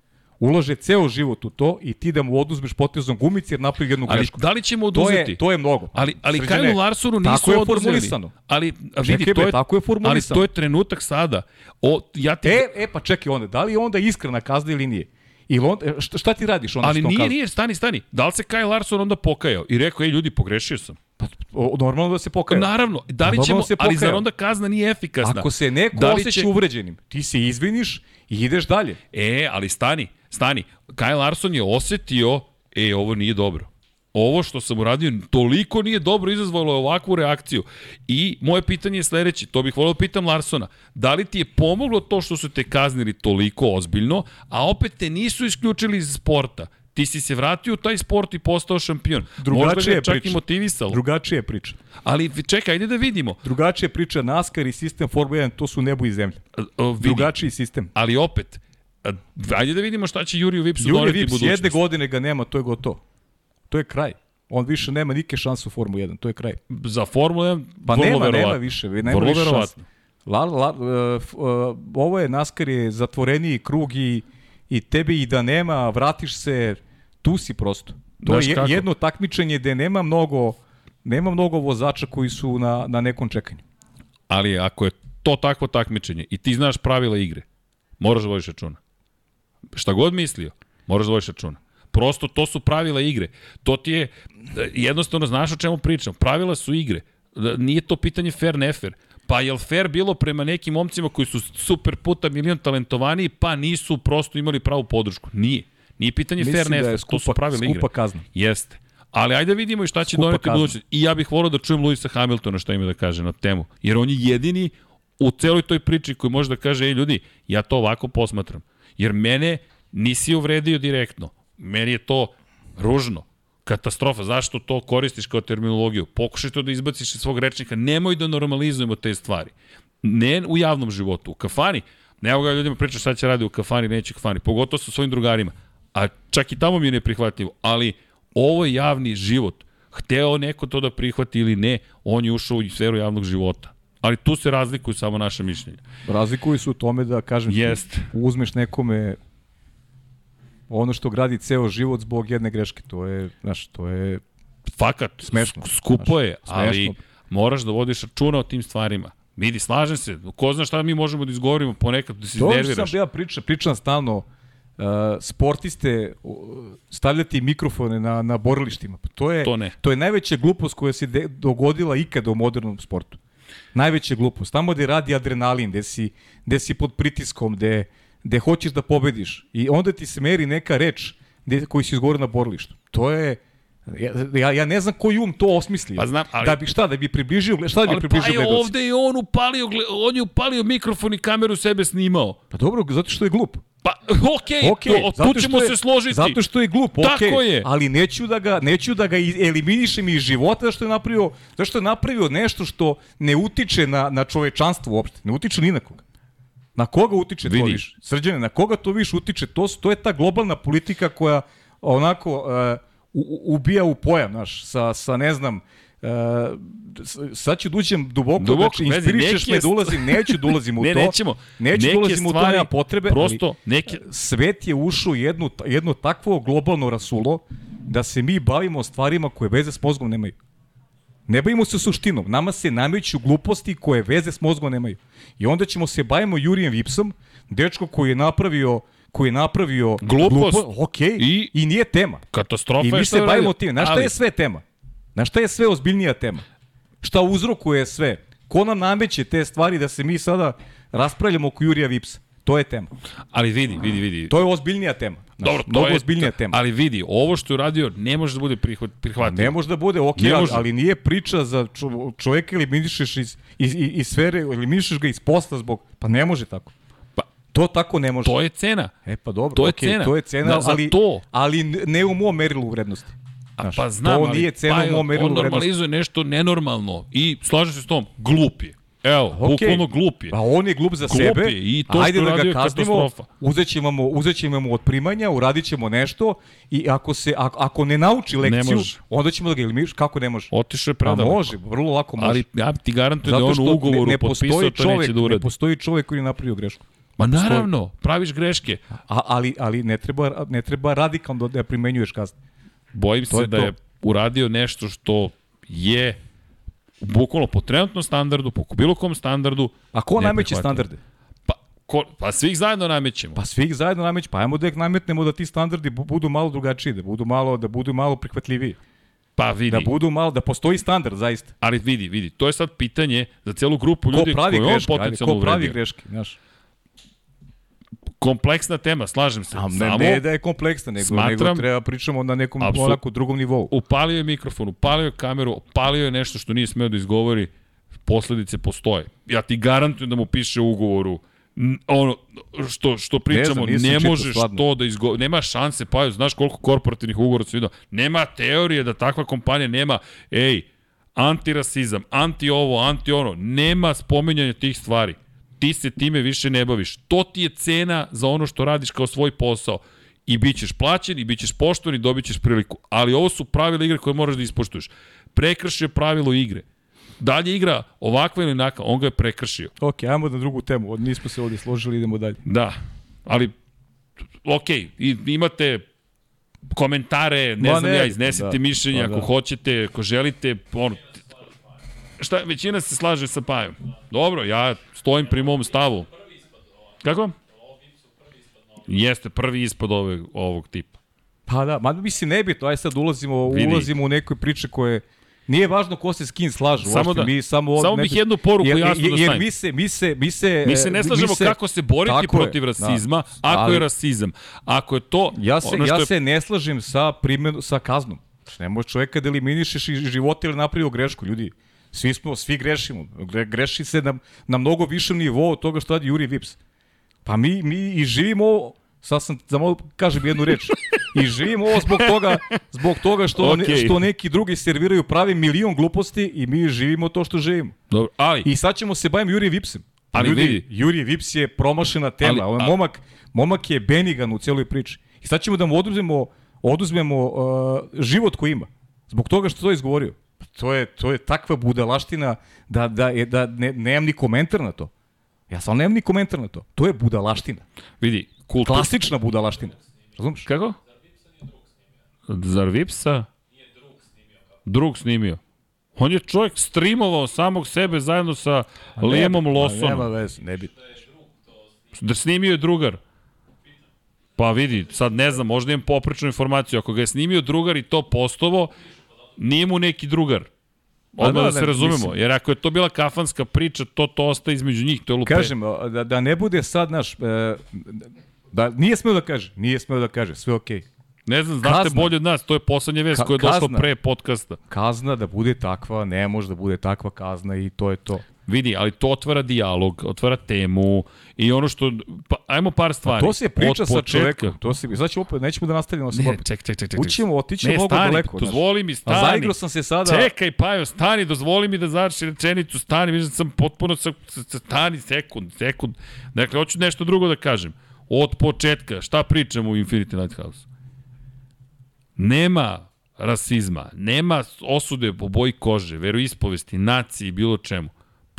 ulaže ceo život u to i ti da mu oduzmeš potezom gumice jer napravi jednu Ali grešku. da li ćemo To oduzeti? je, to je mnogo. Ali, ali Srđane, Kyle Larsonu nisu tako je oduzeli. formulisano. Ali, vidi, Čekaj, to je, tako je formulisano. Ali to je trenutak sada. O, ja ti, E, e pa čekaj onda, da li je onda iskrena kazna ili nije? Ili on, e, šta, šta ti radiš onda ali nije, kaznom? nije, stani, stani. Da li se Kyle Larson onda pokajao i rekao, ej ljudi, pogrešio sam? Pa, normalno da se pokaje. Naravno, da li Normalno ćemo, se ali zar onda kazna nije efikasna? Ako se neko Da osjeća će- uvređenim, ti se izviniš i ideš dalje. E, ali stani, stani. Kyle Larson je osetio, e, ovo nije dobro. Ovo što sam uradio toliko nije dobro izazvalo je ovakvu reakciju. I moje pitanje je sledeće, to bih volio da pitam Larsona, da li ti je pomoglo to što su te kaznili toliko ozbiljno, a opet te nisu isključili iz sporta? Ti si se vratio u taj sport i postao šampion. Možda ga Drugačija je čak priča. i motivisalo. Drugačija je priča. Ali čekaj, ajde da vidimo. Drugačija je priča NASCAR i sistem Formula 1, to su nebo i. A, vidi. Drugačiji sistem. Ali opet, ajde da vidimo šta će Juriju Vipsu Juri doneti Vips, budućnost. jedne godine ga nema, to je gotovo. To je kraj. On više nema nike šanse u Formula 1, to je kraj. Za Formulu 1 Pa vrlo nema, nema verovatno. više, nema vrlo više verovatno. La, la, uh, uh, ovo je NASCAR je zatvoreniji krug i, i tebe i da nema, vratiš se, tu si prosto. To Znaš je kako? jedno takmičenje gde nema mnogo, nema mnogo vozača koji su na, na nekom čekanju. Ali ako je to takvo takmičenje i ti znaš pravila igre, moraš da vodiš računa. Šta god mislio, moraš da vodiš računa. Prosto to su pravila igre. To ti je, jednostavno znaš o čemu pričam. Pravila su igre. Da, Nije to pitanje fair, ne fair. Pa je li fair bilo prema nekim momcima koji su super puta milion talentovaniji, pa nisu prosto imali pravu podršku? Nije. Nije pitanje Mislim fair, ne da fair. to su skupa- pravila igre. skupa kazna. Jeste. Ali ajde vidimo i šta će Skupa doneti budućnost. I ja bih volio da čujem Luisa Hamiltona šta ima da kaže na temu. Jer on je jedini u celoj toj priči koji može da kaže, ej ljudi, ja to ovako posmatram. Jer mene nisi uvredio direktno. Meni je to ružno. Katastrofa. Zašto to koristiš kao terminologiju? Pokušaj to da izbaciš iz svog rečnika. Nemoj da normalizujemo te stvari. Ne u javnom životu. U kafani. Evo ga ljudima priča šta će radi u kafani, neće u kafani. Pogotovo sa svojim drugarima. A čak i tamo mi je neprihvatljivo. Ali ovo je javni život. Hteo neko to da prihvati ili ne, on je ušao u sferu javnog života. Ali tu se razlikuju samo naše mišljenja. Razlikuju se u tome da, kažem, ti, Jest. uzmeš nekome ono što gradi ceo život zbog jedne greške. To je, znaš, to je Fakat, Smešno. sk- skupo je, Smešno. ali moraš da vodiš računa o tim stvarima. Vidi, slažem se, ko zna šta mi možemo da izgovorimo ponekad da se To što sam iznerviraš. ja pričam, pričam stalno, uh, sportiste uh, stavljati mikrofone na, na borilištima. Pa to je, To ne. to je najveća glupost koja se de, dogodila ikada u modernom sportu. Najveća glupost. Tamo gde radi adrenalin, gde si, gde si pod pritiskom, gde, gde hoćeš da pobediš. I onda ti se meri neka reč gde, koju si izgovorio na borilištu. To je... Ja, ja, ne znam koji um to osmislio. Pa znam, ali- Da bi šta, da bi približio, šta da bi Ali pa približio je ovde i on upalio, on je upalio mikrofon i kameru sebe snimao. Pa dobro, zato što je glup. Pa, okej, Ok, okay, zato tu ćemo je- se složiti. Zato što je glup, ok. Tako je. Ali neću da ga, neću da ga eliminišem iz života zato što je napravio, zato što je napravio nešto što ne utiče na, na čovečanstvo uopšte. Ne utiče ni na koga. Na koga utiče to Vidi. više? Srđane, na koga to više utiče? To, to je ta globalna politika koja onako uh, u- ubija u pojam, znaš, sa, sa ne znam, Uh, sad ću da uđem duboko, Duboko, znači, inspirišeš me da ulazim, neću da ulazim u (laughs) Ne, to. nećemo. Neću Neke da ulazim u to, stvari nema potrebe. prosto ali neke- svet je ušao jednu, jedno takvo globalno rasulo da se mi bavimo stvarima koje veze s mozgom nemaju. Ne bavimo se suštinom. Nama se nameću gluposti koje veze s mozgom nemaju. I onda ćemo se bavimo Jurijem Vipsom, dečko koji je napravio koji je napravio Glupost. glupo, ok, I- I, nije tema. Katastrofa I mi se bavimo time. Znaš šta Ali- je sve tema? Znaš šta je sve ozbiljnija tema? Šta uzrokuje sve? Ko nam nameće te stvari da se mi sada raspravljamo oko Jurija Vipsa? To je tema. Ali vidi, vidi, vidi. To je ozbiljnija tema. Znaš, Dobro, to mnogo je, ozbiljnija tema. Ali vidi, ovo što je uradio ne može da bude prihvat, prihvatljivo. Ne može da bude ok, ali, ali nije priča za čo, čoveka eliminišeš iz, iz, iz, iz sfere, eliminišeš ga iz posla zbog... Pa ne može tako. Pa, To tako ne može. to je cena. E pa dobro, to je okej, cena. to je cena, Da, ali, to. ali ne u mom merilu vrednosti. A Znaš, pa znam, to ali nije cena pa, u mom merilu on vrednosti. normalizuje nešto nenormalno i slažem se s tom, glup je. Evo, Okej. bukvalno glup je. A on je glup za Glup sebe. je i to Ajde da ga kaznimo, uzet ćemo, mu, uzet ćemo mu od primanja, uradit ćemo nešto i ako, se, ako, ako ne nauči lekciju, može. onda ćemo da ga eliminiš. Kako ne može? Otišao je Pa predaleko. može, vrlo lako može. Ali ja ti garantujem da on u ugovoru ne, ne potpisao to neće da ne uradi. postoji čovek koji je napravio grešku. Ma naravno, praviš greške. A, ali ali ne treba, ne treba radikalno da primenjuješ kazne. Bojim To se je da to. je uradio nešto što je bukvalno po trenutnom standardu, po bilo kom standardu. A ko nameće standarde? Pa, ko, pa svih zajedno namećemo. Pa svih zajedno nameće, pa ajmo da ih nametnemo da ti standardi bu- budu malo drugačiji, da budu malo da budu malo prihvatljiviji. Pa vidi, Da budu malo da postoji standard zaista. ali vidi, vidi, to je sad pitanje za celu grupu Ko ljudi pravi koje on greške? Potencijalno ko pravi uvredio. greške, znaš? Kompleksna tema, slažem se. A ne, Samo ne da je kompleksna, nego, smatram- nego treba pričamo na nekom Apsol- onako drugom nivou. upalio je mikrofon, upalio je kameru, upalio je nešto što nije smeo da izgovori, posledice postoje. Ja ti garantujem da mu piše u ugovoru ono što što pričamo ne čitao, možeš stvarno. to da izgo... nema šanse pa znaš koliko korporativnih ugovora su vidio nema teorije da takva kompanija nema ej antirasizam anti ovo anti ono nema spominjanja tih stvari ti se time više ne baviš. To ti je cena za ono što radiš kao svoj posao. I bit ćeš plaćen i bit ćeš poštovan i dobit ćeš priliku. Ali ovo su pravila igre koje moraš da ispoštuješ. Prekršio je pravilo igre. Dalje igra ovakva ili onakva on ga je prekršio. Ok, ajmo na drugu temu. Od- Nismo se ovdje složili, idemo dalje. Da, ali ok, i, imate komentare, ne Ma znam ne, ja, iznesite da, mišljenje pa ako da. hoćete, ako želite, ono, šta, većina se slaže sa Pajom. Dobro, ja stojim pri mom stavu. Kako? Jeste prvi ispod ove, ovog tipa. Pa da, ma mislim nebitno, aj sad ulazimo, Vidi. ulazimo u neke priče koje Nije važno ko se s kim slažu, Samo da- mi samo samo ne- bih jednu poruku jer, jasno da jer, stavim. mi se mi se mi se Mi se ne slažemo mi kako se boriti tako je, protiv rasizma, da. ako Ali je rasizam. Ako je to Ja se ono ja je se ne slažem sa primenu sa kaznom. Znači, ne možeš čoveka da eliminišeš iz života ili napravio grešku, ljudi. Svi smo, svi grešimo. Gre, greši se na, na mnogo višem nivou od toga što radi Juri Vips. Pa mi, mi i živimo ovo, sad sam, da mogu kažem jednu reč, i živimo ovo zbog toga, zbog toga što, Okej. ne, što neki drugi serviraju pravi milion gluposti i mi živimo to što živimo. Dobro, ali I sad ćemo se bavim Juri Vipsem. Pa Ali ljudi, vidi. Juri Vips je promašena tema. Ali- a- momak, momak je benigan u cijeloj priči. I sad ćemo da mu oduzmemo, oduzmemo uh, život koji ima. Zbog toga što to je izgovorio. To je, to je takva budalaština da, da, je, da ne, nemam ni komentar na to. Ja sam nemam ni komentar na to. To je budalaština. vidi, kultur... Klasična budalaština. Razumeš? Kako? Zar Vipsa? Drug snimio. On je čovjek streamovao samog sebe zajedno sa Liamom Nema Lawsonom. veze, ne bi. Da snimio je drugar. Pa vidi, sad ne znam, možda imam poprečnu informaciju. Ako ga je snimio drugar i to postovo, nije mu neki drugar. Odmah da, da, se ne, razumemo, mislim- jer ako je to bila kafanska priča, to to ostaje između njih, to je lupe. Kažem, da, da ne bude sad naš... E, da, nije smeo da kaže, nije smeo da kaže, sve okej. Ne znam, znate Kazna. bolje od nas, to je poslednja vest Ka- koja je došla kazna. pre podcasta. Kazna da bude takva, ne može da bude takva kazna i to je to. Vidi, ali to otvara dijalog, otvara temu i ono što... Pa, ajmo par stvari. To se priča sa čovekom. To se, ćemo opet, nećemo da nastavimo sa opet. ček, ček, ček, ček. Ućemo, otićemo ne, mnogo stani, daleko. Dozvoli mi, A stani. zaigrao sam se sada. Čekaj, Pajo, stani, dozvoli mi da završi rečenicu, stani, vidim da sam potpuno sa- stani, sekund, sekund. Dakle, hoću nešto drugo da kažem. Od početka, šta pričamo u Infinity Lighthouse? Nema rasizma, nema osude po boji kože, veroispovesti, naciji, bilo čemu.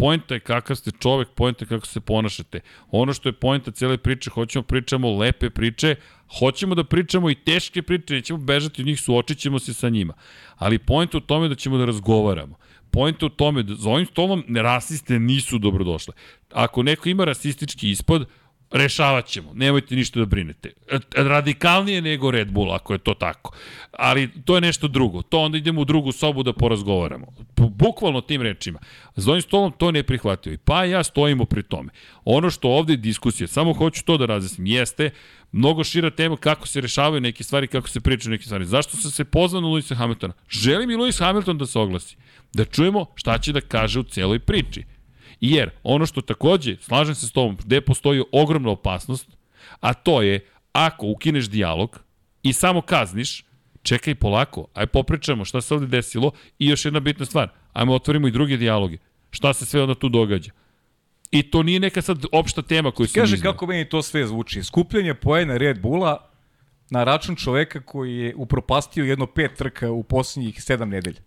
Poenta je kakav ste čovek, poenta je kako se ponašate. Ono što je poenta cele priče, hoćemo pričamo lepe priče, hoćemo da pričamo i teške priče, nećemo bežati od njih, suočit ćemo se sa njima. Ali poenta u tome da ćemo da razgovaramo. Poenta u tome da za ovim stolom rasiste nisu dobrodošle. Ako neko ima rasistički ispod, rešavat ćemo, nemojte ništa da brinete. E, Radikalnije nego Red Bull, ako je to tako. Ali to je nešto drugo. To onda idemo u drugu sobu da porazgovaramo. Bu- Bukvalno tim rečima. Za ovim stolom to ne prihvatio. I pa ja stojimo pri tome. Ono što ovde je diskusija, samo hoću to da razjasnim, jeste mnogo šira tema kako se rešavaju neke stvari, kako se pričaju neke stvari. Zašto sam se pozvao na Luisa Hamiltona? Želim i Luis Hamilton da se oglasi. Da čujemo šta će da kaže u celoj priči. Jer ono što takođe, slažem se s tobom, gde postoji ogromna opasnost, a to je ako ukineš dijalog i samo kazniš, čekaj polako, aj popričamo šta se ovde desilo i još jedna bitna stvar, ajmo otvorimo i druge dijaloge. Šta se sve onda tu događa? I to nije neka sad opšta tema koju sam Kaže iznao. kako meni to sve zvuči. Skupljanje poena Red Bulla na račun čoveka koji je upropastio jedno pet trka u posljednjih sedam nedelja.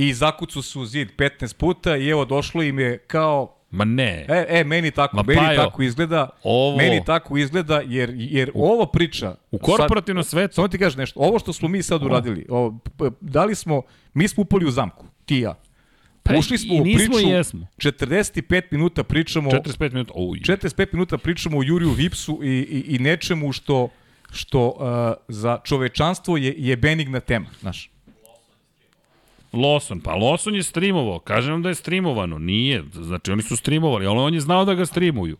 I zakucu su u zid 15 puta i evo došlo im je kao Ma ne. E, e, meni tako, Ma, meni Pajo, tako izgleda. ovo- Meni tako izgleda jer jer ova priča U korporativnom svetu. Samo ti kažeš nešto. Ovo što smo mi sad uradili, ovo, dali smo mi smo upali u zamku, ti i ja. Pa Ušli smo i u nismo priču. jesmo. 45 minuta pričamo 45 minuta. Uj. 45 minuta pričamo o Juriju Vipsu i, i, i nečemu što što uh, za čovečanstvo je, je benigna tema, znaš. Lawson, pa Lawson je streamovao, kažem vam da je streamovano, nije, znači oni su streamovali, ali on je znao da ga streamuju.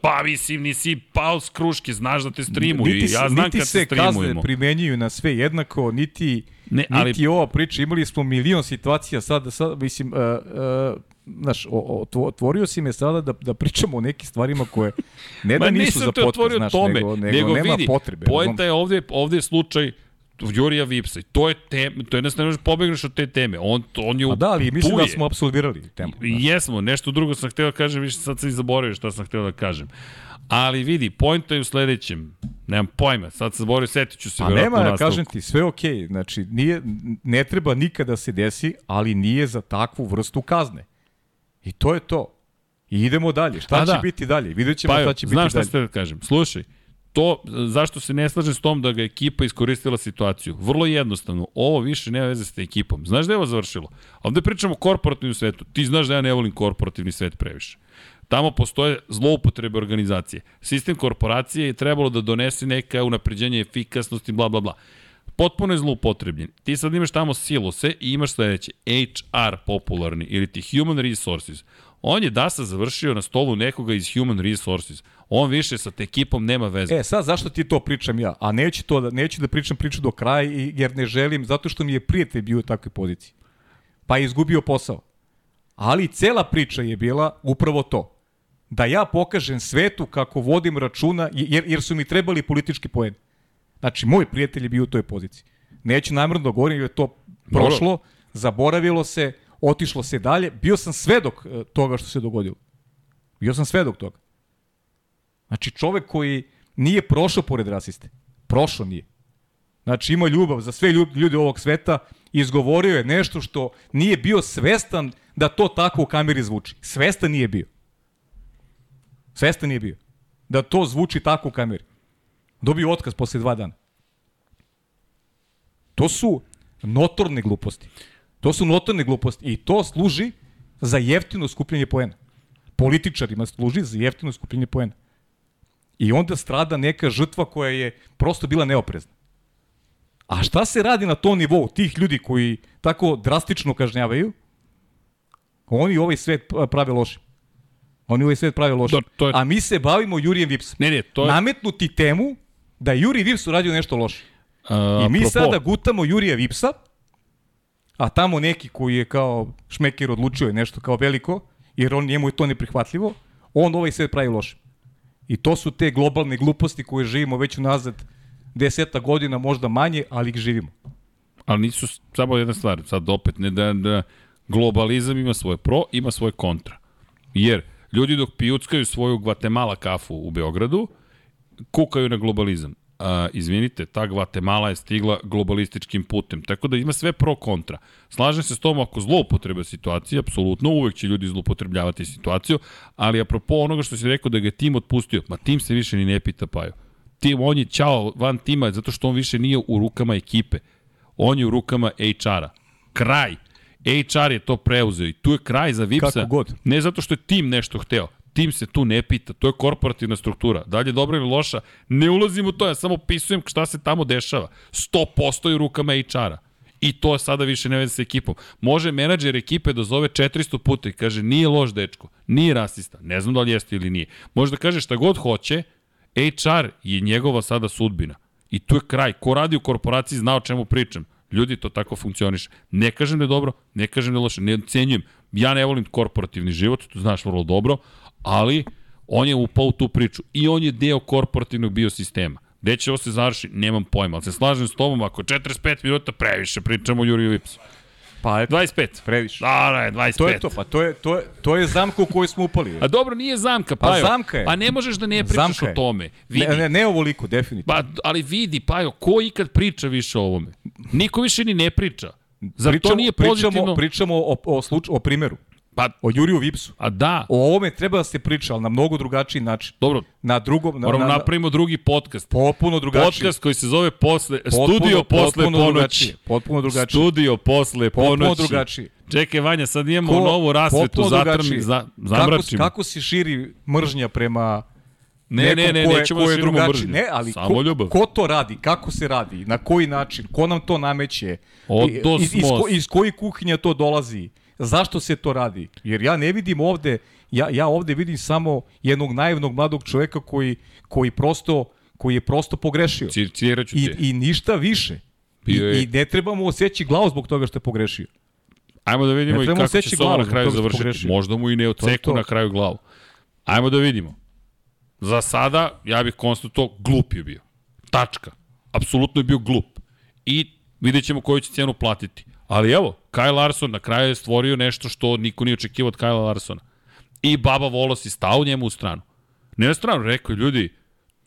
Pa mislim, nisi pao s kruške, znaš da te streamuju niti ja znam niti kad se kazne primenjuju na sve jednako, niti, Ne, ali- niti ova priča. Imali smo milion situacija sad, sad mislim, uh, uh, znaš, o, o, otvo- otvorio si me sada da, da pričamo o nekim stvarima koje ne (laughs) da nisu za otvorio znaš, tome, nego, nego, nego nema vidi, potrebe. poenta je ovde, ovde je slučaj Jurija Vipsa i to je tema, to je jednostavno ne možeš pobegneš od te teme. On, on je A da, ali mislim da smo apsolvirali temu. I Jesmo, nešto drugo sam hteo da kažem, više sad sam i zaboravio šta sam hteo da kažem. Ali vidi, pojenta je u sledećem. Nemam pojma, sad sam zaboravio, setit ću se A verovatno nema, ja kažem ti, sve okej. Okay. Znači, nije, ne treba nikada da se desi, ali nije za takvu vrstu kazne. I to je to. I idemo dalje. Šta A će da. biti dalje? Vidjet ćemo Pa šta će znam biti šta dalje. ste da kažem. Slušaj, to, zašto se ne slažem s tom da ga ekipa iskoristila situaciju? Vrlo jednostavno, ovo više nema veze sa ekipom. Znaš da je ovo završilo? Ovde pričamo o korporativnom svetu. Ti znaš da ja ne volim korporativni svet previše. Tamo postoje zloupotrebe organizacije. Sistem korporacije je trebalo da donese neka unapređenje efikasnosti, bla, bla, bla. Potpuno je zloupotrebljen. Ti sad imaš tamo silose i imaš sledeće. HR popularni ili ti Human Resources. On je DASA završio na stolu nekoga iz Human Resources. On više sa te ekipom nema veze. E, sad zašto ti to pričam ja? A neću, to da, neću da pričam priču do kraja jer ne želim, zato što mi je prijatelj bio u takvoj poziciji. Pa je izgubio posao. Ali cela priča je bila upravo to. Da ja pokažem svetu kako vodim računa, jer, jer su mi trebali politički poeni. Znači, moj prijatelj je bio u toj poziciji. Neću namjerno da govorim jer je to prošlo, zaboravilo se, otišlo se dalje. Bio sam svedok e, toga što se dogodilo. Bio sam svedok toga. Znači čovek koji nije prošao pored rasiste. Prošao nije. Znači ima ljubav za sve ljude ovog sveta i izgovorio je nešto što nije bio svestan da to tako u kameri zvuči. Svestan nije bio. Svestan nije bio. Da to zvuči tako u kameri. Dobio otkaz posle dva dana. To su notorne gluposti. To su notorne gluposti i to služi za jeftino skupljanje poena. Političarima služi za jeftino skupljanje poena. I onda strada neka žrtva koja je prosto bila neoprezna. A šta se radi na tom nivou tih ljudi koji tako drastično kažnjavaju? Oni ovaj svet prave lošim. Oni ovaj svet prave lošim. Da, to je- A mi se bavimo Jurijem Vipsom. Ne, ne, to je... Nametnuti temu da je Juri Vips uradio nešto loše. A, I mi apropo, sada gutamo Jurija Vipsa, a tamo neki koji je kao šmeker odlučio je nešto kao veliko, jer on njemu je to neprihvatljivo, on ovaj svet pravi loše. I to su te globalne gluposti koje živimo već unazad deseta godina, možda manje, ali ih živimo. Ali nisu samo jedna stvar, sad opet, ne da, da globalizam ima svoje pro, ima svoje kontra. Jer ljudi dok pijuckaju svoju Guatemala kafu u Beogradu, kukaju na globalizam. A, izvinite, ta Guatemala je stigla globalističkim putem, tako da ima sve pro kontra. Slažem se s tom ako zloupotreba situacije, apsolutno, uvek će ljudi zloupotrebljavati situaciju, ali apropo onoga što si rekao da ga je tim otpustio, ma tim se više ni ne pita Paju. Tim, on je ćao van tima zato što on više nije u rukama ekipe. On je u rukama HR-a. Kraj. HR je to preuzeo i tu je kraj za Vipsa. Kako god. Ne zato što je tim nešto hteo. Tim se tu ne pita, to je korporativna struktura. Da li je dobra ili loša, ne ulazim u to, ja samo opisujem šta se tamo dešava. 100% je rukama HR-a. I to je sada više ne veze sa ekipom. Može menadžer ekipe da zove 400 puta i kaže nije loš dečko, nije rasista, ne znam da li jeste ili nije. Može da kaže šta god hoće, HR je njegova sada sudbina. I tu je kraj. Ko radi u korporaciji zna o čemu pričam. Ljudi, to tako funkcioniše. Ne kažem da je dobro, ne kažem da je loše, ne ocenjujem. Ja ne volim korporativni život, to znaš vrlo dobro, ali on je upao u tu priču i on je deo korporativnog biosistema. Gde će ovo se završi, nemam pojma, ali se slažem s tobom, ako je 45 minuta previše pričamo o Juriju Vipsu. Pa eto, 25. previše. Da, da, 25. To je to, pa to je, to je, to je zamka u kojoj smo upali. A dobro, nije zamka, Pa Pajo. zamka je. Pa ne možeš da ne pričaš Zamka o tome. Vidi, Ne, ne, ne ovoliko, definitivno. Pa, ali vidi, Pajo, ko ikad priča više o ovome? Niko više ni ne priča. Zar to nije pozitivno? Pričamo, pričamo o, o, sluč, o primeru. Pa, O Juriju Vipsu. a da, O ovome treba da se priča, ali na mnogo drugačiji način. dobro, Na drugom, na, moramo na, na, napravimo drugi podcast. potpuno drugačiji. Podcast koji se zove posle, Potpuno- Studio posle potpuno ponoći. drugačije, potpuno drugačije. Studio posle Potpuno ponoći. drugačije. Čekaj, Vanja, sad imamo novu rasvetu, potpuno zatrmi, za, kako, zamračimo. kako se širi mržnja prema ne, ne, ne, ko je, nećemo ko da širimo drugačiji. mržnju. Ne, ali Samo ko, ljubav. ko to radi, kako se radi, na koji način, ko nam to nameće, Odo iz, iz, ko, iz kojih kuhinja to dolazi, zašto se to radi. Jer ja ne vidim ovde, ja, ja ovde vidim samo jednog naivnog mladog čoveka koji, koji prosto koji je prosto pogrešio. Ci- Citiraću I, ti. I ništa više. I, Bio je- I ne trebamo osjeći glavu zbog toga što je pogrešio. Ajmo da vidimo i kako će se ovo na kraju završiti. Možda mu i ne oceku na kraju glavu. Ajmo da vidimo. Za sada, ja bih konstatovao, glup je bio. Tačka. Apsolutno je bio glup. I vidjet ćemo koju će cijenu platiti. Ali evo, Kyle Larson na kraju je stvorio nešto što niko nije očekivao od Kyle Larsona. I Baba Volos je stao njemu u stranu. Ne na stranu, rekao je, ljudi,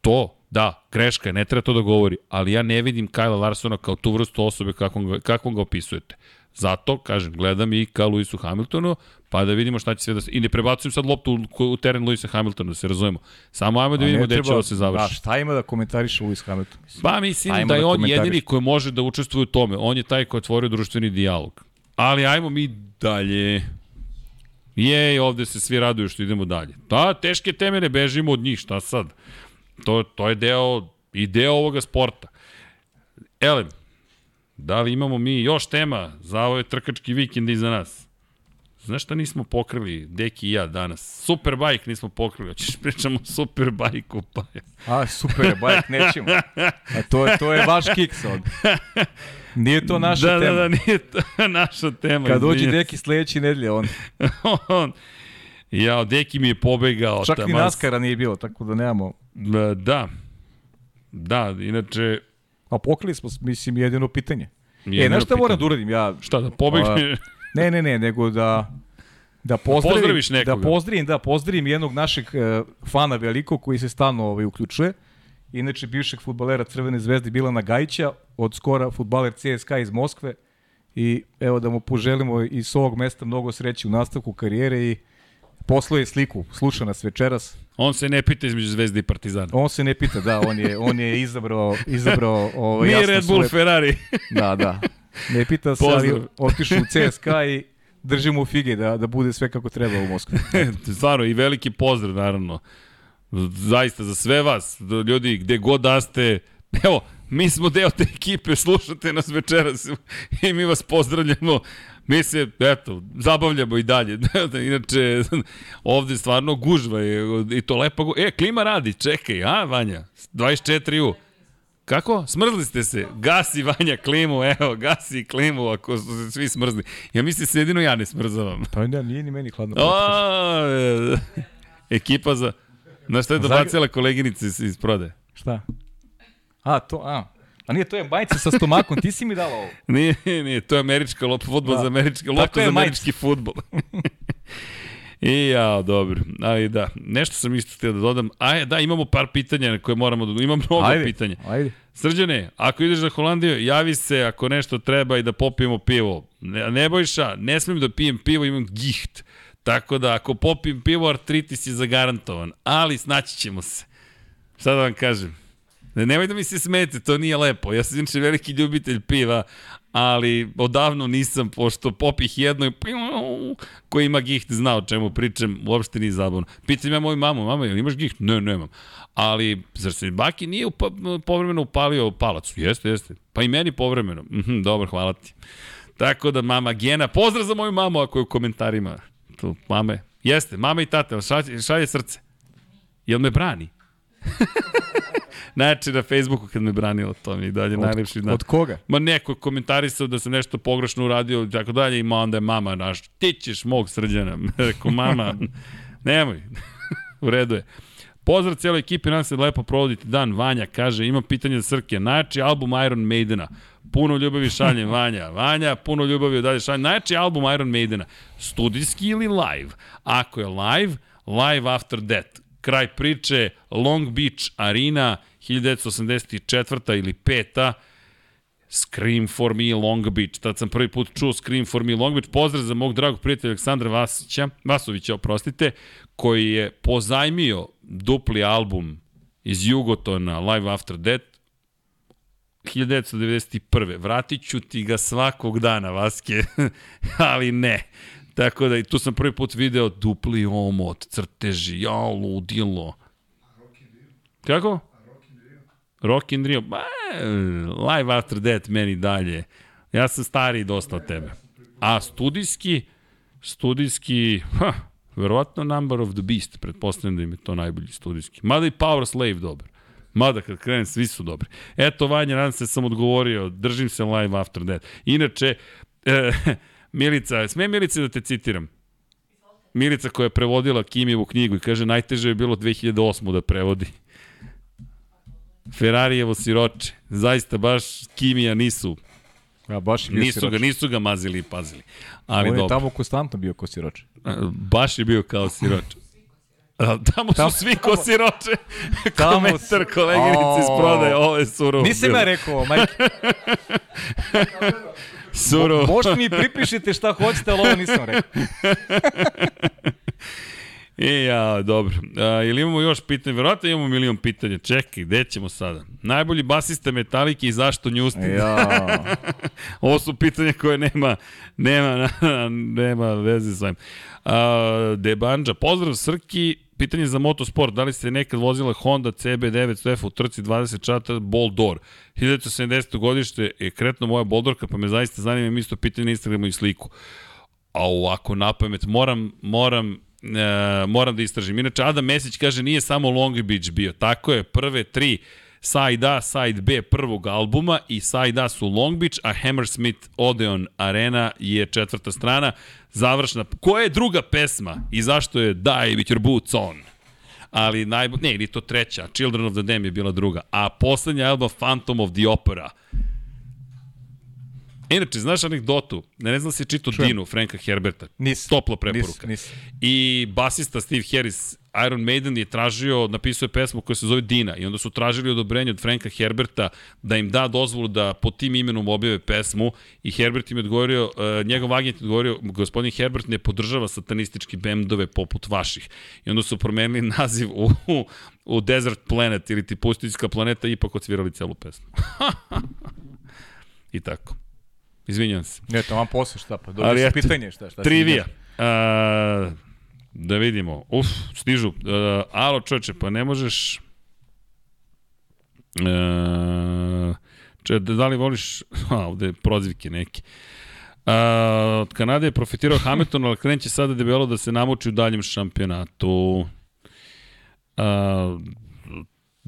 to, da, greška je, ne treba to da govori, ali ja ne vidim Kyle Larsona kao tu vrstu osobe kakvom ga, kakvom ga opisujete. Zato, kažem, gledam i ka Lewisu Hamiltonu, pa da vidimo šta će sve da se... I ne prebacujem sad loptu u, u teren Lewisa Hamiltona, da se razumemo. Samo ajmo da vidimo gde će ovo se završi. Da, šta ima da komentariše Lewis Hamilton? Mislim. Pa mislim Ajmo da je da on jedini koji može da učestvuje u tome. On je taj koji otvorio društveni dijalog. Ali ajmo mi dalje. Jej, ovde se svi raduju što idemo dalje. Da, teške teme ne bežimo od njih, šta sad? To, to je deo, i deo ovoga sporta. Elem, da li imamo mi još tema za ovaj trkački vikend iza nas? Znaš šta nismo pokrili, Deki i ja danas? Superbike nismo pokrili, hoćeš pričamo o Superbajku, pa je. A, super je, bajk, nećemo. A to je, to je vaš kiks od. Nije to naša da, tema. Da, da, nije to (laughs) naša tema. Kad dođe Deki sledeći nedelje, on. (laughs) on, ja, Deki mi je pobegao. Čak ni taman- naskara nije bilo, tako da nemamo. Da. Da, inače... A pokrili smo, mislim, jedino pitanje. jedino e, znaš šta moram da uradim? Ja, Šta da pobegne? ne, ne, ne, nego da da pozdravim, pozdraviš da nekoga. pozdravim, da pozdravim jednog našeg uh, fana velikog koji se stalno ovaj, uključuje. Inače, bivšeg futbalera Crvene zvezde Bilana Gajića, od skora futbaler CSKA iz Moskve. I evo da mu poželimo i s ovog mesta mnogo sreće u nastavku karijere i posluje sliku, sluša nas večeras. On se ne pita između Zvezde i Partizana. On se ne pita, da, on je, on je izabrao, izabrao ovaj, Nije Red Bull svoje- Ferrari. Da, da. Ne pita se, ali otišao u CSKA i držimo fige da, da bude sve kako treba u Moskvi. (laughs) Stvarno, i veliki pozdrav, naravno. Zaista, za sve vas, ljudi, gde god da ste, evo, mi smo deo te ekipe, slušate nas večeras i mi vas pozdravljamo. Mi se, eto, zabavljamo i dalje. (laughs) Inače, ovde stvarno gužva je i to lepa gu... E, klima radi, čekaj, a, Vanja? 24 u. Kako? Smrzli ste se. Gasi Vanja klimu, evo, gasi klimu ako su se svi smrzli. Ja mislim se jedino ja ne smrzavam. Pa ne, nije ni meni hladno. O, ekipa za... Znaš šta je dobacila koleginica iz, iz prode? Šta? A, to, a. A nije, to je majica sa stomakom, ti si mi dala ovo. (laughs) Nije, nije, to je američka lop, futbol Da. za američki, Tako lopta za američki futbol. (laughs) I ja, dobro. Ali da, nešto sam isto htio da dodam. A da, imamo par pitanja na koje moramo da... Imam mnogo Ajde, pitanja. ajde. Srđane, ako ideš za Holandiju, javi se ako nešto treba i da popijemo pivo. Ne, Nebojša, ne smijem da pijem pivo, imam giht. Tako da ako popijem pivo, artritis je zagarantovan. Ali snaći ćemo se. Šta da vam kažem? Ne, nemoj da mi se smete, to nije lepo. Ja sam inače veliki ljubitelj piva, ali odavno nisam, pošto popih jedno i ko ima giht zna o čemu pričam, uopšte nije zabavno. Pitam ja moju mamu, mama, jel imaš giht? Ne, nemam. Ali, zar se Baki nije upa, povremeno upalio palac? Jeste, jeste. Pa i meni povremeno. Mhm, dobro, hvala ti. Tako da, mama Gena, pozdrav za moju mamu ako je u komentarima. Tu, mame, jeste, mama i tata, šalje, šalje srce. Jel me brani? (laughs) Znači na Facebooku kad me branilo, to mi i dalje Od, najlepši dan. od koga? Ma neko je komentarisao da sam nešto pogrešno uradio i tako dalje, ima onda je mama naš, ti ćeš mog srđana. (laughs) Rekao, mama, nemoj, (laughs) u redu je. Pozdrav cijeloj ekipi, nam se lepo provodite dan. Vanja kaže, imam pitanje za Srke. Najjači album Iron Maidena. Puno ljubavi šaljem, Vanja. Vanja, puno ljubavi dalje šaljem. Najjači album Iron Maidena. Studijski ili live? Ako je live, live after death. Kraj priče, Long Beach Arena, 1984. ili 5. Scream for me Long Beach. Tad sam prvi put čuo Scream for me Long Beach. Pozdrav za mog dragog prijatelja Aleksandra Vasića, Vasovića, oprostite, koji je pozajmio dupli album iz Jugotona Live After Death 1991. Vratit ću ti ga svakog dana, Vaske, (laughs) ali ne. Tako da i tu sam prvi put video dupli omot, crteži, ja ludilo. Kako? Rock in Rio, ba, live after that meni dalje. Ja sam stariji dosta od tebe. A studijski, studijski, ha, verovatno Number of the Beast, pretpostavljam da im je to najbolji studijski. Mada i Power Slave dobar. Mada kad krenem, svi su dobri. Eto, Vanja, nadam se da sam odgovorio, držim se live after that. Inače, e, (laughs) Milica, sme Milice da te citiram? Milica koja je prevodila Kimijevu knjigu i kaže najteže je bilo 2008. da prevodi. Ferrarijevo siroče. Zaista baš Kimija nisu Ja, baš je bio nisu ga, nisu ga mazili i pazili. Ali On je dobro. tamo konstantno bio ko siroč. Baš je bio kao siroč. A, tamo su Tamo- svi ko siroče. Tamo (laughs) Komentar koleginici iz prodaje, ovo je surovo. Nisam bilo. ja rekao, majke, (laughs) Surovo. možete mi pripišite šta hoćete, ali ovo nisam rekao. (laughs) E, ja, dobro. A, ili imamo još pitanja? Verovatno imamo milion pitanja. Čekaj, gde ćemo sada? Najbolji basista Metalike i zašto Newsted? Ja. (laughs) Ovo su pitanja koje nema, nema, (laughs) nema veze s ovim. A, Debanja, pozdrav Srki, pitanje za motosport, da li ste nekad vozila Honda CB900F u trci 20 čata Boldor? 1970. godište je kretno moja Boldorka, pa me zaista zanima im isto pitanje na Instagramu i sliku. A ovako na pamet, moram, moram, e, moram da istražim. Inače, Adam Mesić kaže nije samo Long Beach bio. Tako je, prve tri side A, side B prvog albuma i side A su Long Beach, a Hammersmith Odeon Arena je četvrta strana. Završna. Koja je druga pesma i zašto je Die with your boots on? Ali najbolj, ne, ili to treća, Children of the Dam je bila druga. A poslednja album Phantom of the Opera. Inače, znaš anegdotu, ne znam da si čitao Dinu, Franka Herberta. Nis. Topla preporuka. Nis, nis. I basista Steve Harris, Iron Maiden je tražio, napisao je pesmu koja se zove Dina i onda su tražili odobrenje od Franka Herberta da im da dozvolu da pod tim imenom objave pesmu i Herbert im je odgovorio, uh, njegov agent je odgovorio, gospodin Herbert ne podržava satanistički bendove poput vaših. I onda su promenili naziv u, u Desert Planet ili ti pustićka planeta i ipak odsvirali celu pesmu. (laughs) I tako. Izvinjam se. Ne, to vam posle šta, pa Ali eto, se pitanje šta, šta. Trivija. A, da vidimo. Uf, stižu. Uh, alo čoče, pa ne možeš... Uh, če, da li voliš... (laughs) A, ovde prozivke neke. Uh, od Kanade je profitirao Hamilton, ali kreće sada debelo da se namuči u daljem šampionatu. Uh,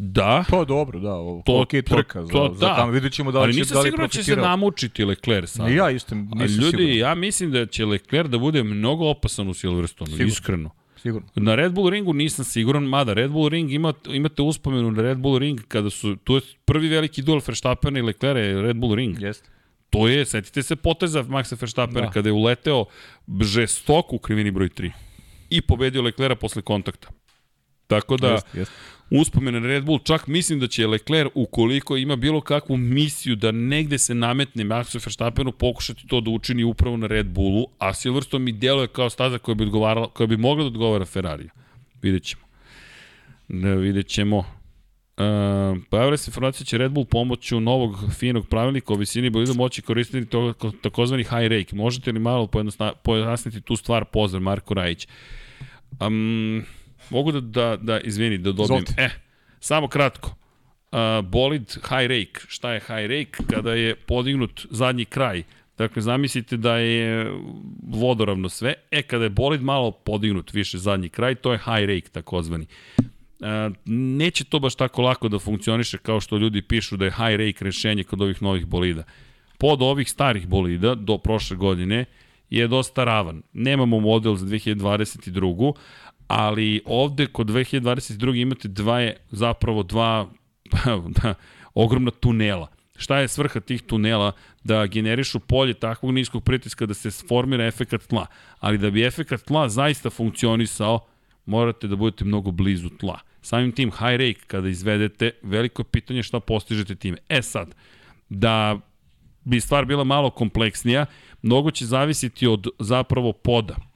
da. To dobro, da, ovo, To- to, to- trka, za, to za da. tamo, vidjet ćemo da li ali će, nisam da li siguran da će se namučiti Leclerc sada. Ni ja isto nisam ljudi, siguran. ja mislim da će Leclerc da bude mnogo opasan u Silverstonu, Sigurno. iskreno. Sigurno. Na Red Bull ringu nisam siguran, mada Red Bull ring ima, imate uspomenu na Red Bull ring kada su, tu je prvi veliki duel Verstappena i Leclerc je Red Bull ring. Jeste. To je, setite se poteza Maxa Verstappena Da. kada je uleteo žestoko u krivini broj 3 i pobedio Leclerca posle kontakta. Tako da, Jeste, jeste. Uspomene Red Bull, čak mislim da će Leclerc, ukoliko ima bilo kakvu misiju da negde se nametne Maxu Verstappenu, pokušati to da učini upravo na Red Bullu, a Silverstone mi deluje kao staza koja bi, odgovarala, koja bi mogla da odgovara Ferrariju. Vidjet ćemo. Da, vidjet ćemo. Uh, pojavila se informacija da će Red Bull pomoću novog finog pravilnika o visini bolida moći koristiti to, takozvani high rake. Možete li malo pojasniti tu stvar? Pozdrav, Marko Rajić. Um, mogu da, da, da izvini, da dobijem. Izvolite. E, samo kratko. Uh, bolid high rake. Šta je high rake? Kada je podignut zadnji kraj. Dakle, zamislite da je vodoravno sve. E, kada je bolid malo podignut više zadnji kraj, to je high rake takozvani. Uh, neće to baš tako lako da funkcioniše kao što ljudi pišu da je high rake rešenje kod ovih novih bolida. Pod ovih starih bolida do prošle godine je dosta ravan. Nemamo model za 2022. Ali ovde kod 2022. imate dva je zapravo dva (laughs) da, ogromna tunela. Šta je svrha tih tunela? Da generišu polje takvog niskog pritiska da se formira efekat tla. Ali da bi efekat tla zaista funkcionisao, morate da budete mnogo blizu tla. Samim tim high rake kada izvedete, veliko je pitanje šta postižete time. E sad, da bi stvar bila malo kompleksnija, mnogo će zavisiti od zapravo poda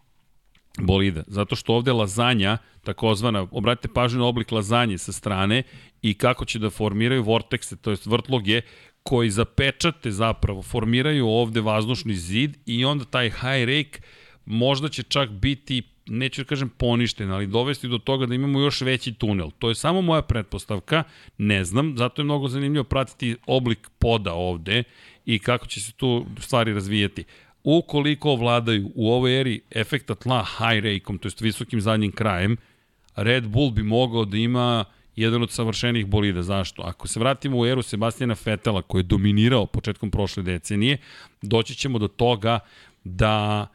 bolida. Zato što ovde lazanja, takozvana, obratite pažnju na oblik lazanje sa strane i kako će da formiraju vortekse, to jest vrtloge, koji zapečate zapravo, formiraju ovde vazdušni zid i onda taj high rake možda će čak biti neću da kažem poništen, ali dovesti do toga da imamo još veći tunel. To je samo moja pretpostavka, ne znam, zato je mnogo zanimljivo pratiti oblik poda ovde i kako će se tu stvari razvijati. Ukoliko vladaju u ovoj eri efekta tla high rake-om, to je visokim zadnjim krajem, Red Bull bi mogao da ima jedan od savršenih bolida. Zašto? Ako se vratimo u eru Sebastijana Fetela koji je dominirao početkom prošle decenije, doći ćemo do toga da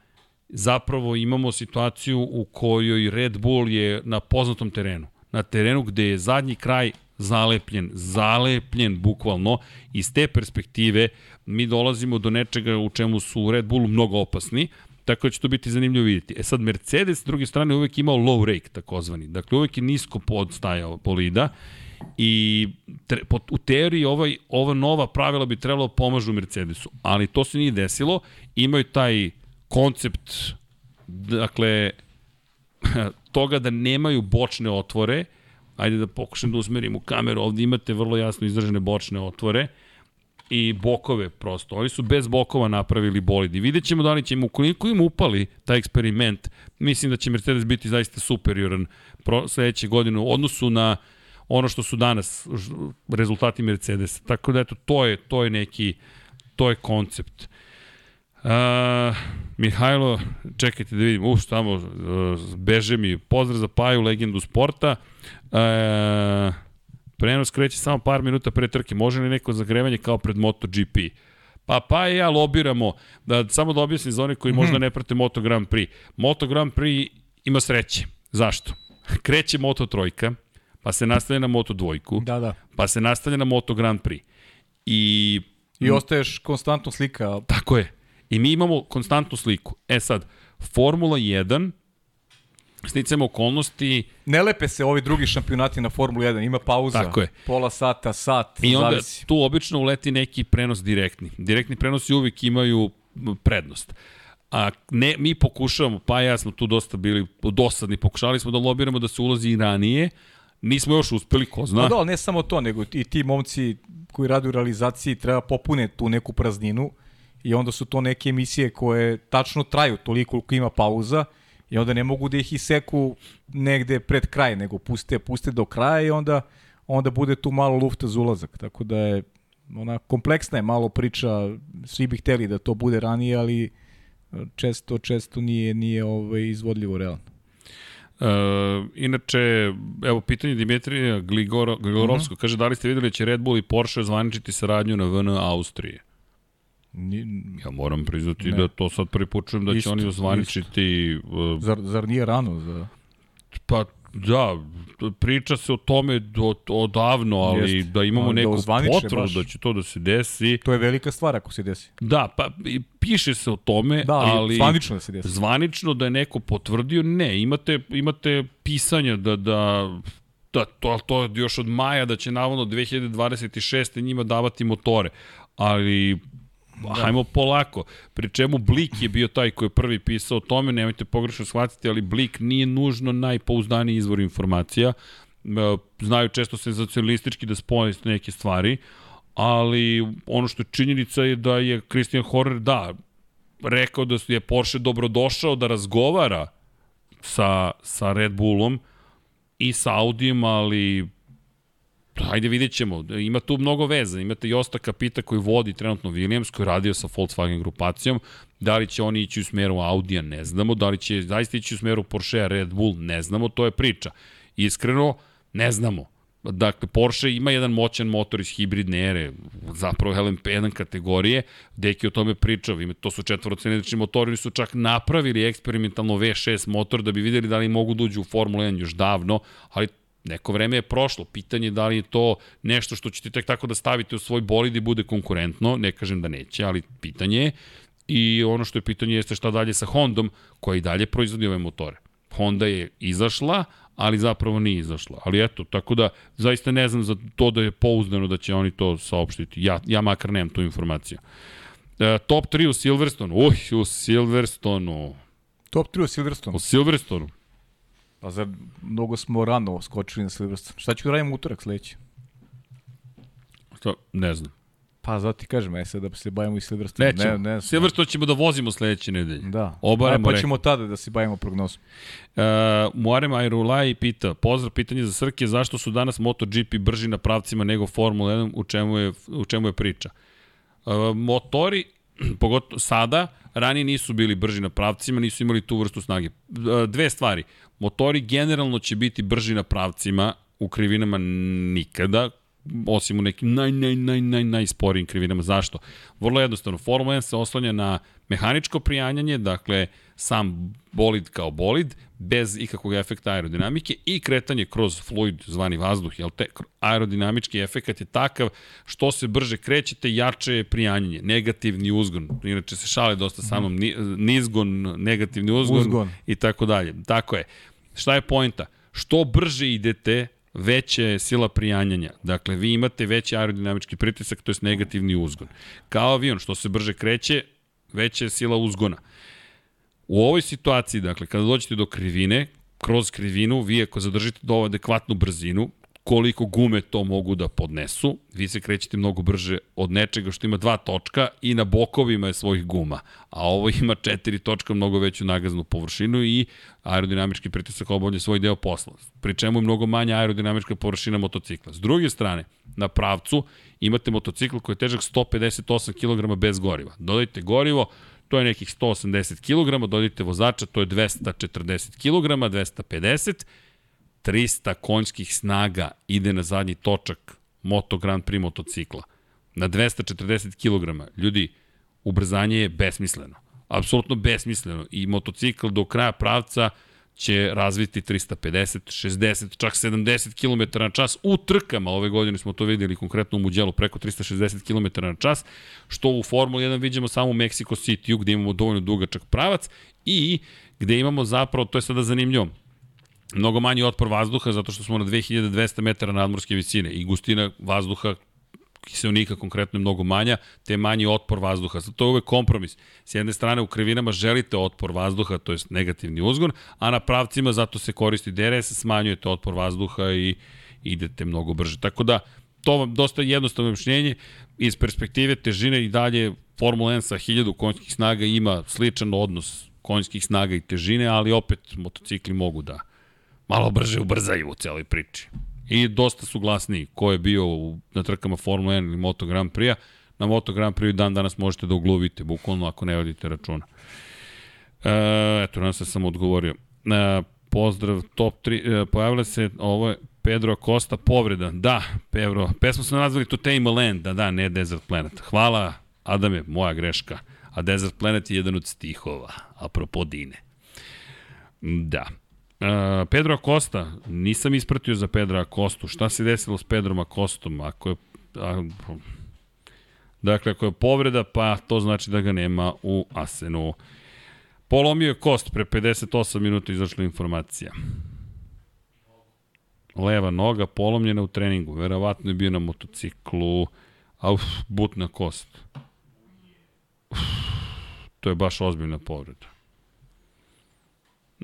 zapravo imamo situaciju u kojoj Red Bull je na poznatom terenu. Na terenu gde je zadnji kraj zalepljen, zalepljen bukvalno. Iz te perspektive mi dolazimo do nečega u čemu su Red Bullu mnogo opasni, tako da će to biti zanimljivo vidjeti. E sad, Mercedes, s druge strane, uvek imao low rake, takozvani. Dakle, uvek je nisko podstajao bolida i tre, po, u teoriji ovaj, ova nova pravila bi trebalo da pomažu Mercedesu, ali to se nije desilo. Imaju taj koncept, dakle, (laughs) toga da nemaju bočne otvore, ajde da pokušam da usmerim u kameru, ovde imate vrlo jasno izražene bočne otvore, i bokove prosto. Oni su bez bokova napravili bolid i vidjet ćemo da li će im, ukoliko im upali taj eksperiment, mislim da će Mercedes biti zaista superioran sledeće godine u odnosu na ono što su danas rezultati Mercedesa. Tako da eto, to je, to je neki, to je koncept. Uh, Mihajlo, čekajte da vidim, uf, tamo uh, beže mi, pozdrav za Paju, legendu sporta. Uh, Prenos kreće samo par minuta pre trke. Može li neko zagrevanje kao pred MotoGP? Pa pa i ja lobiramo, da samo da objasnim za one koji možda mhm. ne prate Moto Grand Prix. Moto Grand Prix ima sreće. Zašto? (laughs) Kreće Moto Trojka, pa se nastavlja na Moto Dvojku, da, da. pa se nastavlja na Moto Grand Prix. I... I ostaješ konstantno slika. Tako je. I mi imamo konstantnu sliku. E sad, Formula 1 sticamo okolnosti... Ne lepe se ovi drugi šampionati na Formulu 1, ima pauza. Tako je. Pola sata, sat, I onda zavisi. tu obično uleti neki prenos direktni. Direktni prenosi uvijek imaju prednost. A ne, mi pokušavamo, pa ja smo tu dosta bili dosadni, pokušali smo da lobiramo da se ulazi i ranije, nismo još uspeli, ko zna. No da, ne samo to, nego i ti momci koji rade u realizaciji treba popune tu neku prazninu i onda su to neke emisije koje tačno traju toliko koliko ima pauza I onda ne mogu da ih iseku negde pred kraj, nego puste, puste do kraja i onda, onda bude tu malo lufta za ulazak. Tako da je ona kompleksna je malo priča, svi bi hteli da to bude ranije, ali često, često nije, nije ovaj, izvodljivo realno. Uh, inače, evo pitanje Dimitrija Gligoro, Gligorovskog, uh -huh. kaže da li ste videli da će Red Bull i Porsche zvaničiti saradnju na VN Austrije? Ni, ja moram priznati ne. da to sad prvi put čujem da isto, će oni ozvaničiti... Uh, zar, zar nije rano za... Pa da, priča se o tome do, odavno, ali Jest. da imamo neku da potvrdu baš. da će to da se desi. To je velika stvar ako se desi. Da, pa piše se o tome, da, ali, ali zvanično da se desi. Zvanično da je neko potvrdio, ne, imate, imate pisanja da, da da to, to još od maja da će navodno 2026. njima davati motore, ali Da. Hajmo polako. Pri čemu Blik je bio taj koji je prvi pisao o tome, nemojte pogrešno shvatiti, ali Blik nije nužno najpouzdaniji izvor informacija. E, znaju često senzacionalistički da spoje neke stvari, ali ono što je činjenica je da je Christian Horner, da, rekao da je Porsche dobrodošao da razgovara sa, sa Red Bullom i sa Audijem, ali Hajde vidjet ćemo. Ima tu mnogo veza. Imate Josta Kapita koji vodi trenutno Williams, koji radio sa Volkswagen grupacijom. Da li će oni ići u smeru Audija, ne znamo. Da li će zaista ići u smeru Porsche, Red Bull, ne znamo. To je priča. Iskreno, ne znamo. Dakle, Porsche ima jedan moćan motor iz hibridne ere, zapravo LMP1 kategorije, Deki o tome pričao, to su četvorocenični motori, su čak napravili eksperimentalno V6 motor da bi videli da li mogu da uđu u Formula 1 još davno, ali Neko vreme je prošlo, pitanje je da li je to nešto što ćete tek tako da stavite u svoj bolid i bude konkurentno, ne kažem da neće, ali pitanje je. I ono što je pitanje jeste šta dalje sa Hondom, koja i dalje proizvodi ove motore. Honda je izašla, ali zapravo nije izašla. Ali eto, tako da zaista ne znam za to da je pouzdano da će oni to saopštiti. Ja, ja makar nemam tu informaciju. E, top 3 u Silverstonu. Uj, u Silverstonu. Top 3 u Silverstonu. U Silverstonu. Pa zar mnogo smo rano skočili na Silverstone? Šta ću da radim utorak sledeći? Šta? Ne znam. Pa zato ti kažem, aj sad da se bavimo i Silverstone. Nećemo. Ne, ne, Silverstone ćemo da vozimo sledeće nedelje. Da. Obaramo aj, pa ćemo tada da se bavimo prognozom. Uh, Muarem Ayrulai pita, pozdrav pitanje za Srke, zašto su danas MotoGP brži na pravcima nego Formula 1, u čemu je, u čemu je priča? Uh, motori, (clears throat) pogotovo sada, ranije nisu bili brži na pravcima, nisu imali tu vrstu snage. Dve stvari. Motori generalno će biti brži na pravcima, u krivinama nikada, osim u nekim naj, naj, naj, naj, najsporijim krivinama. Zašto? Vrlo jednostavno, Formula 1 se oslanja na mehaničko prijanjanje, dakle, sam bolid kao bolid, bez ikakvog efekta aerodinamike i kretanje kroz fluid zvani vazduh, jel te, aerodinamički efekt je takav što se brže krećete, jače je prijanjanje, negativni uzgon, inače se šale dosta sa mnom, nizgon, negativni uzgon, uzgon. i tako dalje. Tako je. Šta je pojenta? Što brže idete, veća je sila prijanjanja. Dakle, vi imate veći aerodinamički pritisak, to je negativni uzgon. Kao avion, što se brže kreće, veća je sila uzgona. U ovoj situaciji, dakle, kada dođete do krivine, kroz krivinu, vi ako zadržite dovoljno adekvatnu brzinu, koliko gume to mogu da podnesu, vi se krećete mnogo brže od nečega što ima dva točka i na bokovima je svojih guma, a ovo ima četiri točka, mnogo veću nagaznu površinu i aerodinamički pritisak obavlja svoj deo posla, pri čemu je mnogo manja aerodinamička površina motocikla. S druge strane, na pravcu imate motocikl koji je težak 158 kg bez goriva. Dodajte gorivo, to je nekih 180 kg, dodajte vozača, to je 240 kg, 250 300 konjskih snaga ide na zadnji točak Moto Grand Prix motocikla. Na 240 kg. Ljudi, ubrzanje je besmisleno. Apsolutno besmisleno. I motocikl do kraja pravca će razviti 350, 60, čak 70 km na čas u trkama. Ove godine smo to videli konkretno u Muđelu preko 360 km na čas, što u Formuli 1 vidimo samo u Mexico City, gde imamo dovoljno dugačak pravac i gde imamo zapravo, to je sada zanimljivo, mnogo manji otpor vazduha zato što smo na 2200 metara nadmorske visine i gustina vazduha kiselnika konkretno je mnogo manja, te manji otpor vazduha. Zato je uvek kompromis. S jedne strane u krivinama želite otpor vazduha, to je negativni uzgon, a na pravcima zato se koristi DRS, smanjujete otpor vazduha i idete mnogo brže. Tako da, to vam dosta jednostavno objašnjenje iz perspektive težine i dalje Formula 1 sa 1000 konjskih snaga ima sličan odnos konjskih snaga i težine, ali opet motocikli mogu da malo brže ubrzaju u celoj priči. I dosta su glasniji ko je bio u, na trkama Formula 1 ili Moto Grand Prix-a. Na Moto Grand Prix dan danas možete da ugluvite, bukvalno ako ne vodite računa. E, eto, nam se sam odgovorio. E, pozdrav, top 3, e, pojavila se, ovo je Pedro Costa, povreda. Da, Pedro, pesmu smo nazvali To Tame Land, da, da, ne Desert Planet. Hvala, Adame, moja greška. A Desert Planet je jedan od stihova, apropo Dine. Da. Uh, Pedro Acosta, nisam ispratio za Pedro Acostu. Šta se desilo s Pedrom Acostom? Ako je, a, dakle, ako je povreda, pa to znači da ga nema u Asenu. Polomio je kost, pre 58 minuta izašla informacija. Leva noga polomljena u treningu, verovatno je bio na motociklu, a uf, butna kost. Uf, to je baš ozbiljna povreda.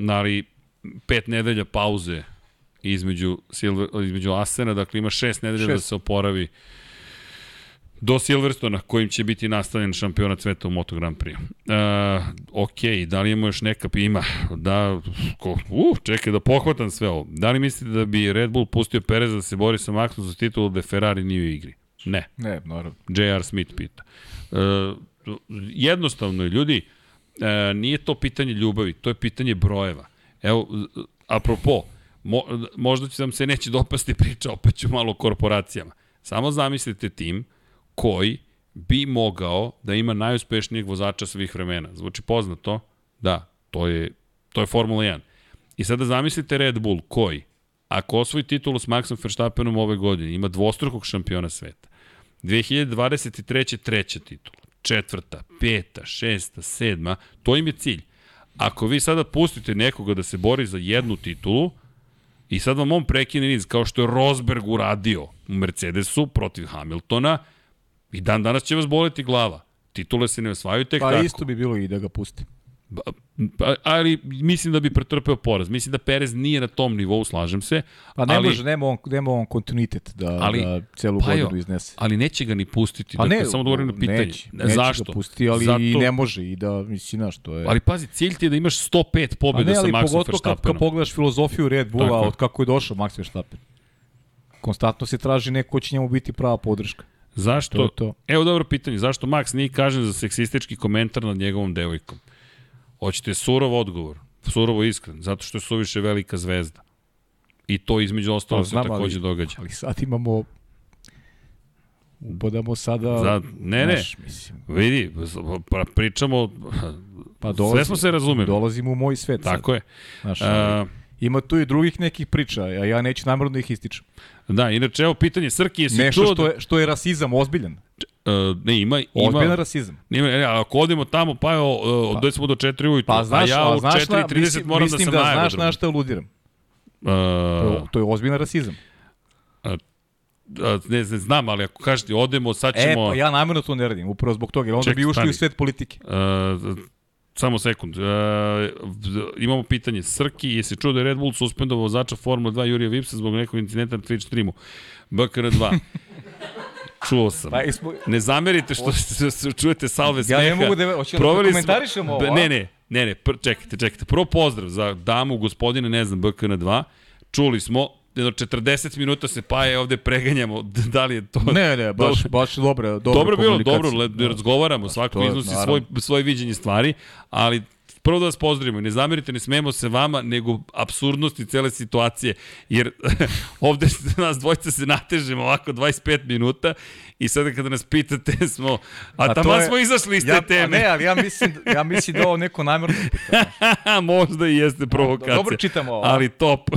Ali pet nedelja pauze između, Silver, između Asena, dakle ima šest nedelja da šest. da se oporavi do Silverstona, kojim će biti nastavljen šampionat sveta u Moto Grand Prix. Uh, ok, da li imamo još neka ima? Da, ko, uh, čekaj da pohvatam sve ovo. Da li mislite da bi Red Bull pustio Perez da se bori sa Maxom za titulu da Ferrari nije u igri? Ne. Ne, naravno. J.R. Smith pita. Uh, jednostavno je, ljudi, uh, nije to pitanje ljubavi, to je pitanje brojeva. Evo, apropo, mo, možda će vam se neće dopasti priča, opet ću malo o korporacijama. Samo zamislite tim koji bi mogao da ima najuspešnijeg vozača svih vremena. Zvuči poznato? Da, to je, to je Formula 1. I sada zamislite Red Bull koji, ako osvoji titulu s Maxom Verstappenom ove godine, ima dvostrukog šampiona sveta. 2023. treća titula, četvrta, peta, šesta, sedma, to im je cilj. Ako vi sada pustite nekoga da se bori za jednu titulu, i sad vam on prekine niz, kao što je Rosberg uradio u Mercedesu protiv Hamiltona, i dan danas će vas boleti glava. Titule se ne osvajaju tek pa, tako. Pa isto bi bilo i da ga pusti. Pa, ali mislim da bi pretrpeo poraz. Mislim da Perez nije na tom nivou, slažem se. Pa ne ali, može, nema on, nema on kontinuitet da, ali, da celu pa godinu iznese. Ali neće ga ni pustiti. Pa dakle, ne, samo da govorim na pitanje. Neće, neće Zašto? ga pustiti, ali Zato, i ne može i da, mislim, na što je... Ali pazi, cilj ti je da imaš 105 pobjeda sa Maxom Verstappenom. pogotovo kad, kad pogledaš filozofiju Red Bulla Tako. od kako je došao Max Verstappen. Konstantno se traži neko ko će njemu biti prava podrška. Zašto? To to. Evo dobro pitanje, zašto Max nije kažen za seksistički komentar nad njegovom devojkom? Hoćete surov odgovor, surovo iskren, zato što je suviše velika zvezda. I to između ostalo pa, se takođe događa. Ali sad imamo ubodamo sada... Za, ne, naš, ne, mislim. vidi, pa pričamo, pa dolazim, sve smo se razumeli. Dolazimo u moj svet Tako sad. je. Znaš, A, ima tu i drugih nekih priča, a ja neću namjerno da ih ističem. Da, inače, evo pitanje, Srki, jesi Nešto čuo... Nešto što je, što je rasizam ozbiljan. Uh, ne, ima... ima Ozbiljan rasizam. Ne, ne, ako odemo tamo, pa evo, uh, pa, smo do 4 ujutru, pa, znaš, a ja u 4.30 moram da sam da na znaš na šta aludiram. Uh, to, to je ozbiljan rasizam. Uh, ne, ne znam, ali ako kažete odemo, sad ćemo... E, pa ja namjerno to ne radim, upravo zbog toga, onda Ček, bi ušli stani. u svet politike. Uh, samo sekund. E, imamo pitanje. Srki, jesi čuo da je Red Bull suspendovao vozača Formula 2 Jurija Vipsa zbog nekog incidenta na Twitch streamu? BKR2. (laughs) Čuo sam. Pa, ismo, Ne zamerite što se čujete salve smeha. Ja ne mogu da- hoćemo da Proveli komentarišemo ovo? Ne, ne, ne, ne, pr, čekajte, čekajte. Prvo pozdrav za damu, gospodine, ne znam, BKN2. Čuli smo, jedno 40 minuta se paje ovde preganjamo. (laughs) Da li je to... ne, ne, baš, baš dobro. Dobro, Dobro bilo, dobro, le, razgovaramo, svako je, iznosi svoj, naravno. svoje viđenje stvari, ali prvo da vas pozdravimo, ne zamerite, ne smemo se vama, nego absurdnosti cele situacije, jer (laughs) ovde nas dvojica se natežemo ovako 25 minuta i sada kada nas pitate (laughs) smo, a, to tamo je- smo izašli iz te ja, teme. A ne, ali ja mislim, ja mislim da ovo neko namjerno pita. Možda i jeste provokacija. dobro čitamo ovo. Ali top.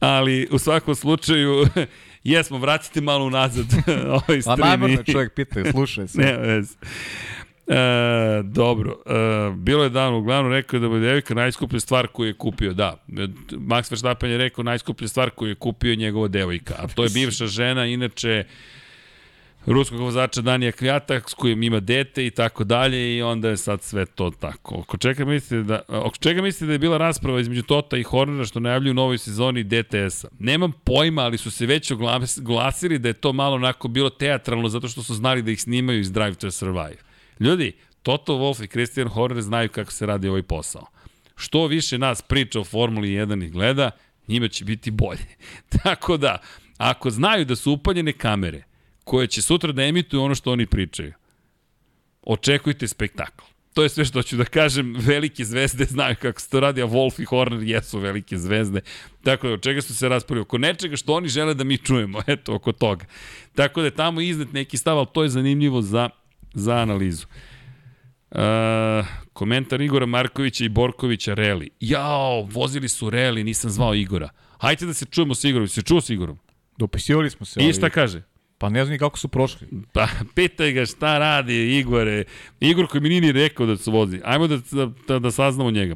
Ali u svakom slučaju, (laughs) jesmo, vratite malo unazad (laughs) ovaj A stream. namjerno i- čovjek pita, slušaj se. (laughs) Ne, vez. E, dobro, e, bilo je dan, uglavnom rekao je da najskuplja stvar koju je kupio, da. Max Verstappen je rekao najskuplja stvar koju je kupio je njegova devojka, a to je bivša žena, inače ruskog vozača Danija Kvjata s kojim ima dete i tako dalje i onda je sad sve to tako. Oko čega mislite da, oko čega mislite da je bila rasprava između Tota i Hornera što najavljuju u novoj sezoni DTS-a? Nemam pojma, ali su se već oglas- oglasili da je to malo onako bilo teatralno zato što su znali da ih snimaju iz Drive to Survive. Ljudi, Toto Wolff i Christian Horner znaju kako se radi ovaj posao. Što više nas priča o Formuli 1 i gleda, njima će biti bolje. (laughs) Tako da, ako znaju da su upaljene kamere, koje će sutra da emituju ono što oni pričaju, očekujte spektakl. To je sve što ću da kažem, velike zvezde znaju kako se to radi, a Wolf i Horner jesu velike zvezde. Tako da, od čega su se raspravili? Oko nečega što oni žele da mi čujemo, (laughs) eto, oko toga. Tako da je tamo iznet neki stav, ali to je zanimljivo za, za analizu. Uh, komentar Igora Markovića i Borkovića Reli. Jao, vozili su Reli, nisam zvao Igora. Hajde da se čujemo sa Igorom. Se čuo sa Igorom? Dopisivali smo se. I šta kaže? Pa ne znam ni kako su prošli. Pa, pitaj ga šta radi Igore. Igor koji mi nije ni rekao da se vozi. Ajmo da, da, da, da saznamo njega.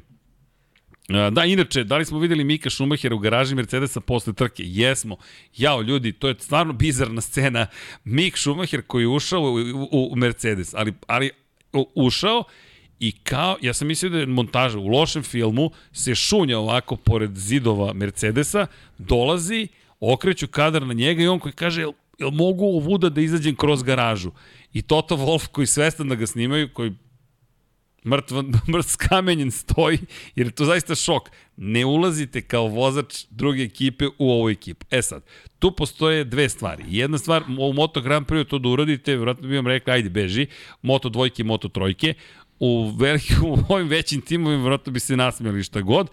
A, Da, inače, da li smo videli Mika Schumachera u garaži Mercedesa posle trke? Jesmo. Jao, ljudi, to je stvarno bizarna scena. Mik Schumacher koji je ušao u, u, u Mercedes, ali, ali ušao i kao, ja sam mislio da je montaža u lošem filmu, se šunja ovako pored zidova Mercedesa, dolazi, okreću kadar na njega i on koji kaže, jel, mogu ovuda da izađem kroz garažu? I Toto Wolf koji svestan da ga snimaju, koji mrtvo, (laughs) mrt skamenjen stoji, jer je to zaista šok. Ne ulazite kao vozač druge ekipe u ovu ekipu. E sad, tu postoje dve stvari. Jedna stvar, u Moto Grand Prix to da uradite, vjerojatno bi vam rekli, ajde beži, Moto dvojke, Moto trojke, u, veliki, (laughs) u ovim većim timovima vjerojatno bi se nasmijali šta god,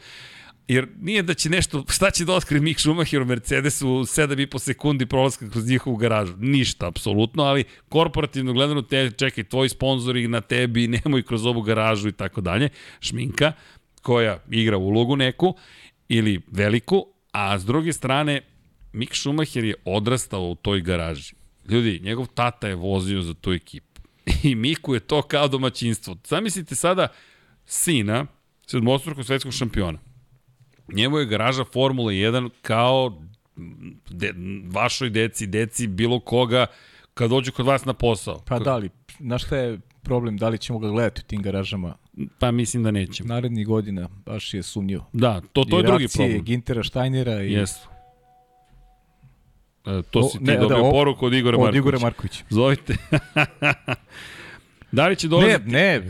Jer nije da će nešto, šta će da otkrije Mick Schumacher u Mercedesu u 7,5 sekundi prolaska kroz njihovu garažu? Ništa, apsolutno, ali korporativno gledano, te, čekaj, tvoji sponzori na tebi, (laughs) nemoj kroz ovu garažu i tako dalje. Šminka, koja igra ulogu neku, ili veliku, a s druge strane, Mick Schumacher je odrastao u toj garaži. Ljudi, njegov tata je vozio za tu ekipu. (laughs) I Miku je to kao domaćinstvo. Zamislite sada sina, sedmostrukog svetskog šampiona. Njemu je garaža Formula 1 kao de, vašoj deci, deci bilo koga kad dođu kod vas na posao. Pa da li, znaš šta je problem, da li ćemo ga gledati u tim garažama Pa mislim da nećemo. narednih godina, baš je sumnjivo. Da, to, to je I drugi problem. Gintera, Steinera i Jesu. E, to O, si ti ne, ne, da, dobio o- poruku od Igora od Markovića. Igora Markovića. Zovite. (laughs) da li će Ne, dolaziti? ne,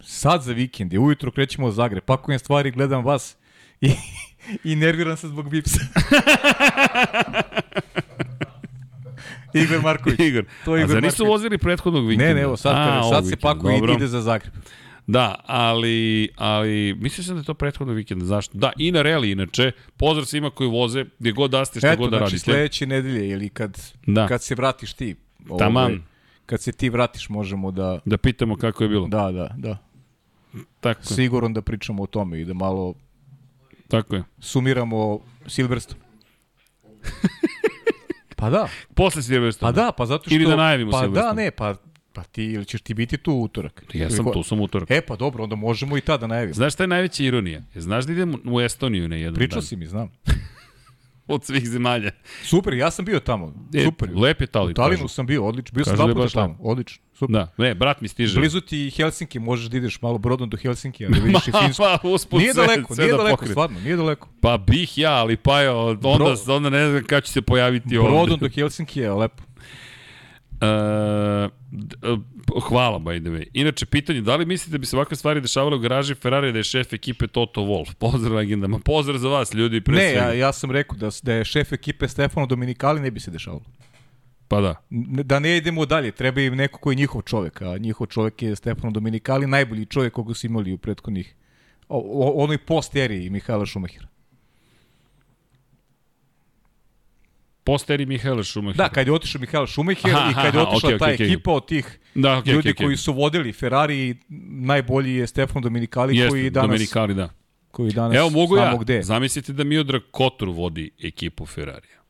sad za vikend je, ujutro krećemo u Zagreb, pakujem stvari, gledam vas i, i nerviram se zbog Vipsa. (laughs) Igor Marković. Igor. To je A Igor zar nisu Marković. vozili prethodnog vikenda? Ne, ne, evo sad, A, A, sad se pakuje i ide za Zagreb. Da, ali, ali mislio sam da je to prethodnog vikenda. Zašto? Da, i na reli inače. Pozdrav svima koji voze, gdje god da ste, šta Eto, god da znači radite. sledeće nedelje ili kad, Da. kad se vratiš ti. Taman. kad se ti vratiš možemo da... Da pitamo kako je bilo. Da, da, da. Tako, je, S Igorom da pričamo o tome i da malo tako je. sumiramo Silverstone. (laughs) pa da, Posle Silverstone. pa da, pa zato što... Ili da najavimo Pa da, Silverstone. ne, pa, pa ti, ili ćeš ti biti tu u utorak? Jesam, Ili- tu sam utorak. E, pa dobro, onda možemo i tada najavimo. Znaš šta je najveća ironija? Znaš da idem u Estoniju na jedan Pričao dan? si mi, znam. (laughs) od svih zemalja. Super, ja sam bio tamo. E, Super. Lep je Talin. U Talinu kažu. sam bio, odlično. Bio sam dva da je puta tamo. Odlično. Super. Da, ne, brat mi stiže. Blizu ti Helsinki, možeš da ideš malo brodom do Helsinki, ali vidiš i (laughs) Finsku. Pa, usput Nije sve- daleko, sve nije da daleko, pokrije. stvarno, nije daleko. Pa bih ja, ali pa je, onda, Bro- onda ne znam kada će se pojaviti ovde. Brodom do Helsinki je lepo. E, hvala, by the way. Inače, pitanje, da li mislite da bi se ovakve stvari dešavale u garaži Ferrari da je šef ekipe Toto Wolff? Pozdrav legendama. Pozdrav za vas, ljudi, pre Ne, ja, ja sam rekao da, da je šef ekipe Stefano Dominikali ne bi se dešavalo. Pa da. Da ne idemo dalje, treba im neko ko je njihov čovek, a njihov čovek je Stefano Dominikali, najbolji čovek koga su imali u prethodnih, o, o, onoj post eriji Mihajla Šumahira. Posteri Mihaela Šumacher. Da, kad je otišao Mihajl Šumacher Aha, i kad je aha, otišla okej, ta okej, okej. ekipa od tih da okay, ljudi okay, okay. koji su vodili Ferrari, najbolji je Stefano Dominikali Jeste, koji danas, Dominikali, da. koji danas Evo, mogu ja. gde. Zamislite da Miodrag Kotor vodi ekipu Ferrarija.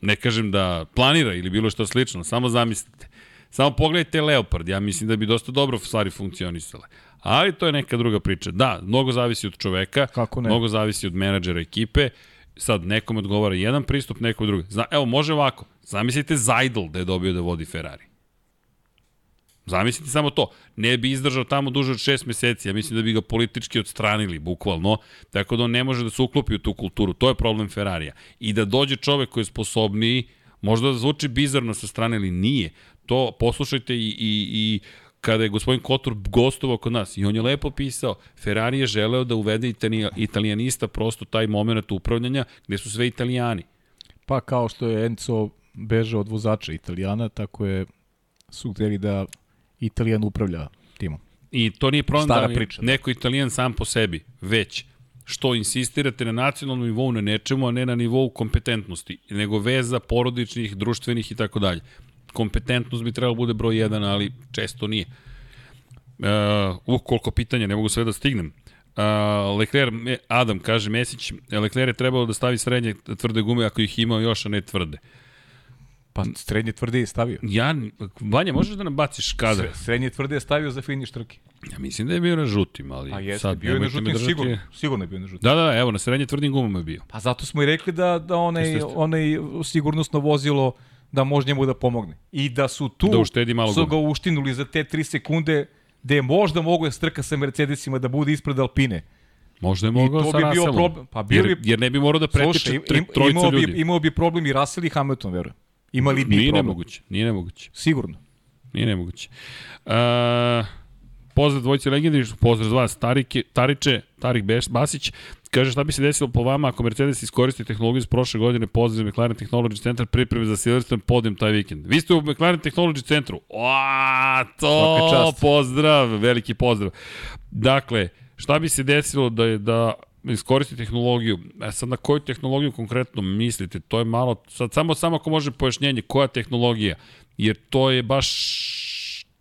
Ne kažem da planira ili bilo što slično, samo zamislite. Samo pogledajte Leopard, ja mislim da bi dosta dobro stvari funkcionisale. Ali to je neka druga priča. Da, mnogo zavisi od čoveka, Kako ne? mnogo zavisi od menadžera ekipe. Sad, nekom odgovara jedan pristup, nekom drugi. Zna, evo, može ovako. Zamislite Zajdl da je dobio da vodi Ferrari. Zamislite samo to. Ne bi izdržao tamo duže od šest meseci. Ja mislim da bi ga politički odstranili, bukvalno. Tako da on ne može da se uklopi u tu kulturu. To je problem Ferrarija. I da dođe čovek koji je sposobniji, možda da zvuči bizarno sa strane, ali nije. To poslušajte i, i, i kada je gospodin Kotor gostovao kod nas i on je lepo pisao, Ferrari je želeo da uvede italija- italijanista prosto taj moment upravljanja gde su sve italijani. Pa kao što je Enzo bežao od vozača Italijana, tako je su hteli da Italijan upravlja timom. I to nije problem Stara da priča, da. neko italijan sam po sebi, već što insistirate na nacionalnom nivou na nečemu, a ne na nivou kompetentnosti, nego veza porodičnih, društvenih i tako dalje. Kompetentnost bi trebalo bude broj jedan, ali često nije. Uh, uh, koliko pitanja, ne mogu sve da stignem. Uh, Leclerc, me- Adam kaže, Mesić, Leclerc je trebalo da stavi srednje tvrde gume ako ih imao još, a ne tvrde. Pa srednje tvrde je stavio. Ja, Vanja, možeš da nam baciš kadar? Sre- Srednje tvrde je stavio za finiš trke. Ja mislim da je bio na žutim, ali A jeste, sad bio je na žutim držati- sigurno. Sigurno je bio na žutim. Da, da, evo, na srednje tvrdim gumama je bio. Pa zato smo i rekli da, da onaj, onaj sigurnosno vozilo da može njemu da pomogne. I da su tu Da uštedi malo su ga uštinuli za te 3 sekunde gde je možda mogo da strka sa Mercedesima da bude ispred Alpine. Možda je mogao sa bi bio Russellom. problem. Pa bio jer, bi- jer ne bi morao da pretiče im, trojica imao, ljudi. bi, imao bi problem i Russell i Hamilton, verujem. Imali bi Nije problem. nemoguće, nije nemoguće. Sigurno. Nije nemoguće. Uh, pozdrav dvojice legendi, pozdrav vas, Tarike, Tariče, Tarik Beš, Basić, kaže šta bi se desilo po vama ako Mercedes iskoristi tehnologiju iz prošle godine, pozdrav McLaren Technology Center, pripreme za Silverstone, podijem taj vikend. Vi ste u McLaren Technology centru. Oa, to, pozdrav, veliki pozdrav. Dakle, šta bi se desilo da je da iskoristi tehnologiju. E sad na koju tehnologiju konkretno mislite? To je malo, sad samo, samo ako može pojašnjenje, koja tehnologija? Jer to je baš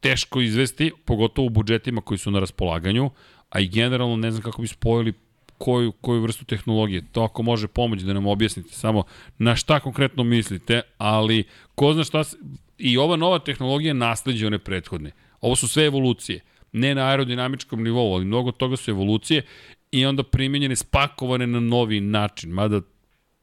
teško izvesti, pogotovo u budžetima koji su na raspolaganju, a i generalno ne znam kako bi spojili koju, koju vrstu tehnologije. To ako može pomoći da nam objasnite samo na šta konkretno mislite, ali ko zna šta se, i ova nova tehnologija nasleđe one prethodne. Ovo su sve evolucije. Ne na aerodinamičkom nivou, ali mnogo toga su evolucije i onda primenjene, spakovane na novi način. Mada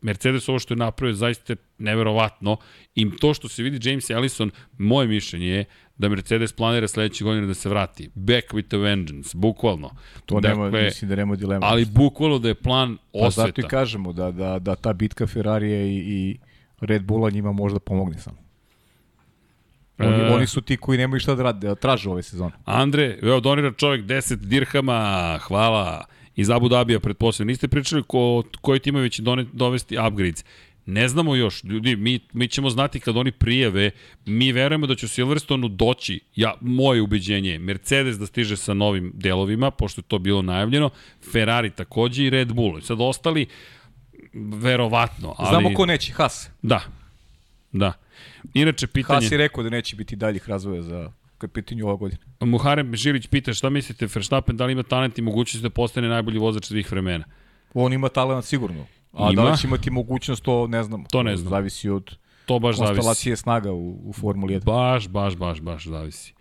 Mercedes ovo što je napravio zaista je neverovatno i to što se vidi James Ellison, moje mišljenje je da Mercedes planira sledeće godine da se vrati. Back with a vengeance, bukvalno. To nema, mislim da nema dilema. Ali bukvalno da je plan pa zato osveta. i kažemo da, da, da ta bitka Ferrarija i, i Red Bulla njima možda pomogne samo. Oni, E. oni su ti koji nemaju šta da rade, da traže ove sezone. Andre, evo donira čovjek 10 dirhama, hvala. Iz Abu Dabija, pretpostavljam. Niste pričali ko, koji timovi će dovesti upgrades. Ne znamo još, ljudi, mi, mi ćemo znati kad oni prijave, mi verujemo da će u Silverstonu doći, ja, moje ubeđenje je, Mercedes da stiže sa novim delovima, pošto je to bilo najavljeno, Ferrari takođe i Red Bull. Sad ostali, verovatno, ali... Znamo ko neće, Haas. Da, da. Inače, pitanje... Haas je rekao da neće biti daljih razvoja za kad je pitanju ova godina. Muharem Žilić pita šta mislite, Verstappen da li ima talent i mogućnost da postane najbolji vozač svih vremena? On ima talent sigurno. A Ima. da li će imati mogućnost, to ne znam. To ne znam. Zavisi od To baš zavisi. konstelacije snaga u, u Formuli 1. Baš, baš, baš, baš zavisi.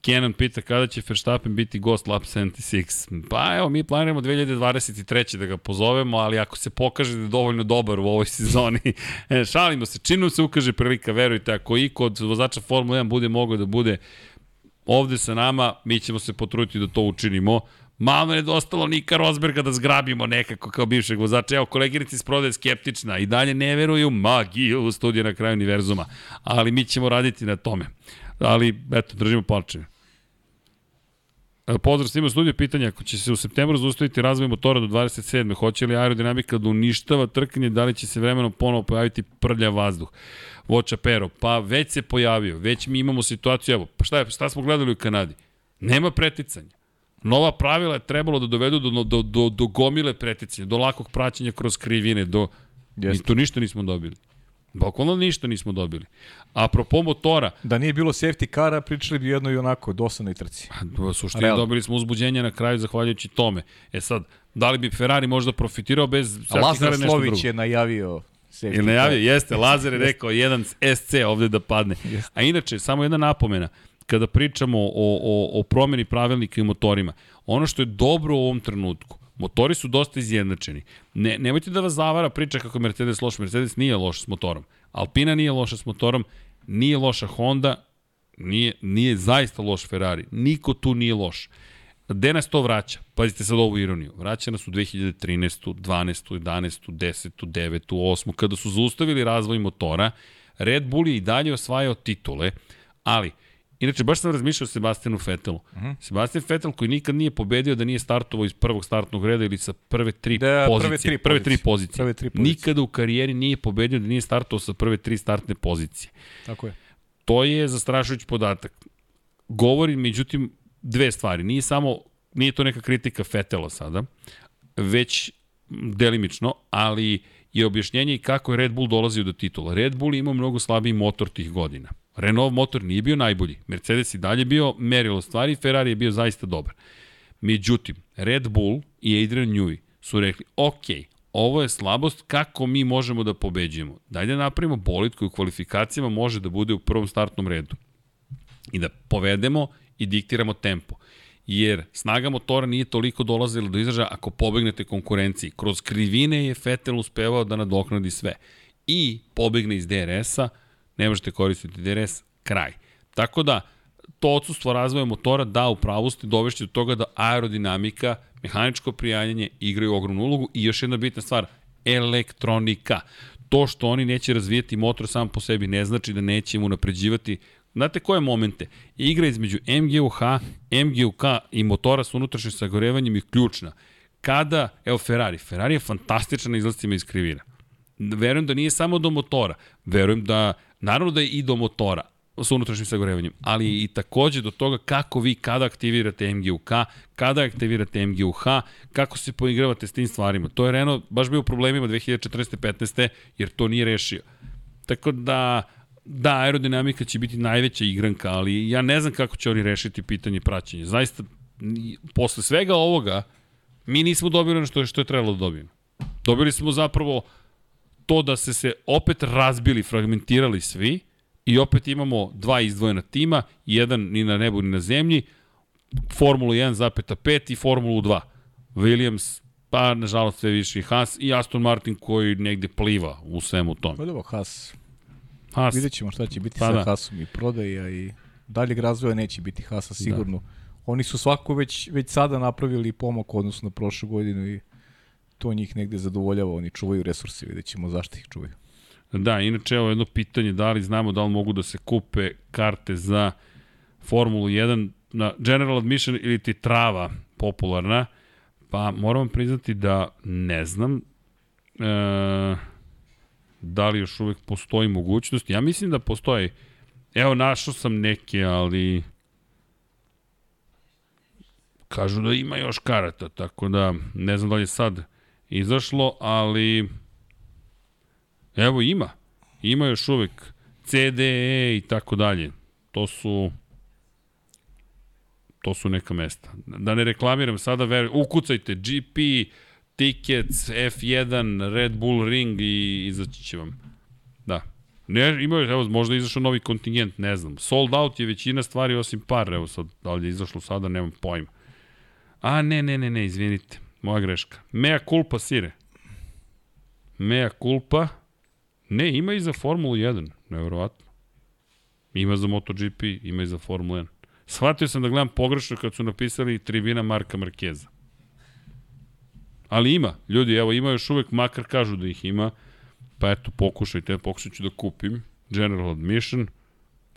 Kenan pita kada će Verstappen biti gost Lab 76. Pa evo, mi planiramo 2023. da ga pozovemo, ali ako se pokaže da je dovoljno dobar u ovoj (laughs) sezoni, e, šalimo se, čim nam se ukaže prilika, verujte, ako i kod vozača Formula 1 bude mogao da bude ovde sa nama, mi ćemo se potruditi da to učinimo. Malo je dostalo Nika Rosberga da zgrabimo nekako kao bivšeg vozača. Evo, koleginica iz prodaje skeptična i dalje ne veruju magiju studija na kraju univerzuma. Ali mi ćemo raditi na tome. Ali, eto, držimo palčeve. Pozdrav svima u studiju, pitanje, ako će se u septembru zaustaviti razvoj motora do 27. Hoće li aerodinamika da uništava trkanje, da li će se vremenom ponovo pojaviti prlja vazduh? Voča Pero, pa već se pojavio, već mi imamo situaciju, evo, pa šta, je, šta smo gledali u Kanadi? Nema preticanja. Nova pravila je trebalo da dovedu do, do, do, do gomile preticanja, do lakog praćenja kroz krivine, do... Jeste. Mi to ništa nismo dobili. Bukvalno ništa nismo dobili. Apropo motora, Da nije bilo safety kara, pričali bi jedno i onako, dosadnoj trci. U suštini Realno. dobili smo uzbuđenje na kraju zahvaljujući tome. E sad, da li bi Ferrari možda profitirao bez A Lazar cara Slović drugo? je najavio safety Ili najavio, jeste, Lazar je rekao jedan SC ovde da padne. A inače, samo jedna napomena, kada pričamo o, o, o promeni pravilnika i motorima, ono što je dobro u ovom trenutku, motori su dosta izjednačeni. Ne, nemojte da vas zavara priča kako Mercedes loš. Mercedes nije loš s motorom. Alpina nije loša s motorom, nije loša Honda, nije, nije zaista loš Ferrari. Niko tu nije loš. Gde nas to vraća? Pazite sad ovu ironiju. Vraća nas u 2013. 12. 11. 10. 9. 8. Kada su zaustavili razvoj motora, Red Bull je i dalje osvajao titule, ali Inače, baš sam razmišljao o Sebastianu Vettelu. Uh -huh. Sebastian Vettel koji nikad nije pobedio da nije startovao iz prvog startnog reda ili sa prve tri Da, pozicije. prve tri prve tri pozicije. Prve tri pozicije. Nikada u karijeri nije pobedio da nije startovao sa prve tri startne pozicije. Tako je. To je zastrašujući podatak. Govori, međutim, dve stvari. Nije samo, nije to neka kritika Fetela sada, već delimično, ali je objašnjenje i kako je Red Bull dolazio do titula. Red Bull ima mnogo slabiji motor tih godina. Renault motor nije bio najbolji. Mercedes i dalje bio merilo stvari, Ferrari je bio zaista dobar. Međutim, Red Bull i Adrian Newey su rekli, ok, ovo je slabost, kako mi možemo da pobeđujemo? Daj da napravimo bolid koji u kvalifikacijama može da bude u prvom startnom redu. I da povedemo i diktiramo tempo. Jer snaga motora nije toliko dolazila do izražaja ako pobegnete konkurenciji. Kroz krivine je Vettel uspevao da nadoknadi sve. I pobegne iz DRS-a, ne možete koristiti DRS, kraj. Tako da, to odsustvo razvoja motora da u pravu ste dovešće do toga da aerodinamika, mehaničko prijanjanje igraju ogromnu ulogu i još jedna bitna stvar, elektronika. To što oni neće razvijati motor sam po sebi ne znači da neće mu napređivati Znate koje momente? Igra između MGUH, MGUK i motora sa unutrašnjim sagorevanjem je ključna. Kada, evo Ferrari, Ferrari je fantastičan na izlascima iz krivina. Verujem da nije samo do motora, verujem da, naravno da je i do motora, sa unutrašnjim sagorevanjem, ali i takođe do toga kako vi kada aktivirate MGUK, kada aktivirate MGUH, kako se poigravate s tim stvarima. To je Renault baš bio u problemima 2014-15. jer to nije rešio. Tako da, da, aerodinamika će biti najveća igranka, ali ja ne znam kako će oni rešiti pitanje praćenja. Zaista, posle svega ovoga, mi nismo dobili ono što je, što je trebalo da dobijemo. Dobili smo zapravo to da se se opet razbili, fragmentirali svi i opet imamo dva izdvojena tima, jedan ni na nebu ni na zemlji, Formulu 1,5 i Formulu 2. Williams, pa nažalost sve više i Haas i Aston Martin koji negde pliva u svemu tome. Pa dobro, Haas. Haas, Vidjet ćemo šta će biti Pa sa da. Haasom i prodaja i daljeg razvoja neće biti Haasa sigurno. Da. Oni su svako već, već sada napravili pomak u odnosu na prošlu godinu i to njih negde zadovoljava. Oni čuvaju resurse, vidjet ćemo zašto ih čuvaju. Da, inače evo jedno pitanje, da li znamo da li mogu da se kupe karte za Formulu 1 na General Admission ili ti trava popularna, pa moram priznati da ne znam e, da li još uvek postoji mogućnost. Ja mislim da postoji. Evo, našao sam neke, ali kažu da ima još karata, tako da ne znam da li je sad izašlo, ali Evo ima. Ima još uvek CDE i tako dalje. To su to su neka mesta. Da ne reklamiram sada, ver, ukucajte GP, Tickets, F1, Red Bull Ring i izaći će vam. Da. Ne, imaju, evo, možda je izašao novi kontingent, ne znam. Sold out je većina stvari osim par, evo sad, da li je izašlo sada, nemam pojma. A, ne, ne, ne, ne, izvinite, moja greška. Mea culpa, sire. Mea culpa. Ne, ima i za Formulu 1, nevjerovatno. Ima za MotoGP, ima i za Formulu 1. Shvatio sam da gledam pogrešno kad su napisali tribina Marka Markeza. Ali ima, ljudi, evo, ima još uvek, makar kažu da ih ima, pa eto, pokušajte, pokušat ću da kupim. General Admission,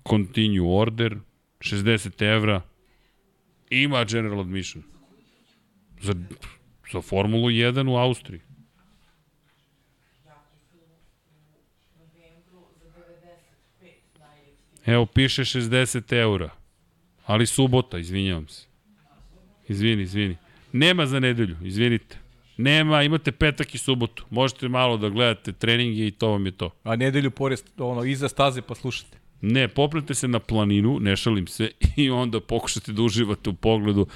Continue Order, 60 evra, ima General Admission. Za, za Formulu 1 u Austriji. Evo, piše 60 eura. Ali subota, izvinjavam se. Izvini, izvini. Nema za nedelju, izvinite. Nema, imate petak i subotu. Možete malo da gledate treninge i to vam je to. A nedelju pored, ono, iza staze pa slušate. Ne, poprete se na planinu, ne šalim se, (laughs) i onda pokušate da uživate u pogledu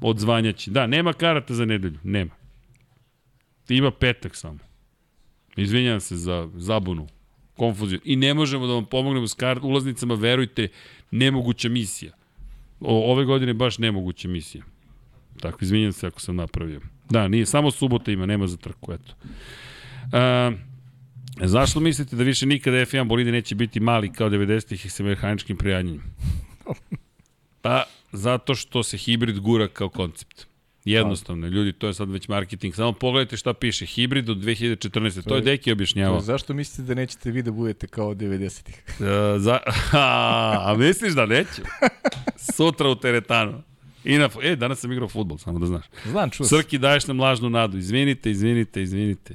od zvanjaći. Da, nema karata za nedelju, nema. Ima petak samo. Izvinjam se za zabunu, konfuziju. I ne možemo da vam pomognemo s kart, ulaznicama, verujte, nemoguća misija. O, ove godine baš nemoguća misija. Tako, izvinjam se ako sam napravio. Da, nije, samo subota ima, nema za trku, eto. Uh, zašto mislite da više nikada F1 bolide neće biti mali kao 90-ih sa mehaničkim prijanjenjem? (laughs) Pa, zato što se hibrid gura kao koncept. Jednostavno, ljudi, to je sad već marketing. Samo pogledajte šta piše. Hibrid od 2014. To je Deki objašnjavao. Zašto mislite da nećete vi da budete kao 90-ih? Uh, (laughs) za, (laughs) a, a misliš da neću? Sutra u teretanu. I na, e, danas sam igrao futbol, samo da znaš. Znam, čuo. Srki, daješ nam lažnu nadu. Izvinite, izvinite, izvinite.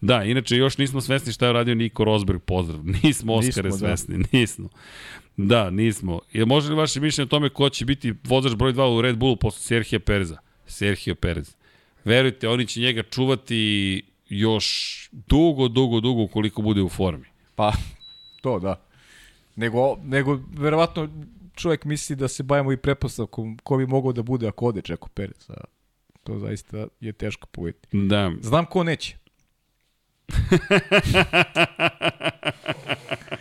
Da, inače još nismo svesni šta je radio Niko Rosberg, pozdrav. Nismo Oskare Nismo, da. svesni, nismo. Da, nismo. Je može li vaše mišljenje o tome ko će biti vozač broj 2 u Red Bullu posle Serhija Pereza? Serhio Perez. Verujte, oni će njega čuvati još dugo, dugo, dugo koliko bude u formi. Pa, to da. Nego, nego verovatno čovjek misli da se bavimo i prepostavkom ko bi mogao da bude ako ode Čeko Perez. A to zaista je teško povjeti. Da. Znam ko neće. (laughs)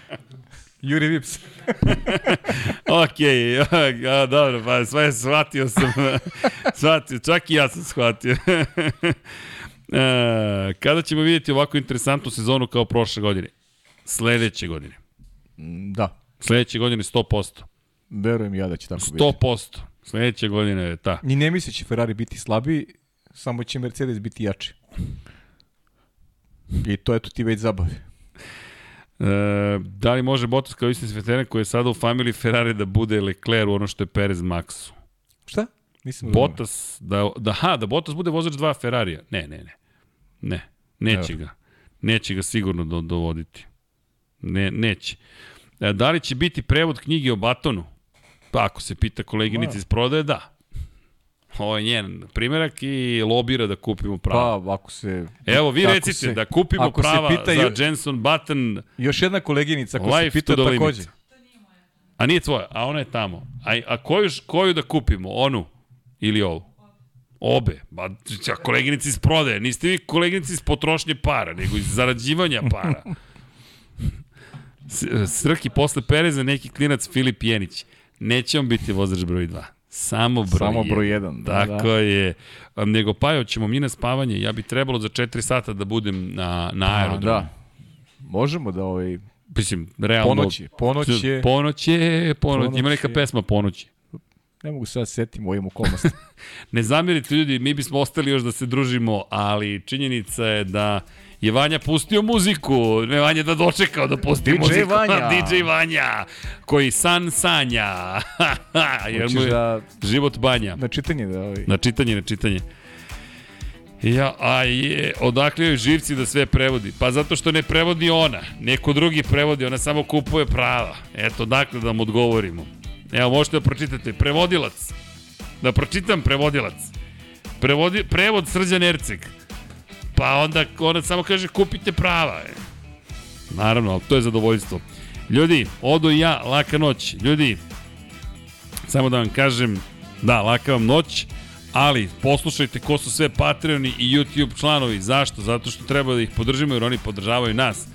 Juri Vips. (laughs) Ok, a, dobro, pa sve shvatio sam. shvatio, čak i ja sam shvatio. (laughs) e, kada ćemo vidjeti ovako interesantnu sezonu kao prošle godine? Sledeće godine. Da, Sledeće godine 100%. verujem ja da će tako biti. 100%. Sledeće godine je ta. Ni ne misli će Ferrari biti slabiji, samo će Mercedes biti jači. I to eto ti već zabavi. E, da li može Bottas kao istin veteran koji je sada u familiji Ferrari da bude Leclerc u ono što je Perez Maxu? Šta? Nisam. Bottas, da, da, ha, da Bottas bude vozač dva Ferrarija. Ne, ne, ne. Ne, neće ga. Neće ga sigurno do, dovoditi. Ne, neće. E, da li će biti prevod knjige o Batonu? Pa ako se pita koleginica iz prodaje, da. Ovo je njen primjerak i lobira da kupimo prava. Pa, ako se... Evo, vi recite se- da kupimo ako se prava pita za Jenson Button Još jedna koleginica ko se pita takođe. A nije tvoja, a ona je tamo. A, a koju, koju da kupimo? Onu ili ovu? Obe. Ba, ča, koleginici iz prodaje. Niste vi koleginici iz potrošnje para, nego iz zarađivanja para. Srki posle Pereza neki klinac Filip Jenić. Neće on biti vozač broj 2. Samo broj Samo broj jedan, da, Tako da. je. Nego Pajo, ćemo mi na spavanje. Ja bi trebalo za 4 sata da budem na, na A, aerodromu. da. Možemo da ovaj... Mislim, realno... Ponoć je, ponoć je. Ponoć je, ponoć. Ima neka je. pesma Ponoć. Ne mogu sad setim u ovim okolnostima. (laughs) Ne zamerite ljudi, mi bismo ostali još da se družimo, ali činjenica je da je Vanja pustio muziku, ne Vanja da dočekao da pusti DJ muziku. Vanja. (laughs) DJ Vanja, koji san sanja. (laughs) Jer mu Hoćeš je da život banja. na čitanje da ovaj... Na čitanje, na čitanje. Ja, a je, odakle joj živci da sve prevodi? Pa zato što ne prevodi ona, neko drugi prevodi, ona samo kupuje prava. Eto, dakle da vam odgovorimo. Evo, možete da pročitate. Prevodilac. Da pročitam prevodilac. Prevodi, prevod Srđan Erceg. Pa onda ona samo kaže kupite prava. E. Naravno, ali to je zadovoljstvo. Ljudi, odo ja, laka noć. Ljudi, samo da vam kažem, da, laka vam noć, ali poslušajte ko su sve Patreoni i YouTube članovi. Zašto? Zato što treba da ih podržimo jer oni podržavaju nas.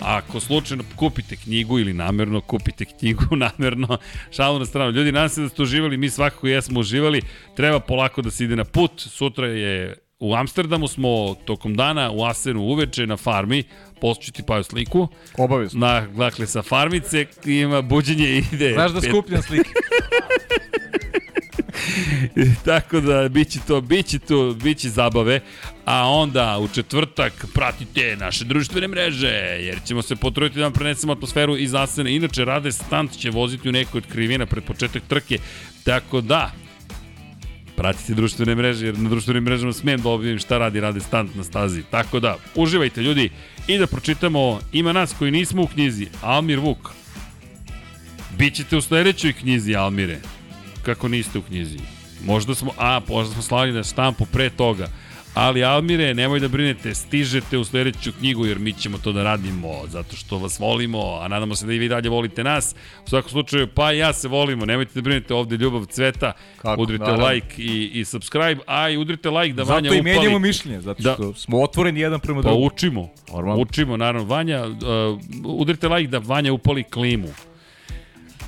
ako slučajno kupite knjigu ili namerno kupite knjigu, (laughs) namerno, šalu na stranu. Ljudi, nadam se da ste uživali, mi svakako jesmo uživali, treba polako da se ide na put, sutra je U Amsterdamu smo tokom dana u Asenu uveče na farmi, postoću ti paju sliku. Obavezno. Na, dakle, sa farmice ima buđenje ide. Znaš da skupljam slike. (laughs) Tako da biće to, biće to, biće zabave. A onda u četvrtak pratite naše društvene mreže, jer ćemo se potruditi da vam prenesemo atmosferu iz Asene. Inače, Rade Stant će voziti u nekoj od krivina pred početak trke. Tako da, pratite društvene mreže, jer na društvenim mrežama smijem da objavim šta radi Rade Stant na stazi. Tako da, uživajte ljudi i da pročitamo, ima nas koji nismo u knjizi, Almir Vuk. Bićete u sledećoj knjizi, Almire. Kako niste u knjizi? Možda smo, a, možda smo slali na štampu pre toga. Ali Almire, nemoj da brinete, stižete u sledeću knjigu jer mi ćemo to da radimo zato što vas volimo, a nadamo se da i vi dalje volite nas. U svakom slučaju, pa i ja se volimo, nemojte da brinete ovde ljubav cveta, Kako, udrite naravno. like i, i subscribe, a i udrite like da Vanja Zato i upali. menjamo mišljenje, zato Da. što smo otvoreni jedan prema Pa drugom. učimo. Normalno. Učimo, naravno. Vanja, uh, udrite like da Vanja upali klimu.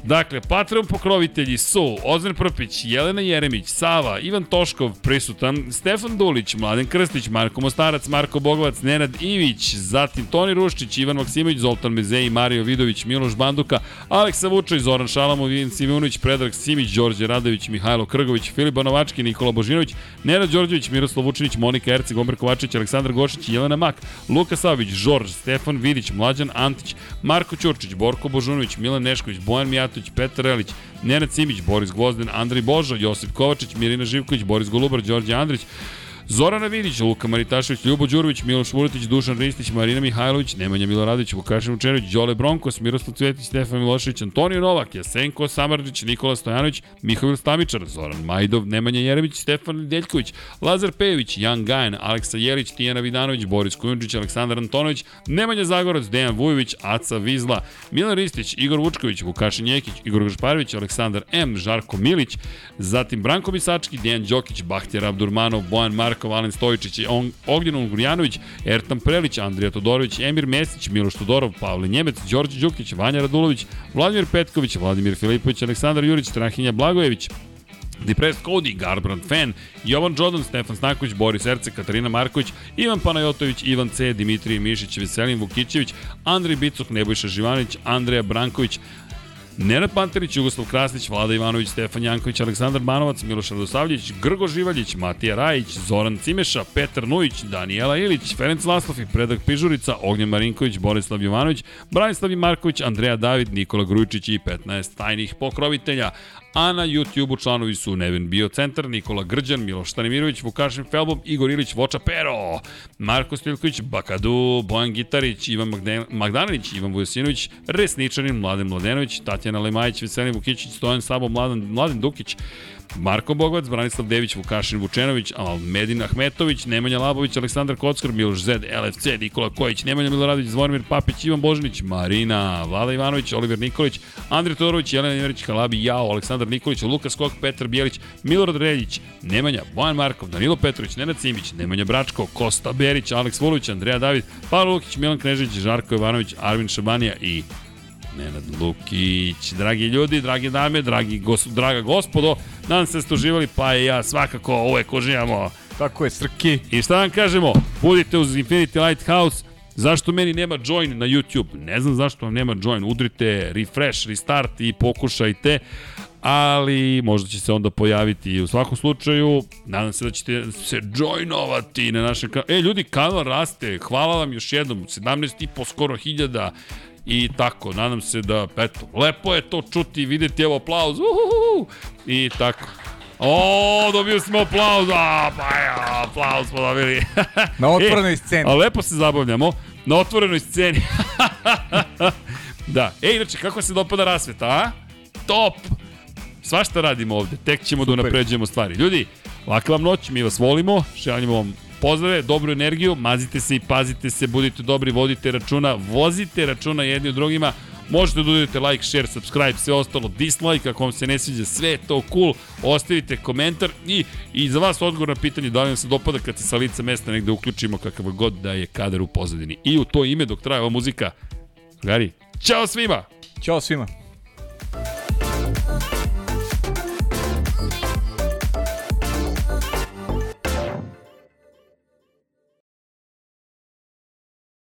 Dakle, Patreon pokrovitelji su Ozren Prpić, Jelena Jeremić, Sava, Ivan Toškov prisutan, Stefan Dulić, Mladen Krstić, Marko Mostarac, Marko Bogovac, Nenad Ivić, zatim Toni Ruščić, Ivan Maksimović, Zoltan Mezeji, Mario Vidović, Miloš Banduka, Aleksa Vučaj, Zoran Šalamov, Ivan Simunović, Predrag Simić, Đorđe Radović, Mihajlo Krgović, Filip Banovački, Nikola Božinović, Nenad Đorđević, Miroslav Vučinić, Monika Erceg, Omer Kovačić, Aleksandar Gošić, Jelena Mak, Luka Savić, Žorž, Stefan Vidić, Mlađan Antić, Marko Ćurčić, Borko Božunović, Milan Nešković, Bojan Mijatović, Petar Relić, Nenad Simić, Boris Gvozden, Andrej Božo, Josip Kovačić, Mirina Živković, Boris Golubar, Đorđe Andrić, Zorana Vidić, Luka Maritašević, Ljubo Đurović, Miloš Vuletić, Dušan Ristić, Marina Mihajlović, Nemanja Miloradović, Vukašin Učerović, Đole Bronkos, Miroslav Cvetić, Stefan Milošević, Antonio Novak, Jasenko Samarđić, Nikola Stojanović, Mihovil Stamičar, Zoran Majdov, Nemanja Jerević, Stefan Deljković, Lazar Pejović, Jan Gajan, Aleksa Jelić, Tijana Vidanović, Boris Kujundžić, Aleksandar Antonović, Nemanja Zagorac, Dejan Vujović, Aca Vizla, Milan Ristić, Igor Vučković, Vukašin Jekić, Igor Gašparović, Aleksandar M, Žarko Milić, zatim Branko Bisački, Dejan Đokić, Bahtjer Abdurmanov, Bojan Markov, Alen Stojičić, On, Ognjen Ungurjanović, Ertan Prelić, Andrija Todorović, Emir Mesić, Miloš Todorov, Pavle Njemec, Đorđe Đukić, Vanja Radulović, Vladimir Petković, Vladimir Filipović, Aleksandar Jurić, Strahinja Blagojević, Depressed Cody, Garbrand Fan, Jovan Đodan, Stefan Snaković, Boris Erce, Katarina Marković, Ivan Panajotović, Ivan C, Dimitrije Mišić, Veselin Vukićević, Andrej Bicuk, Nebojša Živanović, Andreja Branković, Nenad Panterić, Jugoslav Krasnić, Vlada Ivanović, Stefan Janković, Aleksandar Banovac, Miloš Radosavljević, Grgo Živaljić, Matija Rajić, Zoran Cimeša, Petar Nujić, Danijela Ilić, Ferenc Laslov i Predrag Pižurica, Ognjen Marinković, Borislav Jovanović, Branislav Marković, Andreja David, Nikola Grujičić i 15 tajnih pokrovitelja. A na YouTube-u članovi su Nevin Biocentar, Nikola Grđan, Miloš Stanimirović, Vukašin Felbom, Igor Ilić, Voča Pero, Marko Stilković, Bakadu, Bojan Gitarić, Ivan Magde- Magdanović, Ivan Vujosinović, Resničanin, Mladen Mladenović, Tatjana Lemajić, Veselin Vukićić, Stojan Sabo, Mladen, Mladen Dukić, Marko Bogovac, Branislav Dević, Vukašin Vučenović, Almedin Ahmetović, Nemanja Labović, Aleksandar Kockar, Miloš Zed, LFC, Nikola Kojić, Nemanja Miloradović, Zvonimir Papić, Ivan Božanić, Marina, Vlada Ivanović, Oliver Nikolić, Andrej Todorović, Jelena Ivanić, Kalabi, Jao, Aleksandar Nikolić, Lukas Kok, Petar Bijelić, Milorad Reljić, Nemanja, Bojan Markov, Danilo Petrović, Nenad Simić, Nemanja Bračko, Kosta Berić, Aleks Vulović, Andreja David, Pavlo Lukić, Milan Knežić, Žarko Jovanović, Arvin Šabanija i Nenad Lukić. Dragi ljudi, dragi dame, dragi gos, draga gospodo, nadam se da ste uživali, pa i ja svakako uvek uživamo. Tako je, Srki. I šta vam kažemo, budite uz Infinity Lighthouse, Zašto meni nema join na YouTube? Ne znam zašto vam nema join. Udrite refresh, restart i pokušajte ali možda će se onda pojaviti i u svakom slučaju nadam se da ćete se joinovati na našem kanalu. E, ljudi, kanal raste, hvala vam još jednom, 17 i po skoro hiljada i tako, nadam se da, eto, lepo je to čuti i videti, evo aplauz, uhuhu, i tako. O, dobio smo aplauz, a, pa ja, aplauz smo dobili. (laughs) Na otvorenoj sceni. A lepo se zabavljamo, na otvorenoj sceni. (laughs) da, e, inače, kako se dopada rasveta, a? Top! Svašta radimo ovde, tek ćemo Super. da unapređujemo stvari. Ljudi, laka vam noć, mi vas volimo, šaljamo vam pozdrave, dobru energiju, mazite se i pazite se, budite dobri, vodite računa, vozite računa jedni od drugima, možete da ududete like, share, subscribe, sve ostalo, dislike, ako vam se ne sviđa, sve to cool, ostavite komentar i, i za vas odgovor na pitanje da li vam se dopada kad se sa lica mesta negde uključimo kakav god da je kadar u pozadini. I u to ime, dok traje ova muzika, Gari, čao svima! Ćao svima.